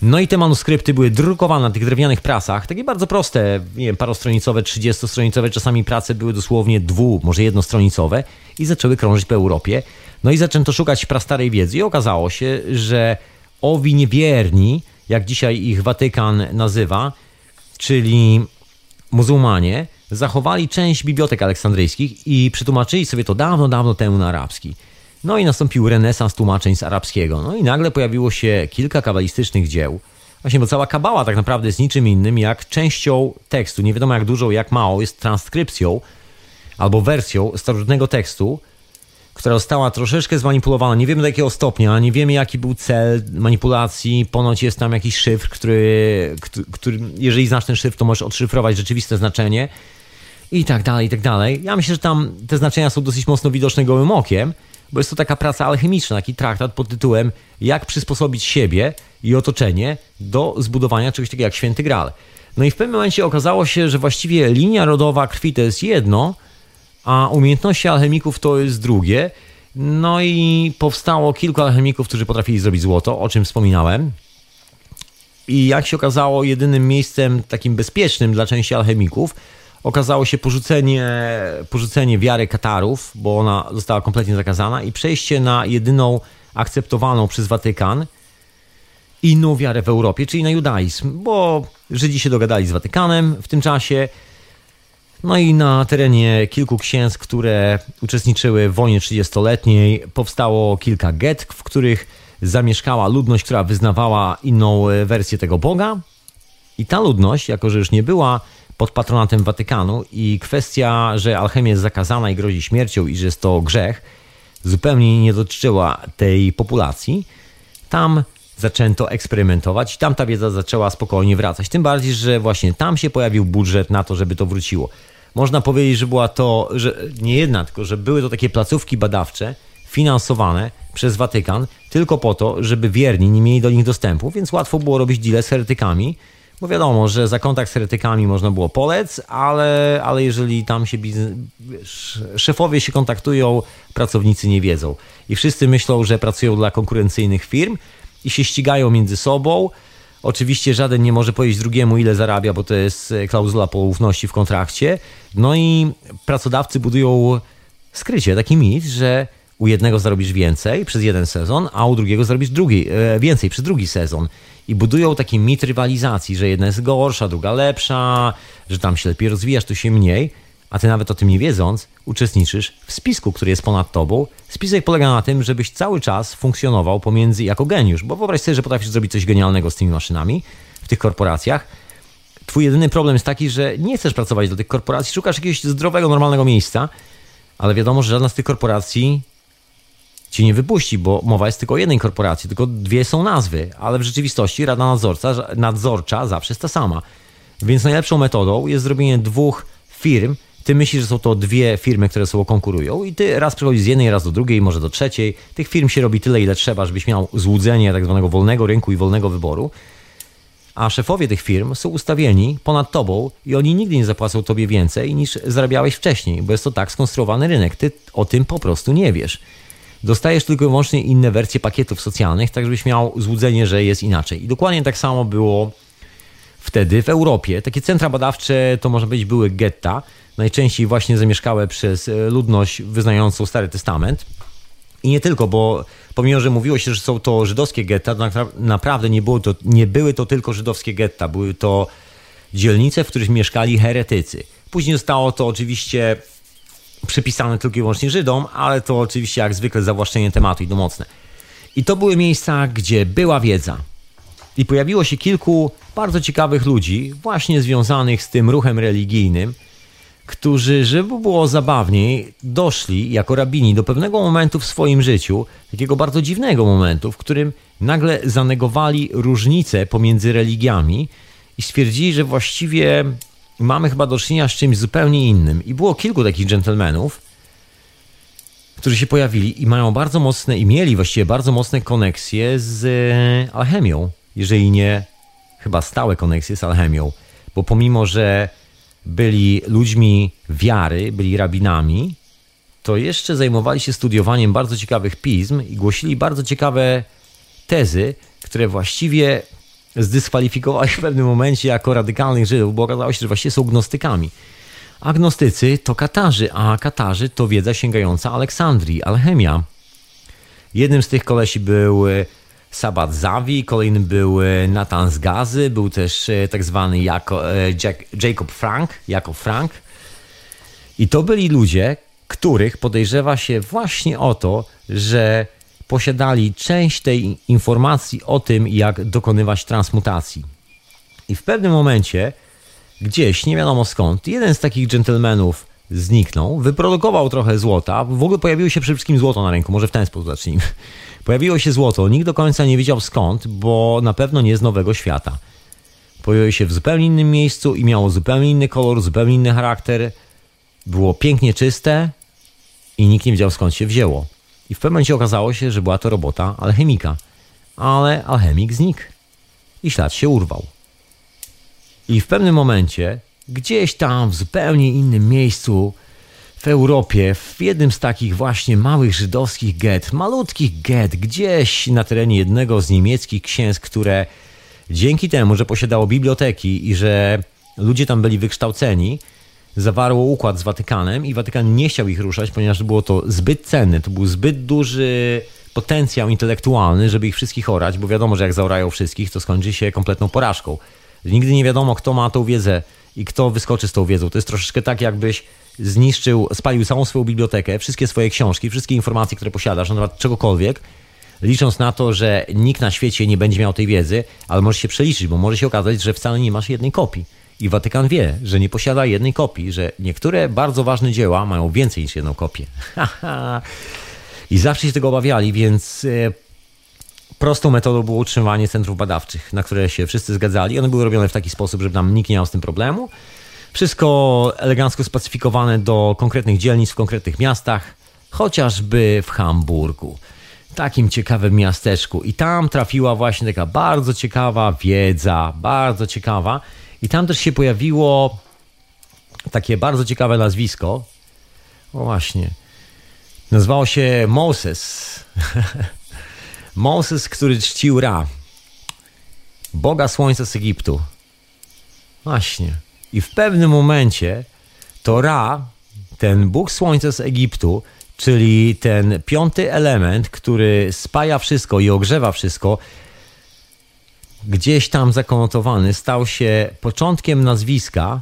No i te manuskrypty były drukowane na tych drewnianych prasach, takie bardzo proste, nie wiem, parostronicowe, trzydziestostronicowe, czasami prace były dosłownie dwu, może jednostronicowe i zaczęły krążyć po Europie. No i zaczęto szukać prastarej wiedzy i okazało się, że owi niewierni, jak dzisiaj ich Watykan nazywa, czyli muzułmanie, zachowali część bibliotek aleksandryjskich i przetłumaczyli sobie to dawno, dawno temu na arabski. No i nastąpił renesans tłumaczeń z arabskiego. No i nagle pojawiło się kilka kabalistycznych dzieł. Właśnie, bo cała kabała tak naprawdę jest niczym innym jak częścią tekstu. Nie wiadomo jak dużą, jak małą, jest transkrypcją albo wersją starożytnego tekstu, która została troszeczkę zmanipulowana. Nie wiemy do jakiego stopnia, nie wiemy jaki był cel manipulacji. Ponoć jest tam jakiś szyfr, który, który jeżeli znasz ten szyfr, to możesz odszyfrować rzeczywiste znaczenie i tak dalej, i tak dalej. Ja myślę, że tam te znaczenia są dosyć mocno widoczne gołym okiem bo jest to taka praca alchemiczna, taki traktat pod tytułem Jak przysposobić siebie i otoczenie do zbudowania czegoś takiego jak święty Graal. No i w pewnym momencie okazało się, że właściwie linia rodowa krwi to jest jedno, a umiejętności alchemików to jest drugie. No i powstało kilku alchemików, którzy potrafili zrobić złoto, o czym wspominałem. I jak się okazało, jedynym miejscem takim bezpiecznym dla części alchemików okazało się porzucenie, porzucenie wiary Katarów, bo ona została kompletnie zakazana i przejście na jedyną akceptowalną przez Watykan inną wiarę w Europie, czyli na judaizm, bo Żydzi się dogadali z Watykanem w tym czasie. No i na terenie kilku księstw, które uczestniczyły w wojnie 30-letniej, powstało kilka get, w których zamieszkała ludność, która wyznawała inną e, wersję tego Boga. I ta ludność, jako że już nie była pod patronatem Watykanu i kwestia, że alchemia jest zakazana i grozi śmiercią i że jest to grzech, zupełnie nie dotyczyła tej populacji, tam zaczęto eksperymentować i tam ta wiedza zaczęła spokojnie wracać. Tym bardziej, że właśnie tam się pojawił budżet na to, żeby to wróciło. Można powiedzieć, że była to, że nie jedna, tylko że były to takie placówki badawcze finansowane przez Watykan tylko po to, żeby wierni nie mieli do nich dostępu, więc łatwo było robić deal z heretykami, bo wiadomo, że za kontakt z heretykami można było polec, ale, ale jeżeli tam się biznes, szefowie się kontaktują, pracownicy nie wiedzą. I wszyscy myślą, że pracują dla konkurencyjnych firm i się ścigają między sobą. Oczywiście żaden nie może powiedzieć drugiemu, ile zarabia, bo to jest klauzula poufności w kontrakcie. No i pracodawcy budują skrycie taki mit, że u jednego zarobisz więcej przez jeden sezon, a u drugiego zarobisz drugi, e, więcej przez drugi sezon. I budują taki mit rywalizacji, że jedna jest gorsza, druga lepsza, że tam się lepiej rozwijasz, tu się mniej, a ty nawet o tym nie wiedząc, uczestniczysz w spisku, który jest ponad tobą. Spisek polega na tym, żebyś cały czas funkcjonował pomiędzy jako geniusz, bo wyobraź sobie, że potrafisz zrobić coś genialnego z tymi maszynami w tych korporacjach. Twój jedyny problem jest taki, że nie chcesz pracować do tych korporacji, szukasz jakiegoś zdrowego, normalnego miejsca, ale wiadomo, że żadna z tych korporacji ci nie wypuści, bo mowa jest tylko o jednej korporacji, tylko dwie są nazwy, ale w rzeczywistości rada nadzorca, nadzorcza zawsze jest ta sama. Więc najlepszą metodą jest zrobienie dwóch firm. Ty myślisz, że są to dwie firmy, które sobą konkurują i ty raz przechodzisz z jednej, raz do drugiej, może do trzeciej. Tych firm się robi tyle, ile trzeba, żebyś miał złudzenie tak zwanego wolnego rynku i wolnego wyboru. A szefowie tych firm są ustawieni ponad tobą i oni nigdy nie zapłacą tobie więcej niż zarabiałeś wcześniej, bo jest to tak skonstruowany rynek. Ty o tym po prostu nie wiesz dostajesz tylko i wyłącznie inne wersje pakietów socjalnych, tak żebyś miał złudzenie, że jest inaczej. I dokładnie tak samo było wtedy w Europie. Takie centra badawcze to może być były getta, najczęściej właśnie zamieszkałe przez e, ludność wyznającą Stary Testament. I nie tylko, bo pomimo, że mówiło się, że są to żydowskie getta, to naprawdę nie, było to, nie były to tylko żydowskie getta. Były to dzielnice, w których mieszkali heretycy. Później zostało to oczywiście przypisane tylko i wyłącznie Żydom, ale to oczywiście jak zwykle zawłaszczenie tematu i to mocne. I to były miejsca, gdzie była wiedza. I pojawiło się kilku bardzo ciekawych ludzi, właśnie związanych z tym ruchem religijnym, którzy, żeby było zabawniej, doszli jako rabini do pewnego momentu w swoim życiu, takiego bardzo dziwnego momentu, w którym nagle zanegowali różnice pomiędzy religiami i stwierdzili, że właściwie mamy chyba do czynienia z czymś zupełnie innym. I było kilku takich dżentelmenów, którzy się pojawili i mają bardzo mocne, i mieli właściwie bardzo mocne koneksje z e, alchemią, jeżeli nie chyba stałe koneksje z alchemią. Bo pomimo, że byli ludźmi wiary, byli rabinami, to jeszcze zajmowali się studiowaniem bardzo ciekawych pism i głosili bardzo ciekawe tezy, które właściwie zdyskwalifikowali w pewnym momencie jako radykalnych Żydów, bo okazało się, że właściwie są gnostykami. Agnostycy to Katarzy, a Katarzy to wiedza sięgająca Aleksandrii, alchemia. Jednym z tych kolesi był e, Sabat Zawi, kolejnym był e, Nathan z Gazy, był też e, tak zwany jako, Jack, Jacob Frank, Jakob Frank. I to byli ludzie, których podejrzewa się właśnie o to, że posiadali część tej informacji o tym, jak dokonywać transmutacji. I w pewnym momencie, gdzieś, nie wiadomo skąd, jeden z takich dżentelmenów zniknął, wyprodukował trochę złota, w ogóle pojawiło się przede wszystkim złoto na ręku, może w ten sposób zacznijmy. Pojawiło się złoto, nikt do końca nie wiedział skąd, bo na pewno nie z Nowego Świata. Pojawiło się w zupełnie innym miejscu i miało zupełnie inny kolor, zupełnie inny charakter. Było pięknie czyste i nikt nie wiedział skąd się wzięło. I w pewnym momencie okazało się, że była to robota alchemika. Ale alchemik znikł. I ślad się urwał. I w pewnym momencie, gdzieś tam w zupełnie innym miejscu w Europie, w jednym z takich właśnie małych żydowskich get, malutkich get, gdzieś na terenie jednego z niemieckich księstw, które dzięki temu, że posiadało biblioteki i że ludzie tam byli wykształceni, zawarło układ z Watykanem i Watykan nie chciał ich ruszać, ponieważ było to zbyt cenne. To był zbyt duży potencjał intelektualny, żeby ich wszystkich orać, bo wiadomo, że jak zaorają wszystkich, to skończy się kompletną porażką. Nigdy nie wiadomo, kto ma tą wiedzę i kto wyskoczy z tą wiedzą. To jest troszeczkę tak, jakbyś zniszczył, spalił całą swoją bibliotekę, wszystkie swoje książki, wszystkie informacje, które posiadasz, na temat czegokolwiek, licząc na to, że nikt na świecie nie będzie miał tej wiedzy, ale może się przeliczyć, bo może się okazać, że wcale nie masz jednej kopii. I Watykan wie, że nie posiada jednej kopii, że niektóre bardzo ważne dzieła mają więcej niż jedną kopię. I zawsze się tego obawiali, więc e, prostą metodą było utrzymywanie centrów badawczych, na które się wszyscy zgadzali. One były robione w taki sposób, żeby tam nikt nie miał z tym problemu. Wszystko elegancko spacyfikowane do konkretnych dzielnic w konkretnych miastach, chociażby w Hamburgu. Takim ciekawym miasteczku. I tam trafiła właśnie taka bardzo ciekawa wiedza, bardzo ciekawa. I tam też się pojawiło takie bardzo ciekawe nazwisko. O właśnie. Nazywało się Moses. Moses, który czcił Ra. Boga Słońca z Egiptu. Właśnie. I w pewnym momencie to Ra, ten Bóg Słońca z Egiptu, czyli ten piąty element, który spaja wszystko i ogrzewa wszystko, gdzieś tam zakonotowany, stał się początkiem nazwiska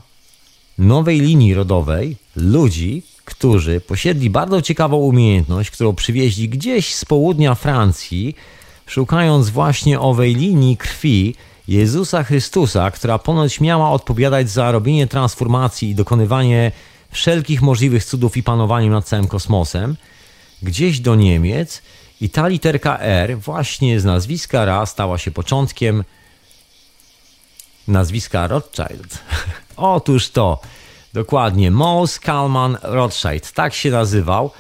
nowej linii rodowej ludzi, którzy posiedli bardzo ciekawą umiejętność, którą przywieźli gdzieś z południa Francji, szukając właśnie owej linii krwi Jezusa Chrystusa, która ponoć miała odpowiadać za robienie transformacji i dokonywanie wszelkich możliwych cudów i panowaniem nad całym kosmosem, gdzieś do Niemiec i ta literka R właśnie z nazwiska Ra stała się początkiem nazwiska Rothschild. Otóż to, dokładnie, Mose Kalman Rothschild, tak się nazywał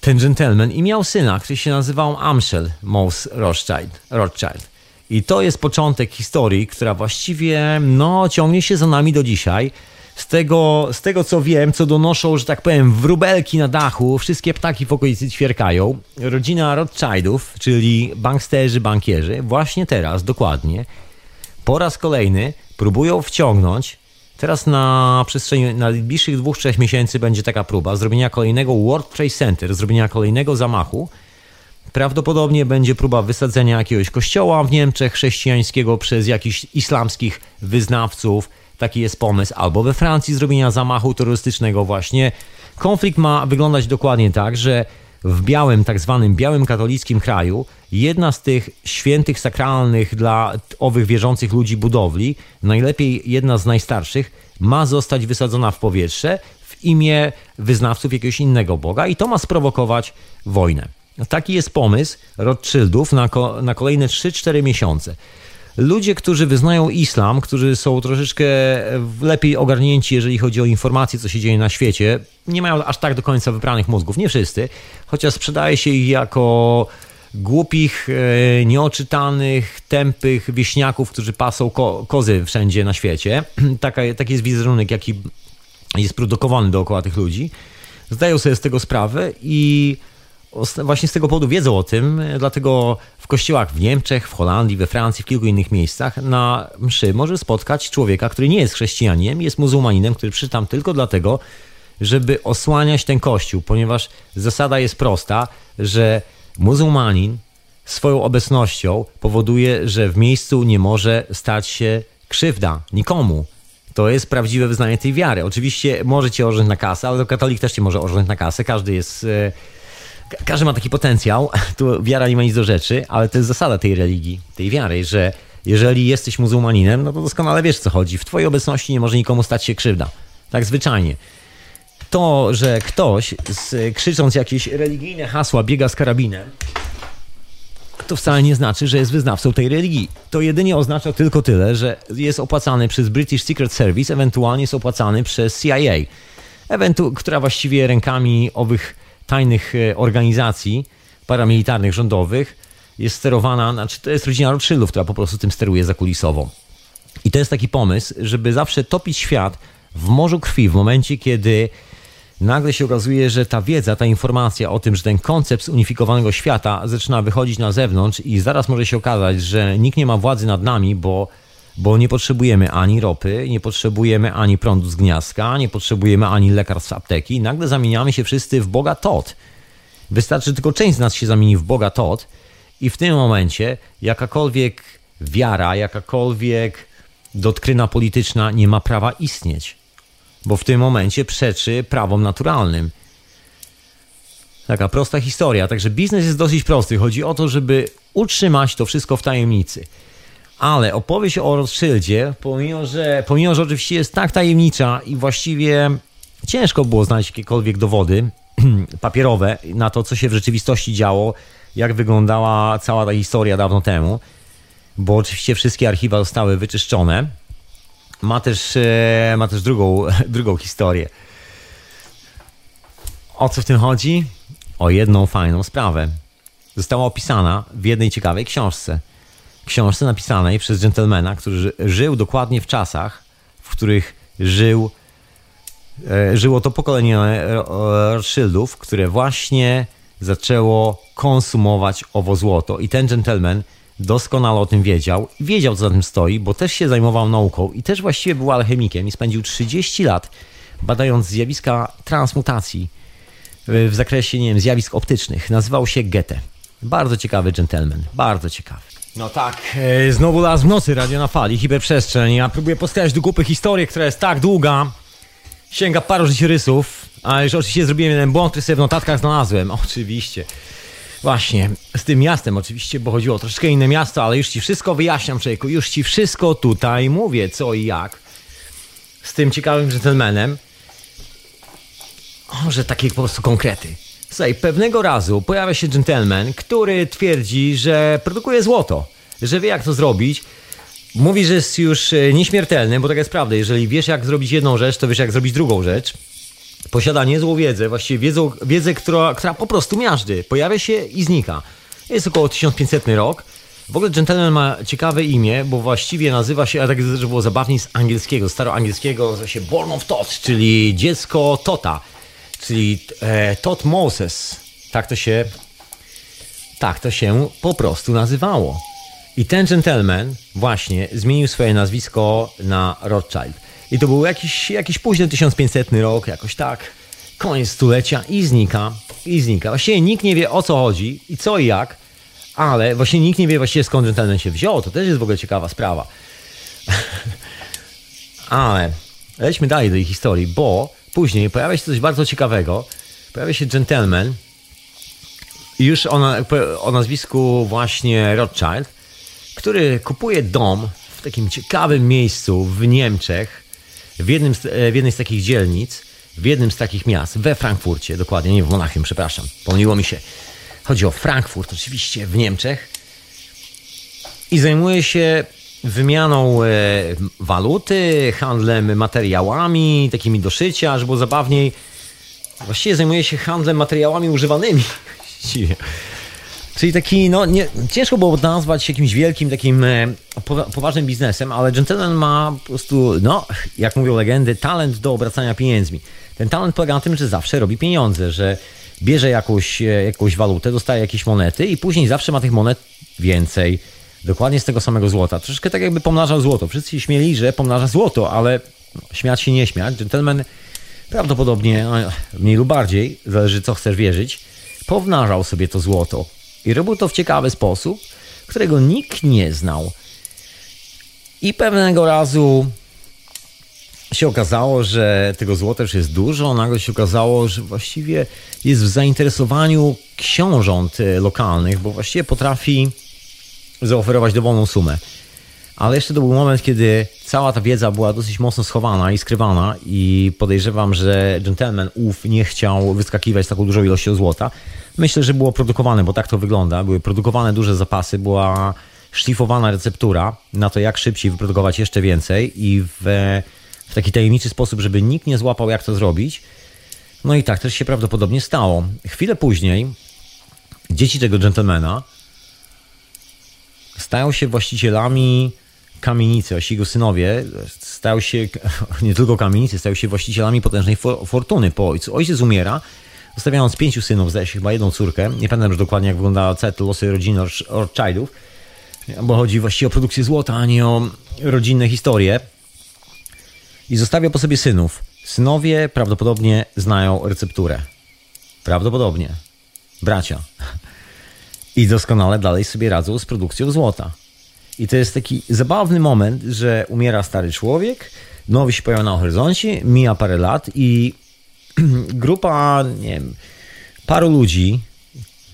ten gentleman i miał syna, który się nazywał Amschel Mose Rothschild. Rothschild. I to jest początek historii, która właściwie no, ciągnie się za nami do dzisiaj. Z tego, z tego co wiem, co donoszą, że tak powiem, wróbelki na dachu, wszystkie ptaki w okolicy ćwierkają. Rodzina Rothschildów, czyli banksterzy, bankierzy, właśnie teraz, dokładnie, po raz kolejny próbują wciągnąć. Teraz na przestrzeni najbliższych dwóch, trzech miesięcy będzie taka próba zrobienia kolejnego World Trade Center, zrobienia kolejnego zamachu. Prawdopodobnie będzie próba wysadzenia jakiegoś kościoła w Niemczech chrześcijańskiego przez jakichś islamskich wyznawców. Taki jest pomysł. Albo we Francji zrobienia zamachu terrorystycznego właśnie. Konflikt ma wyglądać dokładnie tak, że w białym, tak zwanym białym katolickim kraju, jedna z tych świętych, sakralnych dla owych wierzących ludzi budowli, najlepiej jedna z najstarszych, ma zostać wysadzona w powietrze w imię wyznawców jakiegoś innego Boga i to ma sprowokować wojnę. Taki jest pomysł Rothschildów na, ko na kolejne 3-4 miesiące. Ludzie, którzy wyznają islam, którzy są troszeczkę lepiej ogarnięci, jeżeli chodzi o informacje, co się dzieje na świecie, nie mają aż tak do końca wypranych mózgów. Nie wszyscy, chociaż sprzedaje się ich jako głupich, e, nieoczytanych, tępych wieśniaków, którzy pasą ko kozy wszędzie na świecie. Taka, taki jest wizerunek, jaki jest produkowany dookoła tych ludzi. Zdają sobie z tego sprawę i właśnie z tego powodu wiedzą o tym, dlatego w kościołach w Niemczech, w Holandii, we Francji, w kilku innych miejscach na mszy może spotkać człowieka, który nie jest chrześcijaninem, jest muzułmaninem, który przyszedł tam tylko dlatego, żeby osłaniać ten kościół, ponieważ zasada jest prosta, że muzułmanin swoją obecnością powoduje, że w miejscu nie może stać się krzywda nikomu. To jest prawdziwe wyznanie tej wiary. Oczywiście może cię na kasę, ale katolik też cię może orząć na kasę. Każdy jest e, każdy ma taki potencjał, tu wiara nie ma nic do rzeczy, ale to jest zasada tej religii, tej wiary, że jeżeli jesteś muzułmaninem, no to doskonale wiesz co chodzi. W twojej obecności nie może nikomu stać się krzywda. Tak zwyczajnie. To, że ktoś z, krzycząc jakieś religijne hasła biega z karabinem, to wcale nie znaczy, że jest wyznawcą tej religii. To jedynie oznacza tylko tyle, że jest opłacany przez British Secret Service, ewentualnie jest opłacany przez CIA, ewentu która właściwie rękami owych tajnych e, organizacji paramilitarnych, rządowych jest sterowana, znaczy to jest rodzina Rothschildów, która po prostu tym steruje zakulisowo. I to jest taki pomysł, żeby zawsze topić świat w morzu krwi w momencie, kiedy nagle się okazuje, że ta wiedza, ta informacja o tym, że ten koncept zunifikowanego świata zaczyna wychodzić na zewnątrz i zaraz może się okazać, że nikt nie ma władzy nad nami, bo bo nie potrzebujemy ani ropy, nie potrzebujemy ani prądu z gniazdka, nie potrzebujemy ani lekarstw z apteki. Nagle zamieniamy się wszyscy w Boga Tot. Wystarczy tylko część z nas się zamieni w Boga Todd i w tym momencie jakakolwiek wiara, jakakolwiek doktryna polityczna nie ma prawa istnieć, bo w tym momencie przeczy prawom naturalnym. Taka prosta historia. Także biznes jest dosyć prosty. Chodzi o to, żeby utrzymać to wszystko w tajemnicy. Ale opowieść o Rothschildzie, pomimo że, pomimo, że oczywiście jest tak tajemnicza i właściwie ciężko było znaleźć jakiekolwiek dowody papierowe na to, co się w rzeczywistości działo, jak wyglądała cała ta historia dawno temu, bo oczywiście wszystkie archiwa zostały wyczyszczone. Ma też, e, ma też drugą, drugą historię. O co w tym chodzi? O jedną fajną sprawę. Została opisana w jednej ciekawej książce. Książce napisanej przez dżentelmena, który żył dokładnie w czasach, w których żył, e, żyło to pokolenie Rothschildów, które właśnie zaczęło konsumować owo złoto. I ten gentleman doskonale o tym wiedział. Wiedział, co za tym stoi, bo też się zajmował nauką i też właściwie był alchemikiem i spędził 30 lat badając zjawiska transmutacji w zakresie, nie wiem, zjawisk optycznych. Nazywał się Goethe. Bardzo ciekawy gentleman, bardzo ciekawy. No tak, e, znowu las w nocy, radio na fali, hiperprzestrzeń. Ja próbuję postawić do kupy historię, która jest tak długa, sięga paru życiorysów, a już oczywiście zrobiłem jeden błąd, który sobie w notatkach znalazłem. Oczywiście. Właśnie, z tym miastem oczywiście, bo chodziło o troszeczkę inne miasto, ale już ci wszystko wyjaśniam, człowieku, już ci wszystko tutaj mówię, co i jak. Z tym ciekawym gentlemanem. Może takie po prostu konkrety. Słuchaj, pewnego razu pojawia się gentleman, który twierdzi, że produkuje złoto, że wie jak to zrobić. Mówi, że jest już e, nieśmiertelny, bo tak jest prawda. Jeżeli wiesz jak zrobić jedną rzecz, to wiesz jak zrobić drugą rzecz. Posiada niezłą wiedzę, właściwie wiedzą, wiedzę, która, która po prostu miażdży. Pojawia się i znika. Jest około 1500 rok. W ogóle gentleman ma ciekawe imię, bo właściwie nazywa się, a tak żeby było zabawniej, z angielskiego, staroangielskiego, nazywa się Born of Tot, czyli dziecko Tota czyli e, Todd Moses. Tak to się tak to się po prostu nazywało. I ten gentleman właśnie zmienił swoje nazwisko na Rothschild. I to był jakiś, jakiś późny 1500 rok, jakoś tak, koniec stulecia i znika, i znika. Właściwie nikt nie wie o co chodzi i co i jak, ale właśnie nikt nie wie właściwie skąd gentleman się wziął. To też jest w ogóle ciekawa sprawa. ale lećmy dalej do tej historii, bo Później pojawia się coś bardzo ciekawego. Pojawia się gentleman, już o, o nazwisku właśnie Rothschild, który kupuje dom w takim ciekawym miejscu w Niemczech, w, jednym z, w jednej z takich dzielnic, w jednym z takich miast, we Frankfurcie, dokładnie, nie w Monachium, przepraszam, pomyliło mi się. Chodzi o Frankfurt, oczywiście, w Niemczech. I zajmuje się wymianą e, waluty, handlem materiałami, takimi do szycia, żeby było zabawniej. Właściwie zajmuje się handlem materiałami używanymi. Czyli taki, no nie, ciężko było nazwać jakimś wielkim, takim e, poważnym biznesem, ale gentleman ma po prostu, no, jak mówią legendy, talent do obracania pieniędzmi. Ten talent polega na tym, że zawsze robi pieniądze, że bierze jakąś, e, jakąś walutę, dostaje jakieś monety i później zawsze ma tych monet więcej Dokładnie z tego samego złota. Troszeczkę tak jakby pomnażał złoto. Wszyscy się śmieli, że pomnaża złoto, ale śmiać się nie śmiać. Gentleman prawdopodobnie, mniej lub bardziej, zależy co chcesz wierzyć, pomnażał sobie to złoto. I robił to w ciekawy sposób, którego nikt nie znał. I pewnego razu się okazało, że tego złota już jest dużo. Nagle się okazało, że właściwie jest w zainteresowaniu książąt e, lokalnych, bo właściwie potrafi zaoferować dowolną sumę. Ale jeszcze to był moment, kiedy cała ta wiedza była dosyć mocno schowana i skrywana i podejrzewam, że gentleman ów nie chciał wyskakiwać z taką dużą ilością złota. Myślę, że było produkowane, bo tak to wygląda. Były produkowane duże zapasy, była szlifowana receptura na to, jak szybciej wyprodukować jeszcze więcej i w, w taki tajemniczy sposób, żeby nikt nie złapał, jak to zrobić. No i tak też się prawdopodobnie stało. Chwilę później dzieci tego gentlemana stają się właścicielami kamienicy, a jego synowie stają się, nie tylko kamienicy, stają się właścicielami potężnej fortuny po ojcu. Ojciec umiera, zostawiając pięciu synów, zdaje się chyba jedną córkę. Nie pamiętam już dokładnie, jak wygląda całe losy rodziny Rothschildów, bo chodzi właściwie o produkcję złota, a nie o rodzinne historie. I zostawia po sobie synów. Synowie prawdopodobnie znają recepturę. Prawdopodobnie. bracia. I doskonale dalej sobie radzą z produkcją złota. I to jest taki zabawny moment, że umiera stary człowiek, nowy się pojawia na horyzoncie, mija parę lat i grupa, nie wiem, paru ludzi,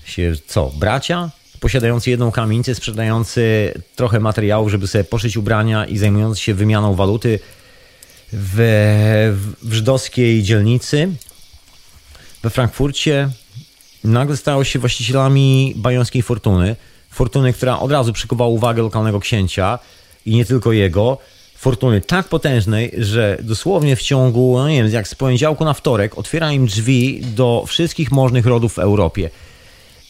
się co, bracia, posiadający jedną kamienicę, sprzedający trochę materiałów, żeby sobie poszyć ubrania i zajmujący się wymianą waluty w, w żydowskiej dzielnicy we Frankfurcie, nagle stało się właścicielami bajońskiej fortuny. Fortuny, która od razu przykuwała uwagę lokalnego księcia i nie tylko jego. Fortuny tak potężnej, że dosłownie w ciągu, no nie wiem, jak z poniedziałku na wtorek otwiera im drzwi do wszystkich możnych rodów w Europie.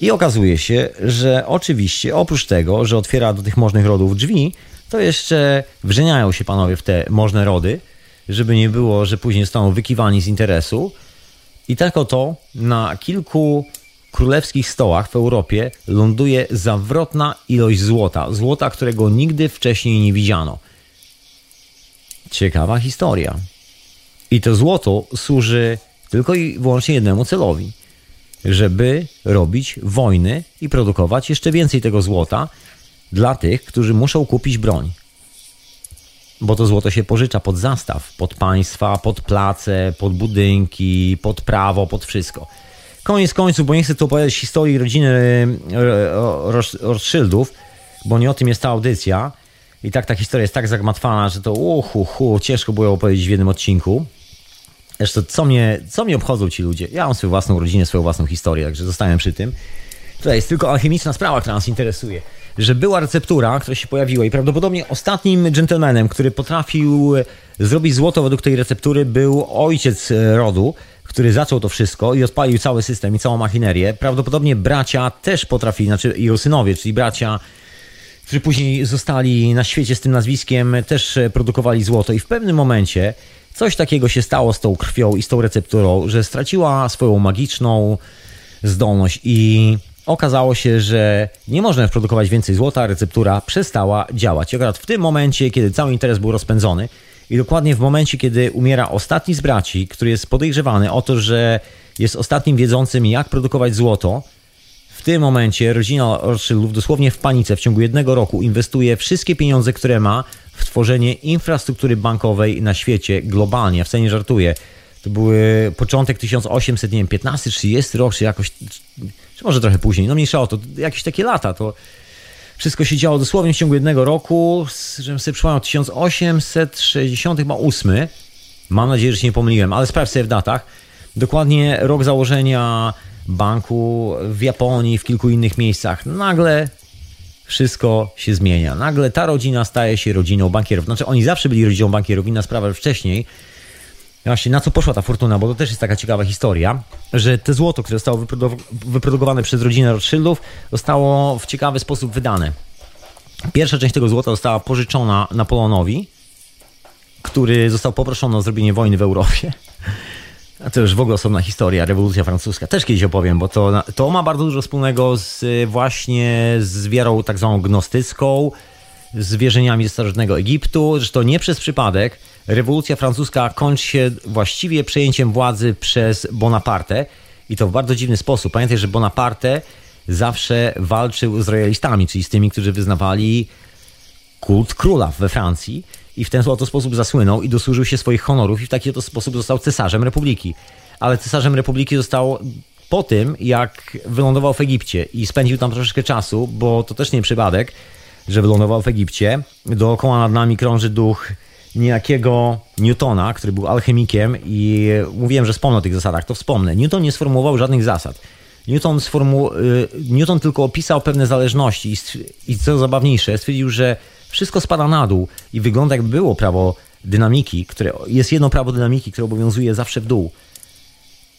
I okazuje się, że oczywiście oprócz tego, że otwiera do tych możnych rodów drzwi, to jeszcze wrzeniają się panowie w te możne rody, żeby nie było, że później zostaną wykiwani z interesu. I tak oto na kilku królewskich stołach w Europie ląduje zawrotna ilość złota. Złota, którego nigdy wcześniej nie widziano. Ciekawa historia. I to złoto służy tylko i wyłącznie jednemu celowi – żeby robić wojny i produkować jeszcze więcej tego złota dla tych, którzy muszą kupić broń. Bo to złoto się pożycza pod zastaw, pod państwa, pod place, pod budynki, pod prawo, pod wszystko. Koniec końców, bo nie chcę tu opowiadać historii rodziny e, Rothschildów, bo nie o tym jest ta audycja. I tak ta historia jest tak zagmatwana, że to uhu, hu, ciężko było opowiedzieć w jednym odcinku. Zresztą, co mnie, co mnie obchodzą ci ludzie? Ja mam swoją własną rodzinę, swoją własną historię, także zostałem przy tym. Tutaj jest tylko alchemiczna sprawa, która nas interesuje. Że była receptura, która się pojawiła i prawdopodobnie ostatnim gentlemanem, który potrafił zrobić złoto według tej receptury był ojciec rodu, który zaczął to wszystko i odpalił cały system i całą machinerię. Prawdopodobnie bracia też potrafili, znaczy jego synowie, czyli bracia, którzy później zostali na świecie z tym nazwiskiem, też produkowali złoto i w pewnym momencie Coś takiego się stało z tą krwią i z tą recepturą, że straciła swoją magiczną zdolność i okazało się, że nie można produkować więcej złota, receptura przestała działać. I akurat w tym momencie, kiedy cały interes był rozpędzony i dokładnie w momencie, kiedy umiera ostatni z braci, który jest podejrzewany o to, że jest ostatnim wiedzącym, jak produkować złoto, w tym momencie rodzina Rothschildów dosłownie w panice w ciągu jednego roku inwestuje wszystkie pieniądze, które ma w tworzenie infrastruktury bankowej na świecie globalnie. Ja wcale nie żartuję. To były początek 1800, nie wiem, 15, 30 rok, czy jakoś, czy może trochę później, no mniejsza o to, jakieś takie lata, to wszystko się działo dosłownie w ciągu jednego roku, żebym sobie przypomniał, 1868, mam nadzieję, że się nie pomyliłem, ale sprawdź sobie w datach, dokładnie rok założenia banku w Japonii, w kilku innych miejscach. Nagle wszystko się zmienia. Nagle ta rodzina staje się rodziną bankierów. Znaczy, oni zawsze byli rodziną bankierów. Inna sprawa, że wcześniej Właśnie na co poszła ta fortuna, bo to też jest taka ciekawa historia, że te złoto, które zostało wyprodukowane przez rodzinę Rothschildów, zostało w ciekawy sposób wydane. Pierwsza część tego złota została pożyczona Napoleonowi, który został poproszony o zrobienie wojny w Europie. A to już w ogóle osobna historia, rewolucja francuska. Też kiedyś opowiem, bo to, to ma bardzo dużo wspólnego z właśnie z wiarą tak zwaną gnostycką, z wierzeniami ze starożytnego Egiptu. Zresztą nie przez przypadek rewolucja francuska kończy się właściwie przejęciem władzy przez Bonaparte i to w bardzo dziwny sposób. Pamiętaj, że Bonaparte zawsze walczył z royalistami, czyli z tymi, którzy wyznawali kult króla we Francji i w ten oto sposób zasłynął i dosłużył się swoich honorów i w taki oto sposób został cesarzem republiki. Ale cesarzem republiki został po tym, jak wylądował w Egipcie i spędził tam troszeczkę czasu, bo to też nie przypadek, że wylądował w Egipcie. Dookoła nad nami krąży duch niejakiego Newtona, który był alchemikiem i mówiłem, że wspomnę o tych zasadach, to wspomnę. Newton nie sformułował żadnych zasad. Newton, sformu... Y, Newton tylko opisał pewne zależności i, co zabawniejsze, stwierdził, że wszystko spada na dół i wygląda jakby było prawo dynamiki, które jest jedno prawo dynamiki, które obowiązuje zawsze w dół.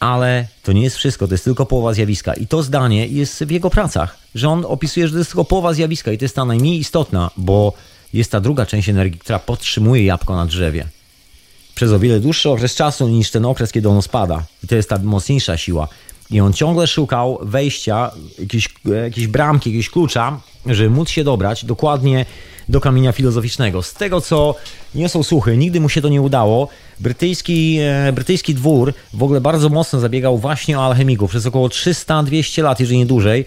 Ale to nie jest wszystko, to jest tylko połowa zjawiska. I to zdanie jest w jego pracach, że on opisuje, że to jest tylko połowa zjawiska i to jest ta najmniej istotna, bo jest ta druga część energii, która podtrzymuje jabłko na drzewie. Przez o wiele dłuższy okres czasu niż ten okres, kiedy ono spada. I to jest ta mocniejsza siła. I on ciągle szukał wejścia, jakiejś, jakiejś bramki, jakiegoś klucza, żeby móc się dobrać dokładnie do kamienia filozoficznego. Z tego, co niosą słuchy, nigdy mu się to nie udało. Brytyjski, e, brytyjski dwór w ogóle bardzo mocno zabiegał właśnie o alchemików przez około 300-200 lat, jeżeli nie dłużej,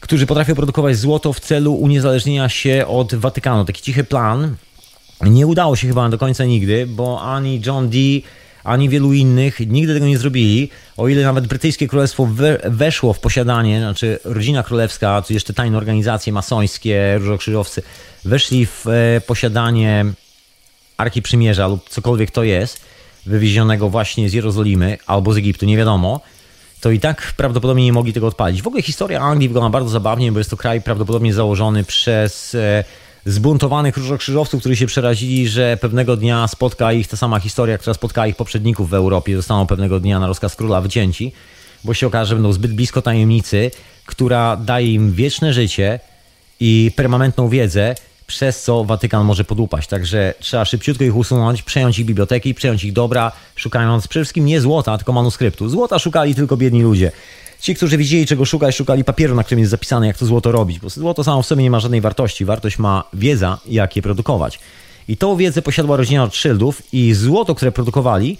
którzy potrafią produkować złoto w celu uniezależnienia się od Watykanu. Taki cichy plan. Nie udało się chyba do końca nigdy, bo ani John Dee ani wielu innych nigdy tego nie zrobili. O ile nawet brytyjskie królestwo weszło w posiadanie, znaczy rodzina królewska, czy jeszcze tajne organizacje masońskie, różokrzyżowcy, weszli w e, posiadanie Arki Przymierza lub cokolwiek to jest, wywiezionego właśnie z Jerozolimy albo z Egiptu, nie wiadomo, to i tak prawdopodobnie nie mogli tego odpalić. W ogóle historia Anglii wygląda bardzo zabawnie, bo jest to kraj prawdopodobnie założony przez e, zbuntowanych różokrzyżowców, którzy się przerazili, że pewnego dnia spotka ich ta sama historia, która spotkała ich poprzedników w Europie. Zostaną pewnego dnia na rozkaz króla wycięci, bo się okaże, że będą zbyt blisko tajemnicy, która daje im wieczne życie i permanentną wiedzę, przez co Watykan może podupaść. Także trzeba szybciutko ich usunąć, przejąć ich biblioteki, przejąć ich dobra, szukając przede wszystkim nie złota, tylko manuskryptu. Złota szukali tylko biedni ludzie. Ci, którzy wiedzieli, czego szukać, szukali papieru, na którym jest zapisane, jak to złoto robić. Bo złoto samo w sobie nie ma żadnej wartości. Wartość ma wiedza, jak je produkować. I tą wiedzę posiadła rodzina Rothschildów i złoto, które produkowali,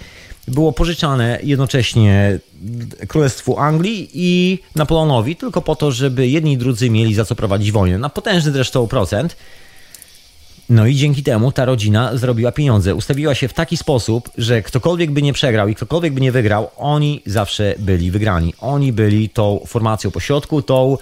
było pożyczane jednocześnie Królestwu Anglii i Napoleonowi, tylko po to, żeby jedni i drudzy mieli za co prowadzić wojnę. Na potężny zresztą procent. No i dzięki temu ta rodzina zrobiła pieniądze. Ustawiła się w taki sposób, że ktokolwiek by nie przegrał i ktokolwiek by nie wygrał, oni zawsze byli wygrani. Oni byli tą formacją pośrodku, tą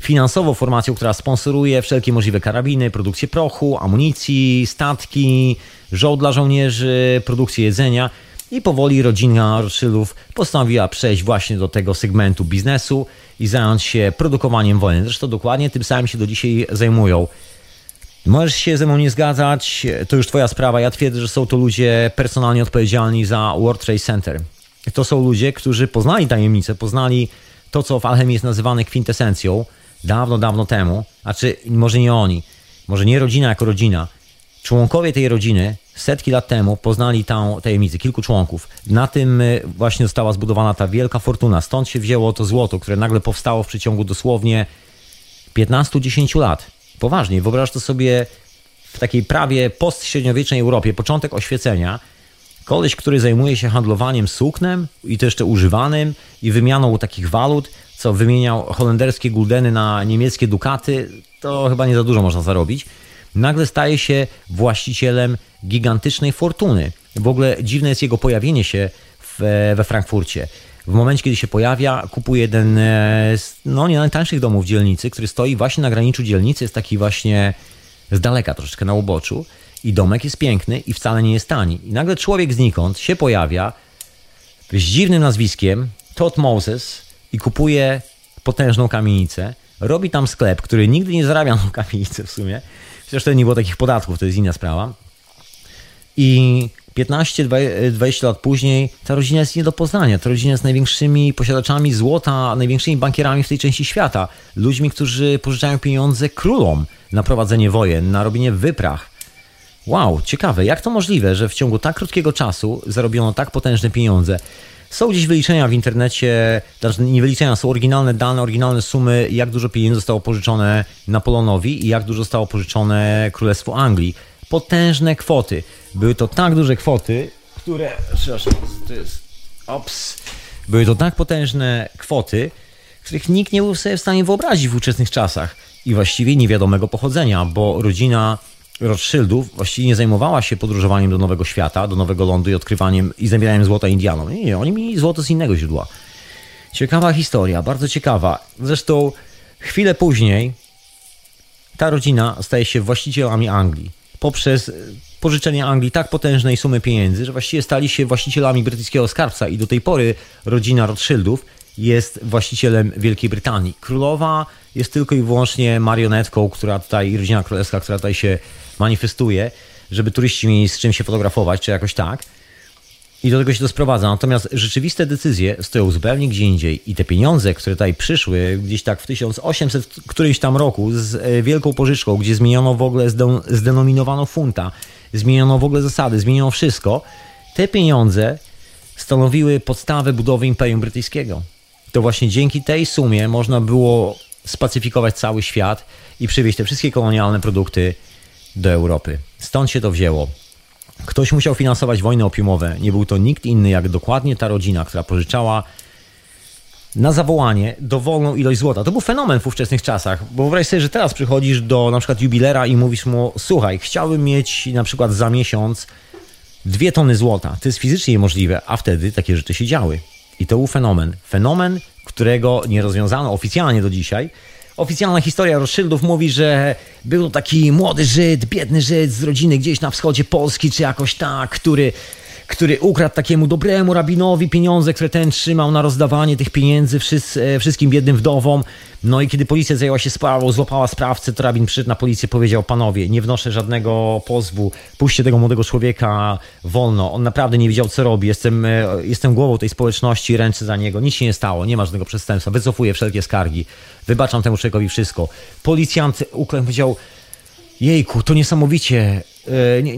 finansową formacją, która sponsoruje wszelkie możliwe karabiny, produkcję prochu, amunicji, statki, żołd dla żołnierzy, produkcję jedzenia. I powoli rodzina Rothschildów postanowiła przejść właśnie do tego segmentu biznesu i zająć się produkowaniem wojen. Zresztą dokładnie tym samym się do dzisiaj zajmują. Możesz się ze mną nie zgadzać, to już twoja sprawa. Ja twierdzę, że są to ludzie personalnie odpowiedzialni za World Trade Center. To są ludzie, którzy poznali tajemnicę, poznali to, co w alchemii jest nazywane kwintesencją dawno, dawno temu. A czy może nie oni, może nie rodzina jako rodzina. Członkowie tej rodziny setki lat temu poznali tę tajemnicę, kilku członków. Na tym y, właśnie została zbudowana ta wielka fortuna. Stąd się wzięło to złoto, które nagle powstało w przeciągu dosłownie 15-10 lat. Poważnie, wyobraź to sobie w takiej prawie postśredniowiecznej Europie, początek oświecenia, koleś, który zajmuje się handlowaniem suknem i to jeszcze używanym i wymianą takich walut, co wymieniał holenderskie guldeny na niemieckie dukaty, to chyba nie za dużo można zarobić. Nagle staje się właścicielem gigantycznej fortuny. W ogóle dziwne jest jego pojawienie się w, we Frankfurcie. W momencie, kiedy się pojawia, kupuje jeden e, z no, nie najtańszych domów dzielnicy, który stoi właśnie na graniczu dzielnicy, jest taki właśnie z daleka, troszeczkę na uboczu. I domek jest piękny i wcale nie jest tani. I nagle człowiek znikąd się pojawia z dziwnym nazwiskiem, Todd Moses, i kupuje potężną kamienicę. Robi tam sklep, który nigdy nie zarabia na kamienicę w sumie. Chociaż wtedy nie było takich podatków, to jest inna sprawa. I 15-20 lat później ta rodzina jest nie do poznania. Ta rodzina jest największymi posiadaczami złota, największymi bankierami w tej części świata. Ludźmi, którzy pożyczają pieniądze królom na prowadzenie wojen, na robienie wypraw. Wow, ciekawe, jak to możliwe, że w ciągu tak krótkiego czasu zarobiono tak potężne pieniądze? Są gdzieś wyliczenia w internecie, znaczy nie wyliczenia, są oryginalne dane, oryginalne sumy, jak dużo pieniędzy zostało pożyczone Napoleonowi i jak dużo zostało pożyczone Królestwu Anglii potężne kwoty. Były to tak duże kwoty, które. Przepraszam, to jest. Ops. Były to tak potężne kwoty, których nikt nie był sobie w stanie wyobrazić w ówczesnych czasach i właściwie niewiadomego pochodzenia, bo rodzina Rothschildów właściwie nie zajmowała się podróżowaniem do Nowego Świata, do Nowego Lądu i odkrywaniem i zabieraniem złota Indianom. Nie, nie, oni mieli złoto z innego źródła. Ciekawa historia, bardzo ciekawa. Zresztą chwilę później ta rodzina staje się właścicielami Anglii poprzez e, pożyczenie Anglii tak potężnej sumy pieniędzy, że właściwie stali się właścicielami brytyjskiego skarbca i do tej pory rodzina Rothschildów jest właścicielem Wielkiej Brytanii. Królowa jest tylko i wyłącznie marionetką, która tutaj, rodzina królewska, która tutaj się manifestuje, żeby turyści mieli z czym się fotografować, czy jakoś tak. I do tego się to sprowadza. Natomiast rzeczywiste decyzje stoją zupełnie gdzie indziej. I te pieniądze, które tutaj przyszły gdzieś tak w 1800 którymś tam roku z e, wielką pożyczką, gdzie zmieniono w ogóle, zdenominowano funta, zmieniono w ogóle zasady, zmieniono wszystko, te pieniądze stanowiły podstawę budowy Imperium Brytyjskiego. To właśnie dzięki tej sumie można było spacyfikować cały świat i przywieźć te wszystkie kolonialne produkty do Europy. Stąd się to wzięło. Ktoś musiał finansować wojny opiumowe. Nie był to nikt inny jak dokładnie ta rodzina, która pożyczała na zawołanie dowolną ilość złota. To był fenomen w ówczesnych czasach, bo wyobraź sobie, że teraz przychodzisz do na przykład jubilera i mówisz mu, słuchaj, chciałbym mieć na przykład za miesiąc dwie tony złota. To jest fizycznie niemożliwe, a wtedy takie rzeczy się działy. I to był fenomen. Fenomen, którego nie rozwiązano oficjalnie do dzisiaj. Oficjalna historia Rothschildów mówi, że był taki młody Żyd, biedny Żyd z rodziny gdzieś na wschodzie Polski, czy jakoś tak, który który ukradł takiemu dobremu rabinowi pieniądze, które ten trzymał na rozdawanie tych pieniędzy e, wszystkim biednym wdowom. No i kiedy policja zajęła się sprawą, złapała sprawcę, to rabin przyszedł na policję powiedział, panowie, nie wnoszę żadnego pozwu, puśćcie tego młodego człowieka wolno. On naprawdę nie wiedział, co robi. Jestem, e, jestem głową tej społeczności, ręczę za niego. Nic się nie stało, nie ma żadnego przestępstwa. Wycofuję wszelkie skargi. Wybaczam temu człowiekowi wszystko. Policjant uklękł, powiedział, jejku, to niesamowicie,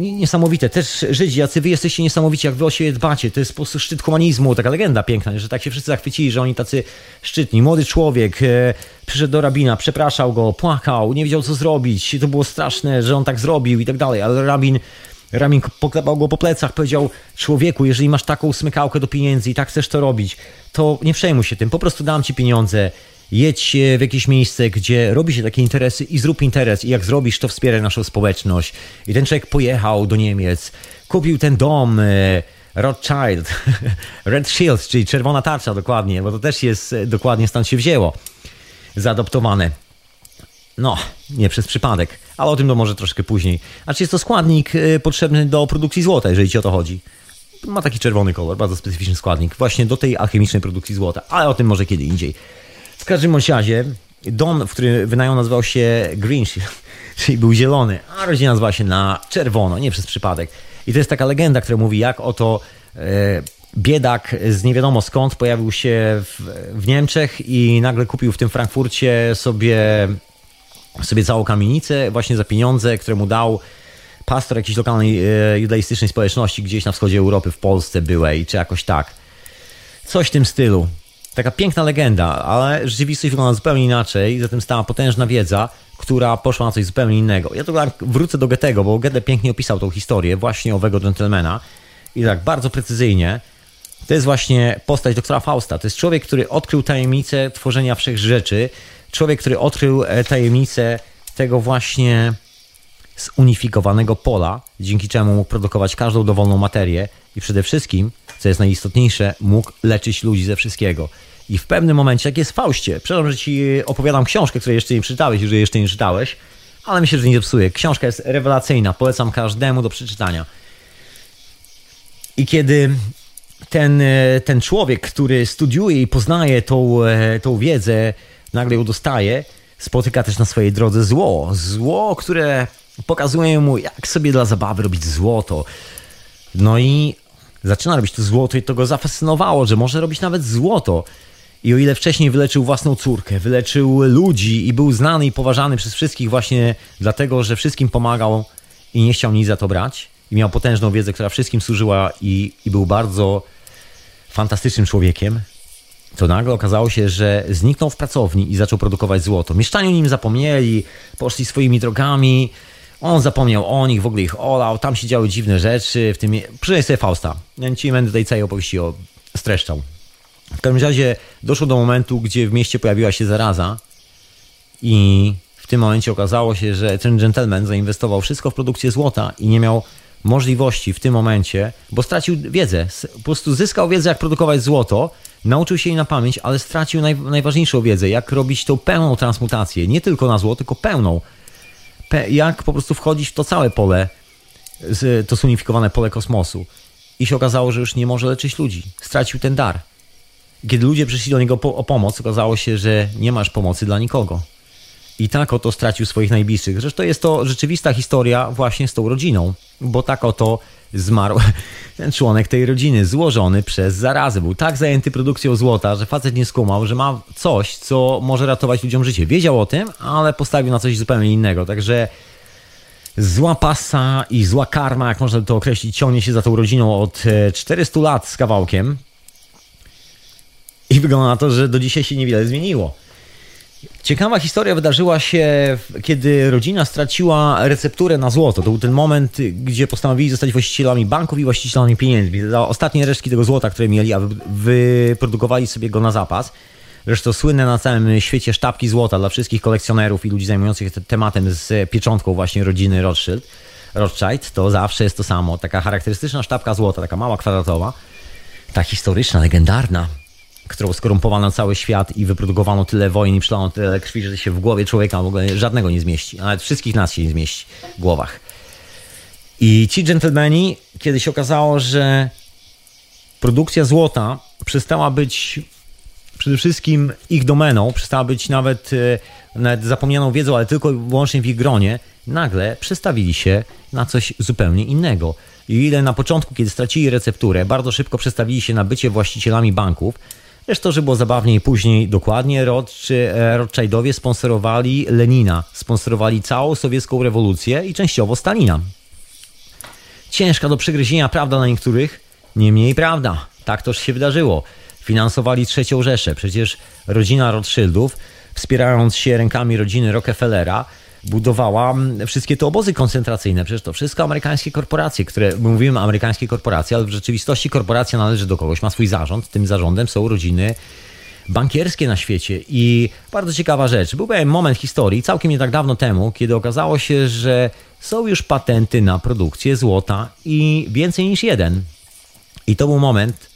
niesamowite. Też Żydzi, jacy wy jesteście niesamowici, jak wy o siebie dbacie. To jest po prostu szczyt humanizmu, taka legenda piękna, że tak się wszyscy zachwycili, że oni tacy szczytni. Młody człowiek e, przyszedł do rabina, przepraszał go, płakał, nie wiedział co zrobić. To było straszne, że on tak zrobił i tak dalej, ale rabin Ramin poklepał go po plecach, powiedział: Człowieku, jeżeli masz taką smykałkę do pieniędzy i tak chcesz to robić, to nie przejmuj się tym, po prostu dam ci pieniądze jedź w jakieś miejsce, gdzie robi się takie interesy i zrób interes i jak zrobisz, to wspieraj naszą społeczność. I ten człowiek pojechał do Niemiec, kupił ten dom e, Rothschild, Red Shield, czyli czerwona tarcza dokładnie, bo to też jest e, dokładnie stąd się wzięło, zaadoptowane. No, nie przez przypadek, ale o tym to może troszkę później. A czy jest to składnik e, potrzebny do produkcji złota, jeżeli ci o to chodzi? Ma taki czerwony kolor, bardzo specyficzny składnik, właśnie do tej alchemicznej produkcji złota, ale o tym może kiedy indziej. W każdym razie dom, w którym wynają nazywał się Green, czyli był zielony, a rodzina nazywała się na czerwono, nie przez przypadek. I to jest taka legenda, która mówi, jak oto e, biedak z nie wiadomo skąd pojawił się w, w, Niemczech i nagle kupił w tym Frankfurcie sobie, sobie całą kamienicę właśnie za pieniądze, które mu dał pastor jakiejś lokalnej e, judaistycznej społeczności gdzieś na wschodzie Europy, w Polsce byłej, czy jakoś tak. Coś w tym stylu. Taka piękna legenda, ale rzeczywistość wygląda zupełnie inaczej, zatem stała potężna wiedza, która poszła na coś zupełnie innego. Ja to tak wrócę do Goethego, bo Goethe pięknie opisał tą historię właśnie owego gentlemana i tak bardzo precyzyjnie. To jest właśnie postać doktora Fausta. To jest człowiek, który odkrył tajemnicę tworzenia wszech rzeczy. Człowiek, który odkrył e, tajemnicę tego właśnie zunifikowanego pola, dzięki czemu mógł produkować każdą dowolną materię i przede wszystkim co jest najistotniejsze, mógł leczyć ludzi ze wszystkiego. I w pewnym momencie, jak jest w Faustie, przepraszam, że ci opowiadam książkę, której jeszcze nie czytałeś, jeżeli jeszcze nie czytałeś, ale myślę, że nie zepsuję. Książka jest rewelacyjna, polecam każdemu do przeczytania. I kiedy ten, ten człowiek, który studiuje i poznaje tą, tą wiedzę, nagle ją dostaje, spotyka też na swojej drodze zło. Zło, które pokazuje mu, jak sobie dla zabawy robić złoto. No i zaczyna robić to złoto i to go zafascynowało, że może robić nawet złoto. I o ile wcześniej wyleczył własną córkę, wyleczył ludzi i był znany i poważany przez wszystkich właśnie dlatego, że wszystkim pomagał i nie chciał nic za to brać, i miał potężną wiedzę, która wszystkim służyła i, i był bardzo fantastycznym człowiekiem, to nagle okazało się, że zniknął w pracowni i zaczął produkować złoto. Mieszczanie o nim zapomnieli, poszli swoimi drogami, on zapomniał o nich, w ogóle ich olał, tam się działy dziwne rzeczy, w tym... Przynajmniej sobie Fausta. Ja ci będę tej całej opowieści o... streszczał. W każdym razie doszło do momentu, gdzie w mieście pojawiła się zaraza i w tym momencie okazało się, że ten gentleman zainwestował wszystko w produkcję złota i nie miał możliwości w tym momencie, bo stracił wiedzę. Po prostu zyskał wiedzę, jak produkować złoto, nauczył się jej na pamięć, ale stracił naj, najważniejszą wiedzę, jak robić tą pełną transmutację. Nie tylko na złoto, tylko pełną jak po prostu wchodzić w to całe pole, to zunifikowane pole kosmosu. I się okazało, że już nie może leczyć ludzi. Stracił ten dar. Kiedy ludzie przyszli do niego po, o pomoc, okazało się, że nie masz pomocy dla nikogo. I tak oto stracił swoich najbliższych. Zresztą jest to rzeczywista historia właśnie z tą rodziną, bo tak oto zmarł ten członek tej rodziny, złożony przez zarazę. Był tak zajęty produkcją złota, że facet nie skumał, że ma coś, co może ratować ludziom życie. Wiedział o tym, ale postawił na coś zupełnie innego. Także zła pasa i zła karma, jak można to określić, ciągnie się za tą rodziną od 400 e, lat z kawałkiem. I wygląda na to, że do dzisiaj się niewiele zmieniło. Ciekawa historia wydarzyła się, kiedy rodzina straciła recepturę na złoto. To był ten moment, gdzie postanowili zostać właścicielami banków i właścicielami pieniędzy. Za ostatnie resztki tego złota, które mieli, a wyprodukowali sobie go na zapas. Zresztą słynne na całym świecie sztabki złota dla wszystkich kolekcjonerów i ludzi zajmujących się tematem z pieczątką właśnie rodziny Rothschild. Rothschild to zawsze jest to samo. Taka charakterystyczna sztabka złota, taka mała kwadratowa, ta historyczna, legendarna, którą skorumpowano cały świat i wyprodukowano tyle wojen i przelano tyle krwi, że się w głowie człowieka w ogóle żadnego nie zmieści. Nawet wszystkich nas się nie zmieści w głowach. I ci dżentelmeni, kiedy się okazało, że produkcja złota przestała być przede wszystkim ich domeną, przestała być nawet, e, nawet zapomnianą wiedzą, ale tylko i wyłącznie w ich gronie, nagle przestawili się na coś zupełnie innego. I ile na początku, kiedy stracili recepturę, bardzo szybko przestawili się na bycie właścicielami banków, Zresztą, że było zabawniej później, dokładnie e, Rothschildowie sponsorowali Lenina, sponsorowali całą sowiecką rewolucję i częściowo Stalina. Ciężka do przegryzienia prawda na niektórych, niemniej prawda. Tak toż się wydarzyło. Finansowali trzecią Rzeszę. Przecież rodzina Rothschildów, wspierając się rękami rodziny Rockefellera, budowała wszystkie te obozy koncentracyjne. Przecież to wszystko amerykańskie korporacje, które mówimy amerykańskie korporacje, ale w rzeczywistości korporacja należy do kogoś, ma swój zarząd. Tym zarządem są rodziny bankierskie na świecie. I bardzo ciekawa rzecz. Był pewien moment historii, całkiem nie tak dawno temu, kiedy okazało się, że są już patenty na produkcję złota i więcej niż jeden. I to był moment,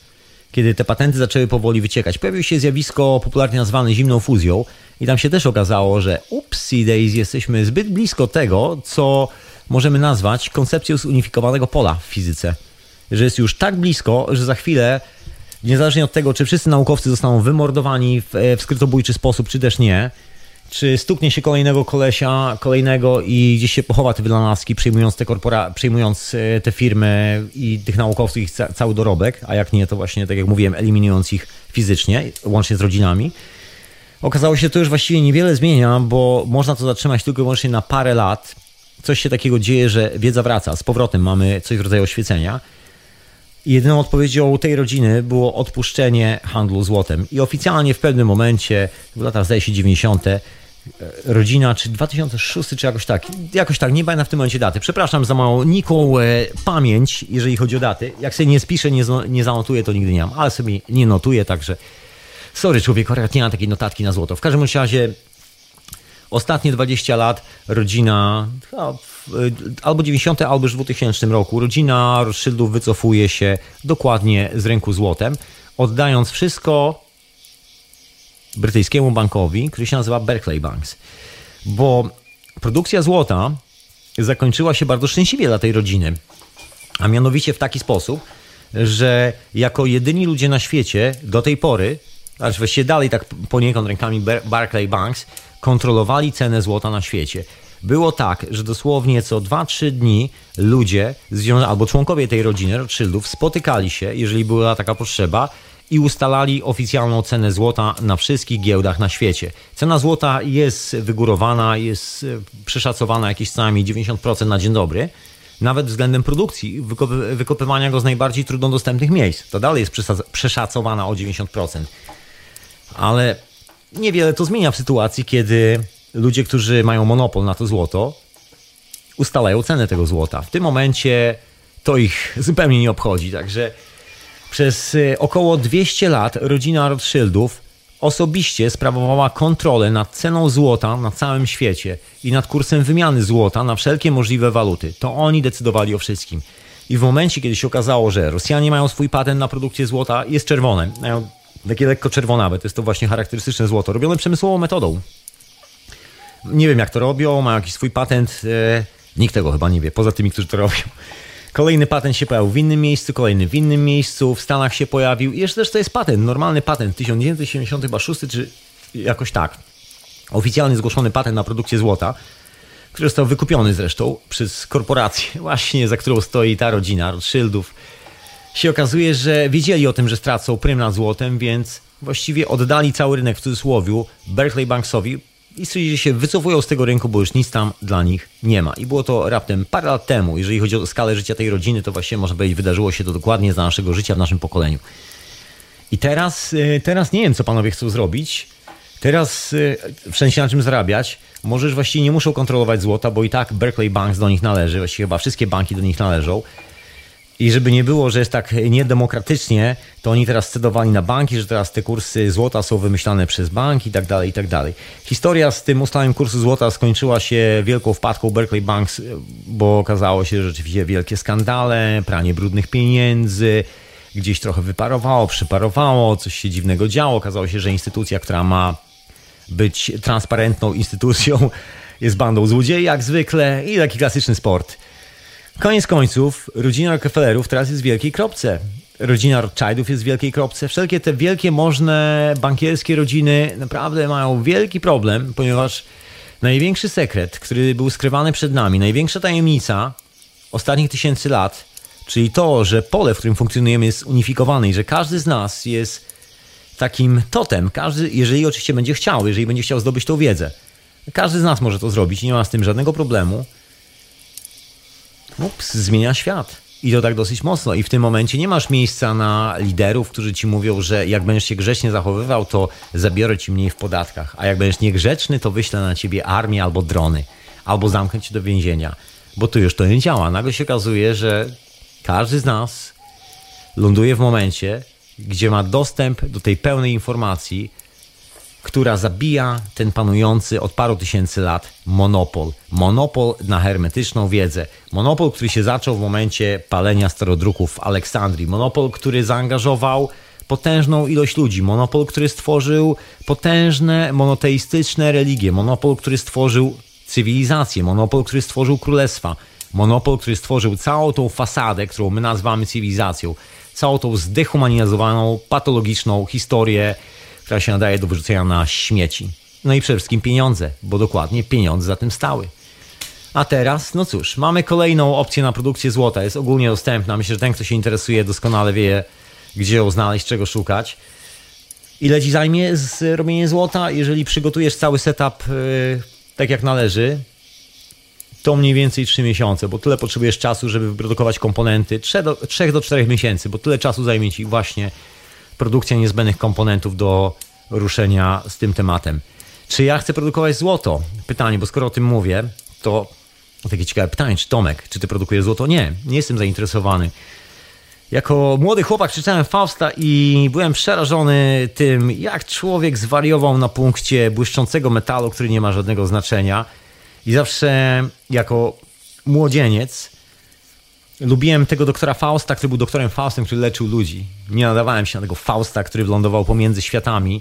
kiedy te patenty zaczęły powoli wyciekać. Pojawiło się zjawisko popularnie nazwane zimną fuzją i tam się też okazało, że upsi days jesteśmy zbyt blisko tego, co możemy nazwać koncepcją zunifikowanego pola w fizyce. Że jest już tak blisko, że za chwilę, niezależnie od tego, czy wszyscy naukowcy zostaną wymordowani w, w skrytobójczy sposób, czy też nie, czy stuknie się kolejnego kolesia, kolejnego i gdzieś się pochowa te wynalazki, przyjmując te, korpora, przyjmując e, te firmy i tych naukowców, ich cały dorobek, a jak nie, to właśnie, tak jak mówiłem, eliminując ich fizycznie, łącznie z rodzinami. Okazało się, że to już właściwie niewiele zmienia, bo można to zatrzymać tylko i wyłącznie na parę lat. Coś się takiego dzieje, że wiedza wraca. Z powrotem mamy coś w rodzaju oświecenia. I jedyną odpowiedzią tej rodziny było odpuszczenie handlu złotem. I oficjalnie w pewnym momencie, w latach zdaje się 90., rodzina, czy 2006, czy jakoś tak, jakoś tak, nie pamiętam w tym momencie daty. Przepraszam za małą niką e, pamięć, jeżeli chodzi o daty. Jak sobie nie spiszę, nie, nie zanotuję, to nigdy nie mam, ale sobie nie notuję, także sorry człowieku, nie mam takiej notatki na złoto. W każdym razie ostatnie 20 lat rodzina, albo 90, albo już w 2000 roku, rodzina Rothschildów wycofuje się dokładnie z rynku złotem, oddając wszystko brytyjskiemu bankowi, który się nazywa Berkeley Banks. Bo produkcja złota zakończyła się bardzo szczęśliwie dla tej rodziny. A mianowicie w taki sposób, że jako jedyni ludzie na świecie do tej pory, aż właściwie dalej tak poniekąd rękami Barclay Banks, kontrolowali cenę złota na świecie. Było tak, że dosłownie co 2-3 dni ludzie albo członkowie tej rodziny Rothschildów spotykali się, jeżeli była taka potrzeba, i ustalali oficjalną cenę złota na wszystkich giełdach na świecie. Cena złota jest wygórowana, jest e, przeszacowana jakieś co najmniej 90% na dzień dobry. Nawet względem produkcji, wykopywania go z najbardziej trudno dostępnych miejsc. To dalej jest przeszacowana o 90%. Ale niewiele to zmienia w sytuacji, kiedy ludzie, którzy mają monopol na to złoto, ustalają cenę tego złota. W tym momencie to ich zupełnie nie obchodzi. Także przez y, około 200 lat rodzina Rothschildów osobiście sprawowała kontrolę nad ceną złota na całym świecie i nad kursem wymiany złota na wszelkie możliwe waluty. To oni decydowali o wszystkim. I w momencie, kiedy się okazało, że Rosjanie mają swój patent na produkcję złota, jest czerwone. Mają takie lekko czerwonawe, to jest to właśnie charakterystyczne złoto, robione przemysłową metodą. Nie wiem jak to robią, mają jakiś swój patent, e, nikt tego chyba nie wie, poza tymi, którzy to robią. Kolejny patent się pojawił w innym miejscu, kolejny w innym miejscu, w Stanach się pojawił. I jeszcze też to jest patent, normalny patent, 1976 czy jakoś tak. Oficjalnie zgłoszony patent na produkcję złota, który został wykupiony zresztą przez korporację, właśnie za którą stoi ta rodzina Rothschildów. Się okazuje, że wiedzieli o tym, że stracą prym nad złotem, więc właściwie oddali cały rynek w cudzysłowie Berkeley Banksowi, i że się wycofują z tego rynku, bo już nic tam dla nich nie ma. I było to raptem parę lat temu. Jeżeli chodzi o skalę życia tej rodziny, to właśnie można powiedzieć, wydarzyło się to dokładnie za naszego życia w naszym pokoleniu. I teraz, y, teraz nie wiem, co panowie chcą zrobić. Teraz y, wszędzie na czym zarabiać. Możesz właściwie nie muszą kontrolować złota, bo i tak Berkeley Banks do nich należy. Właściwie chyba wszystkie banki do nich należą. I żeby nie było, że jest tak niedemokratycznie, to oni teraz cedowali na banki, że teraz te kursy złota są wymyślane przez banki i tak dalej, i tak dalej. Historia z tym ustaleniem kursu złota skończyła się wielką wpadką Berkeley Banks, bo okazało się, że rzeczywiście wielkie skandale, pranie brudnych pieniędzy, gdzieś trochę wyparowało, przyparowało, coś się dziwnego działo. Okazało się, że instytucja, która ma być transparentną instytucją, jest bandą złodziei jak zwykle i taki klasyczny sport – Koniec końców, rodzina Rockefellerów teraz jest w wielkiej kropce. Rodzina Rothschildów jest w wielkiej kropce. Wszelkie te wielkie, możne bankierskie rodziny naprawdę mają wielki problem, ponieważ największy sekret, który był skrywany przed nami, największa tajemnica ostatnich tysięcy lat, czyli to, że pole, w którym funkcjonujemy jest unifikowane i że każdy z nas jest takim totem, każdy, jeżeli oczywiście będzie chciał, jeżeli będzie chciał zdobyć tą wiedzę. Każdy z nas może to zrobić, nie ma z tym żadnego problemu ups, zmienia świat. I to tak dosyć mocno. I w tym momencie nie masz miejsca na liderów, którzy ci mówią, że jak będziesz się grzecznie zachowywał, to zabiorę ci mniej w podatkach. A jak będziesz niegrzeczny, to wyślę na ciebie armię albo drony. Albo zamknę cię do więzienia. Bo tu już to nie działa. Nagle się okazuje, że każdy z nas ląduje w momencie, gdzie ma dostęp do tej pełnej informacji, która zabija ten panujący od paru tysięcy lat monopol. Monopol na hermetyczną wiedzę. Monopol, który się zaczął w momencie palenia starodruków w Aleksandrii. Monopol, który zaangażował potężną ilość ludzi. Monopol, który stworzył potężne monoteistyczne religie. Monopol, który stworzył cywilizację. Monopol, który stworzył królestwa. Monopol, który stworzył całą tą fasadę, którą my nazywamy cywilizacją. Całą tą zdehumanizowaną, patologiczną historię która się nadaje do wyrzucenia na śmieci. No i przede wszystkim pieniądze, bo dokładnie pieniądze za tym stały. A teraz, no cóż, mamy kolejną opcję na produkcję złota. Jest ogólnie dostępna. Myślę, że ten, kto się interesuje, doskonale wie, gdzie ją znaleźć, czego szukać. Ile ci zajmie z robienie złota? Jeżeli przygotujesz cały setup yy, tak jak należy, to mniej więcej 3 miesiące, bo tyle potrzebujesz czasu, żeby wyprodukować komponenty. 3 do, 3 do 4 miesięcy, bo tyle czasu zajmie ci właśnie produkcja niezbędnych komponentów do ruszenia z tym tematem. Czy ja chcę produkować złoto? Pytanie, bo skoro o tym mówię, to takie ciekawe pytanie, czy Tomek, czy ty produkujesz złoto? Nie, nie jestem zainteresowany. Jako młody chłopak czytałem Fausta i byłem przerażony tym, jak człowiek zwariował na punkcie błyszczącego metalu, który nie ma żadnego znaczenia. I zawsze jako młodzieniec Lubiłem tego doktora Fausta, który był doktorem Faustem, który leczył ludzi. Nie nadawałem się na tego Fausta, który wylądował pomiędzy światami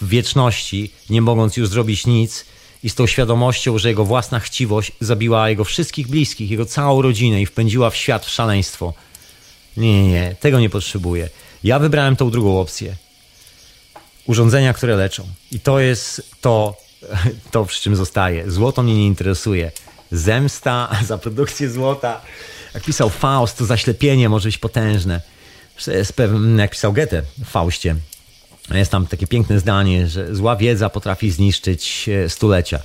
w wieczności, nie mogąc już zrobić nic i z tą świadomością, że jego własna chciwość zabiła jego wszystkich bliskich, jego całą rodzinę i wpędziła w świat w szaleństwo. Nie, nie, nie, tego nie potrzebuję. Ja wybrałem tą drugą opcję. Urządzenia, które leczą. I to jest to, to przy czym zostaje. Złoto mnie nie interesuje. Zemsta za produkcję złota jak pisał Faust, to zaślepienie może być potężne. Pewien, jak pisał Goethe w Faustie, jest tam takie piękne zdanie, że zła wiedza potrafi zniszczyć e, stulecia.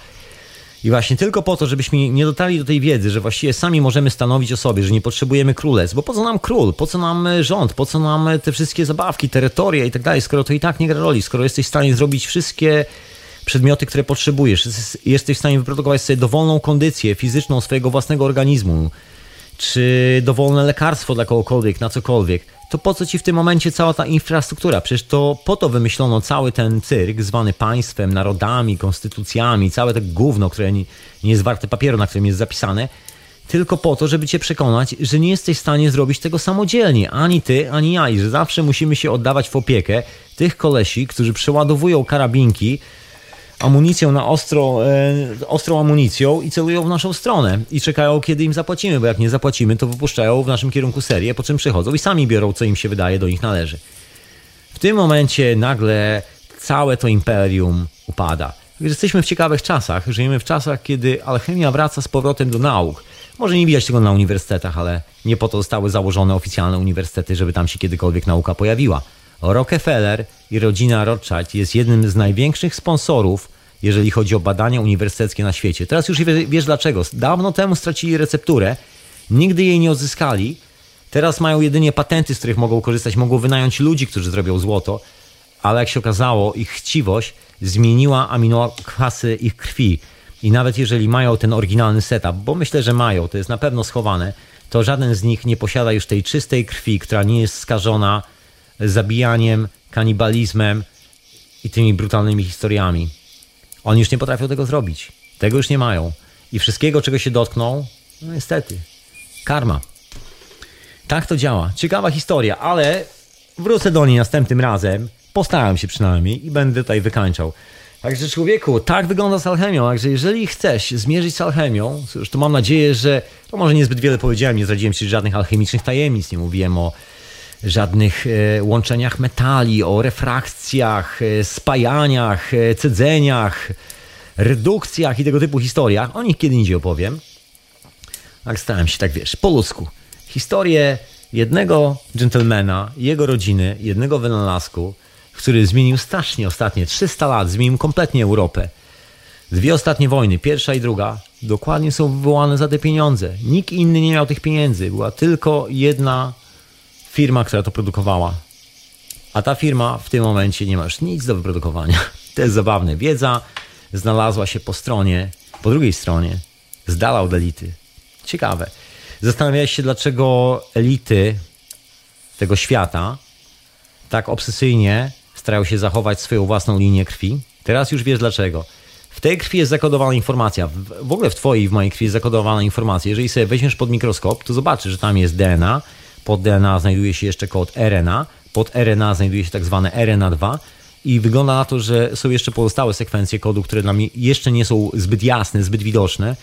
I właśnie tylko po to, żebyśmy nie dotarli do tej wiedzy, że właściwie sami możemy stanowić o sobie, że nie potrzebujemy królestw, bo po co nam król, po co nam e, rząd, po co nam e, te wszystkie zabawki, terytoria i tak dalej, skoro to i tak nie gra roli, skoro jesteś w stanie zrobić wszystkie przedmioty, które potrzebujesz, jesteś w stanie wyprodukować sobie dowolną kondycję fizyczną swojego własnego organizmu, czy dowolne lekarstwo dla kogokolwiek, na cokolwiek, to po co ci w tym momencie cała ta infrastruktura? Przecież to po to wymyślono cały ten cyrk zwany państwem, narodami, konstytucjami, całe to gówno, które nie, nie jest warte papieru, na którym jest zapisane, tylko po to, żeby cię przekonać, że nie jesteś w stanie zrobić tego samodzielnie, ani ty, ani ja, i że zawsze musimy się oddawać w opiekę tych kolesi, którzy przeładowują karabinki amunicją na ostro, e, ostrą amunicją i celują w naszą stronę i czekają, kiedy im zapłacimy, bo jak nie zapłacimy, to wypuszczają w naszym kierunku serię, po czym przychodzą i sami biorą, co im się wydaje, do nich należy. W tym momencie nagle całe to imperium upada. Jesteśmy w ciekawych czasach. Żyjemy w czasach, kiedy alchemia wraca z powrotem do nauk. Może nie widać tego na uniwersytetach, ale nie po to zostały założone oficjalne uniwersytety, żeby tam się kiedykolwiek nauka pojawiła. Rockefeller i rodzina Rothschild jest jednym z największych sponsorów, jeżeli chodzi o badania uniwersyteckie na świecie. Teraz już wiesz dlaczego. Dawno temu stracili recepturę, nigdy jej nie odzyskali. Teraz mają jedynie patenty, z których mogą korzystać, mogą wynająć ludzi, którzy zrobią złoto, ale jak się okazało, ich chciwość zmieniła aminokwasy ich krwi. I nawet jeżeli mają ten oryginalny setup, bo myślę, że mają, to jest na pewno schowane, to żaden z nich nie posiada już tej czystej krwi, która nie jest skażona zabijaniem, kanibalizmem i tymi brutalnymi historiami. Oni już nie potrafią tego zrobić. Tego już nie mają. I wszystkiego, czego się dotkną, no niestety, karma. Tak to działa. Ciekawa historia, ale wrócę do niej następnym razem. Postaram się przynajmniej i będę tutaj wykańczał. Także człowieku, tak wygląda z alchemią. Także jeżeli chcesz zmierzyć z alchemią, to mam nadzieję, że to może niezbyt wiele powiedziałem, nie zdradziłem ci żadnych alchemicznych tajemnic, nie mówiłem o żadnych e, łączeniach metali, o refrakcjach, e, spajaniach, e, cedzeniach, redukcjach i tego typu historiach. O nich kiedy indziej opowiem. Tak stałem się, tak wiesz, po ludzku. Historię jednego dżentelmena, jego rodziny, jednego wynalazku, który zmienił strasznie ostatnie 300 lat, zmienił kompletnie Europę. Dwie ostatnie wojny, pierwsza i druga, dokładnie są wywołane za te pieniądze. Nikt inny nie miał tych pieniędzy. Była tylko jedna firma, która to produkowała. A ta firma w tym momencie nie ma już nic do wyprodukowania. To jest zabawne. Wiedza znalazła się po stronie, po drugiej stronie, z dala od elity. Ciekawe. Zastanawiałeś się, dlaczego elity tego świata tak obsesyjnie starają się zachować swoją własną linię krwi? Teraz już wiesz dlaczego. W tej krwi jest zakodowana informacja. W ogóle w twojej w mojej krwi jest zakodowana informacja. Jeżeli sobie weźmiesz pod mikroskop, to zobaczysz, że tam jest DNA. Pod DNA znajduje się jeszcze kod RNA. Pod RNA znajduje się tak zwane RNA2 i wygląda na to, że są jeszcze pozostałe sekwencje kodu, które dla mnie jeszcze nie są zbyt jasne, zbyt widoczne,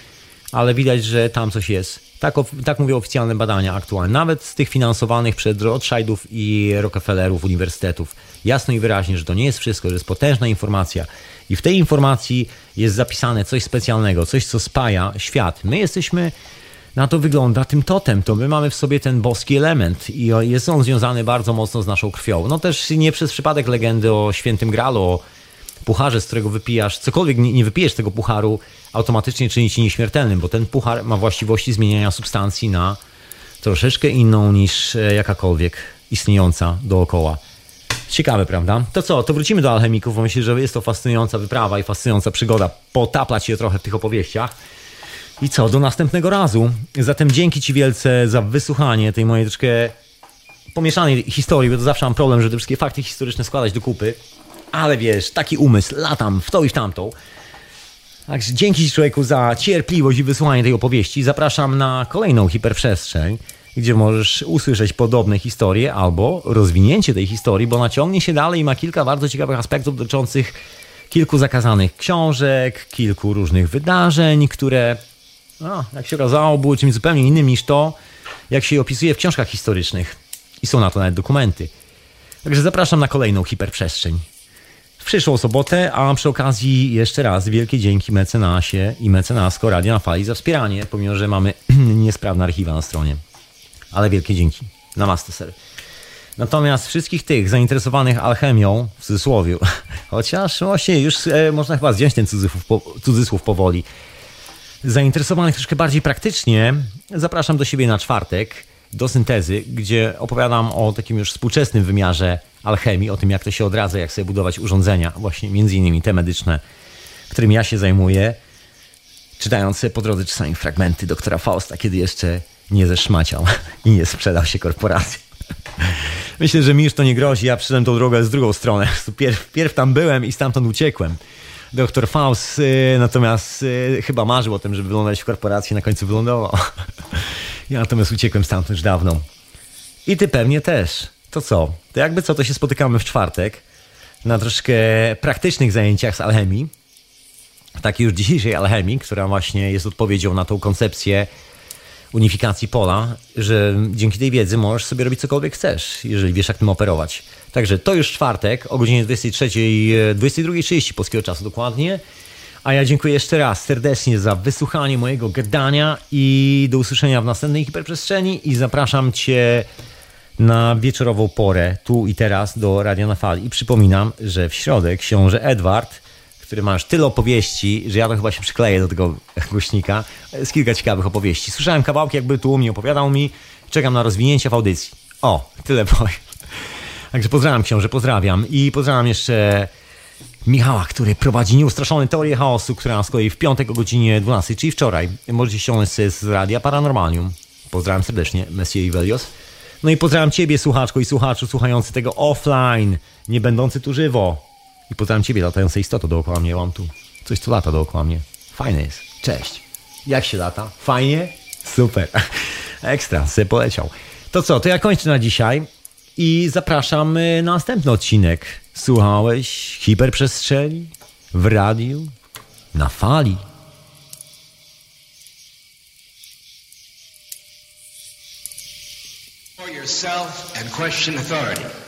ale widać, że tam coś jest. Tak, tak mówią oficjalne badania aktualne, nawet z tych finansowanych przez Rothschildów i Rockefellerów uniwersytetów. Jasno i wyraźnie, że to nie jest wszystko, że jest potężna informacja i w tej informacji jest zapisane coś specjalnego, coś, co spaja świat. My jesteśmy na to wygląda tym totem. To my mamy w sobie ten boski element i jest on związany bardzo mocno z naszą krwią. No też nie przez przypadek legendy o świętym gralu, o pucharze, z którego wypijasz, cokolwiek nie, wypijesz tego pucharu, automatycznie czyni ci nieśmiertelnym, bo ten puchar ma właściwości zmieniania substancji na troszeczkę inną niż e, jakakolwiek istniejąca dookoła. Ciekawe, prawda? To co, to wrócimy do alchemików, bo myślę, że jest to fascynująca wyprawa i fascynująca przygoda. Potaplać się trochę w tych opowieściach. I co, do następnego razu. Zatem dzięki Ci wielce za wysłuchanie tej mojej troszkę pomieszanej historii, bo to zawsze mam problem, żeby te wszystkie fakty historyczne składać do kupy. Ale wiesz, taki umysł, latam w to i w tamtą. Także dzięki Ci człowieku za cierpliwość i wysłuchanie tej opowieści. Zapraszam na kolejną hiperprzestrzeń, gdzie możesz usłyszeć podobne historie albo rozwinięcie tej historii, bo naciągnie się dalej i ma kilka bardzo ciekawych aspektów dotyczących kilku zakazanych książek, kilku różnych wydarzeń, które no, jak się okazało, było czymś zupełnie innym niż to, jak się je opisuje w książkach historycznych. I są na to nawet dokumenty. Także zapraszam na kolejną hiperprzestrzeń. W przyszłą sobotę, a przy okazji jeszcze raz wielkie dzięki mecenasie i mecenasko Radio na Fali za wspieranie, pomimo, że mamy niesprawne archiwa na stronie. Ale wielkie dzięki. Namaste, ser. Natomiast wszystkich tych zainteresowanych alchemią, w cudzysłowie, chociaż właśnie już e, można chyba zdjąć ten cudzysłów, po, cudzysłów powoli, zainteresowanych troszkę bardziej praktycznie, zapraszam do siebie na czwartek do syntezy, gdzie opowiadam o takim już współczesnym wymiarze alchemii, o tym jak to się odradza, jak sobie budować urządzenia, właśnie między innymi te medyczne, którym ja się zajmuję, czytając po drodze czasami fragmenty doktora Fausta, kiedy jeszcze nie zeszmaciał i nie sprzedał się korporacji. Myślę, że mi już to nie grozi, ja przyszedłem tą drogę z drugą stronę. Pierw, pierw tam byłem i stamtąd uciekłem doktor Faust y, natomiast y, chyba marzył o tym, żeby wylądować w korporacji, na końcu wylądował. ja natomiast uciekłem stamtąd już dawno. I ty pewnie też. To co? To jakby co, to się spotykamy w czwartek na troszkę praktycznych zajęciach z alchemii. Takiej już dzisiejszej alchemii, która właśnie jest odpowiedzią na tą koncepcję unifikacji pola, że dzięki tej wiedzy możesz sobie robić cokolwiek chcesz, jeżeli wiesz jak tym operować. Także to już czwartek o godzinie 23, 22.30 e, polskiego czasu dokładnie. A ja dziękuję jeszcze raz serdecznie za wysłuchanie mojego gadania i do usłyszenia w następnej hiperprzestrzeni i zapraszam Cię na wieczorową porę, tu i teraz do Radia na Fali. I przypominam, że w środek książę Edward, który ma już tyle opowieści, że ja to chyba się przykleję do tego głośnika, z kilka ciekawych opowieści. Słyszałem kawałki, jakby tu u mnie opowiadał mi, czekam na rozwinięcie w audycji. O, tyle powiem. Także pozdrawiam książę, pozdrawiam. I pozdrawiam jeszcze Michała, który prowadzi nieustraszone teorie chaosu, która z kolei w piątek o godzinie 12, czyli wczoraj, możecie ściągnąć z radia Paranormalium. Pozdrawiam serdecznie, Messier Ivelios. No i pozdrawiam Ciebie, słuchaczko i słuchaczu, słuchający tego offline, nie będący tu żywo. I pozdrawiam Ciebie, latające istoto dookoła mnie. Mam tu coś, co lata dookoła mnie. Fajne jest. Cześć. Jak się lata? Fajnie? Super. Ekstra, se poleciał. To co, to ja kończę na dzisiaj i zapraszam y, na następny odcinek. Słuchałeś hiperprzestrzeni w radiu na fali. Yourself and question authority.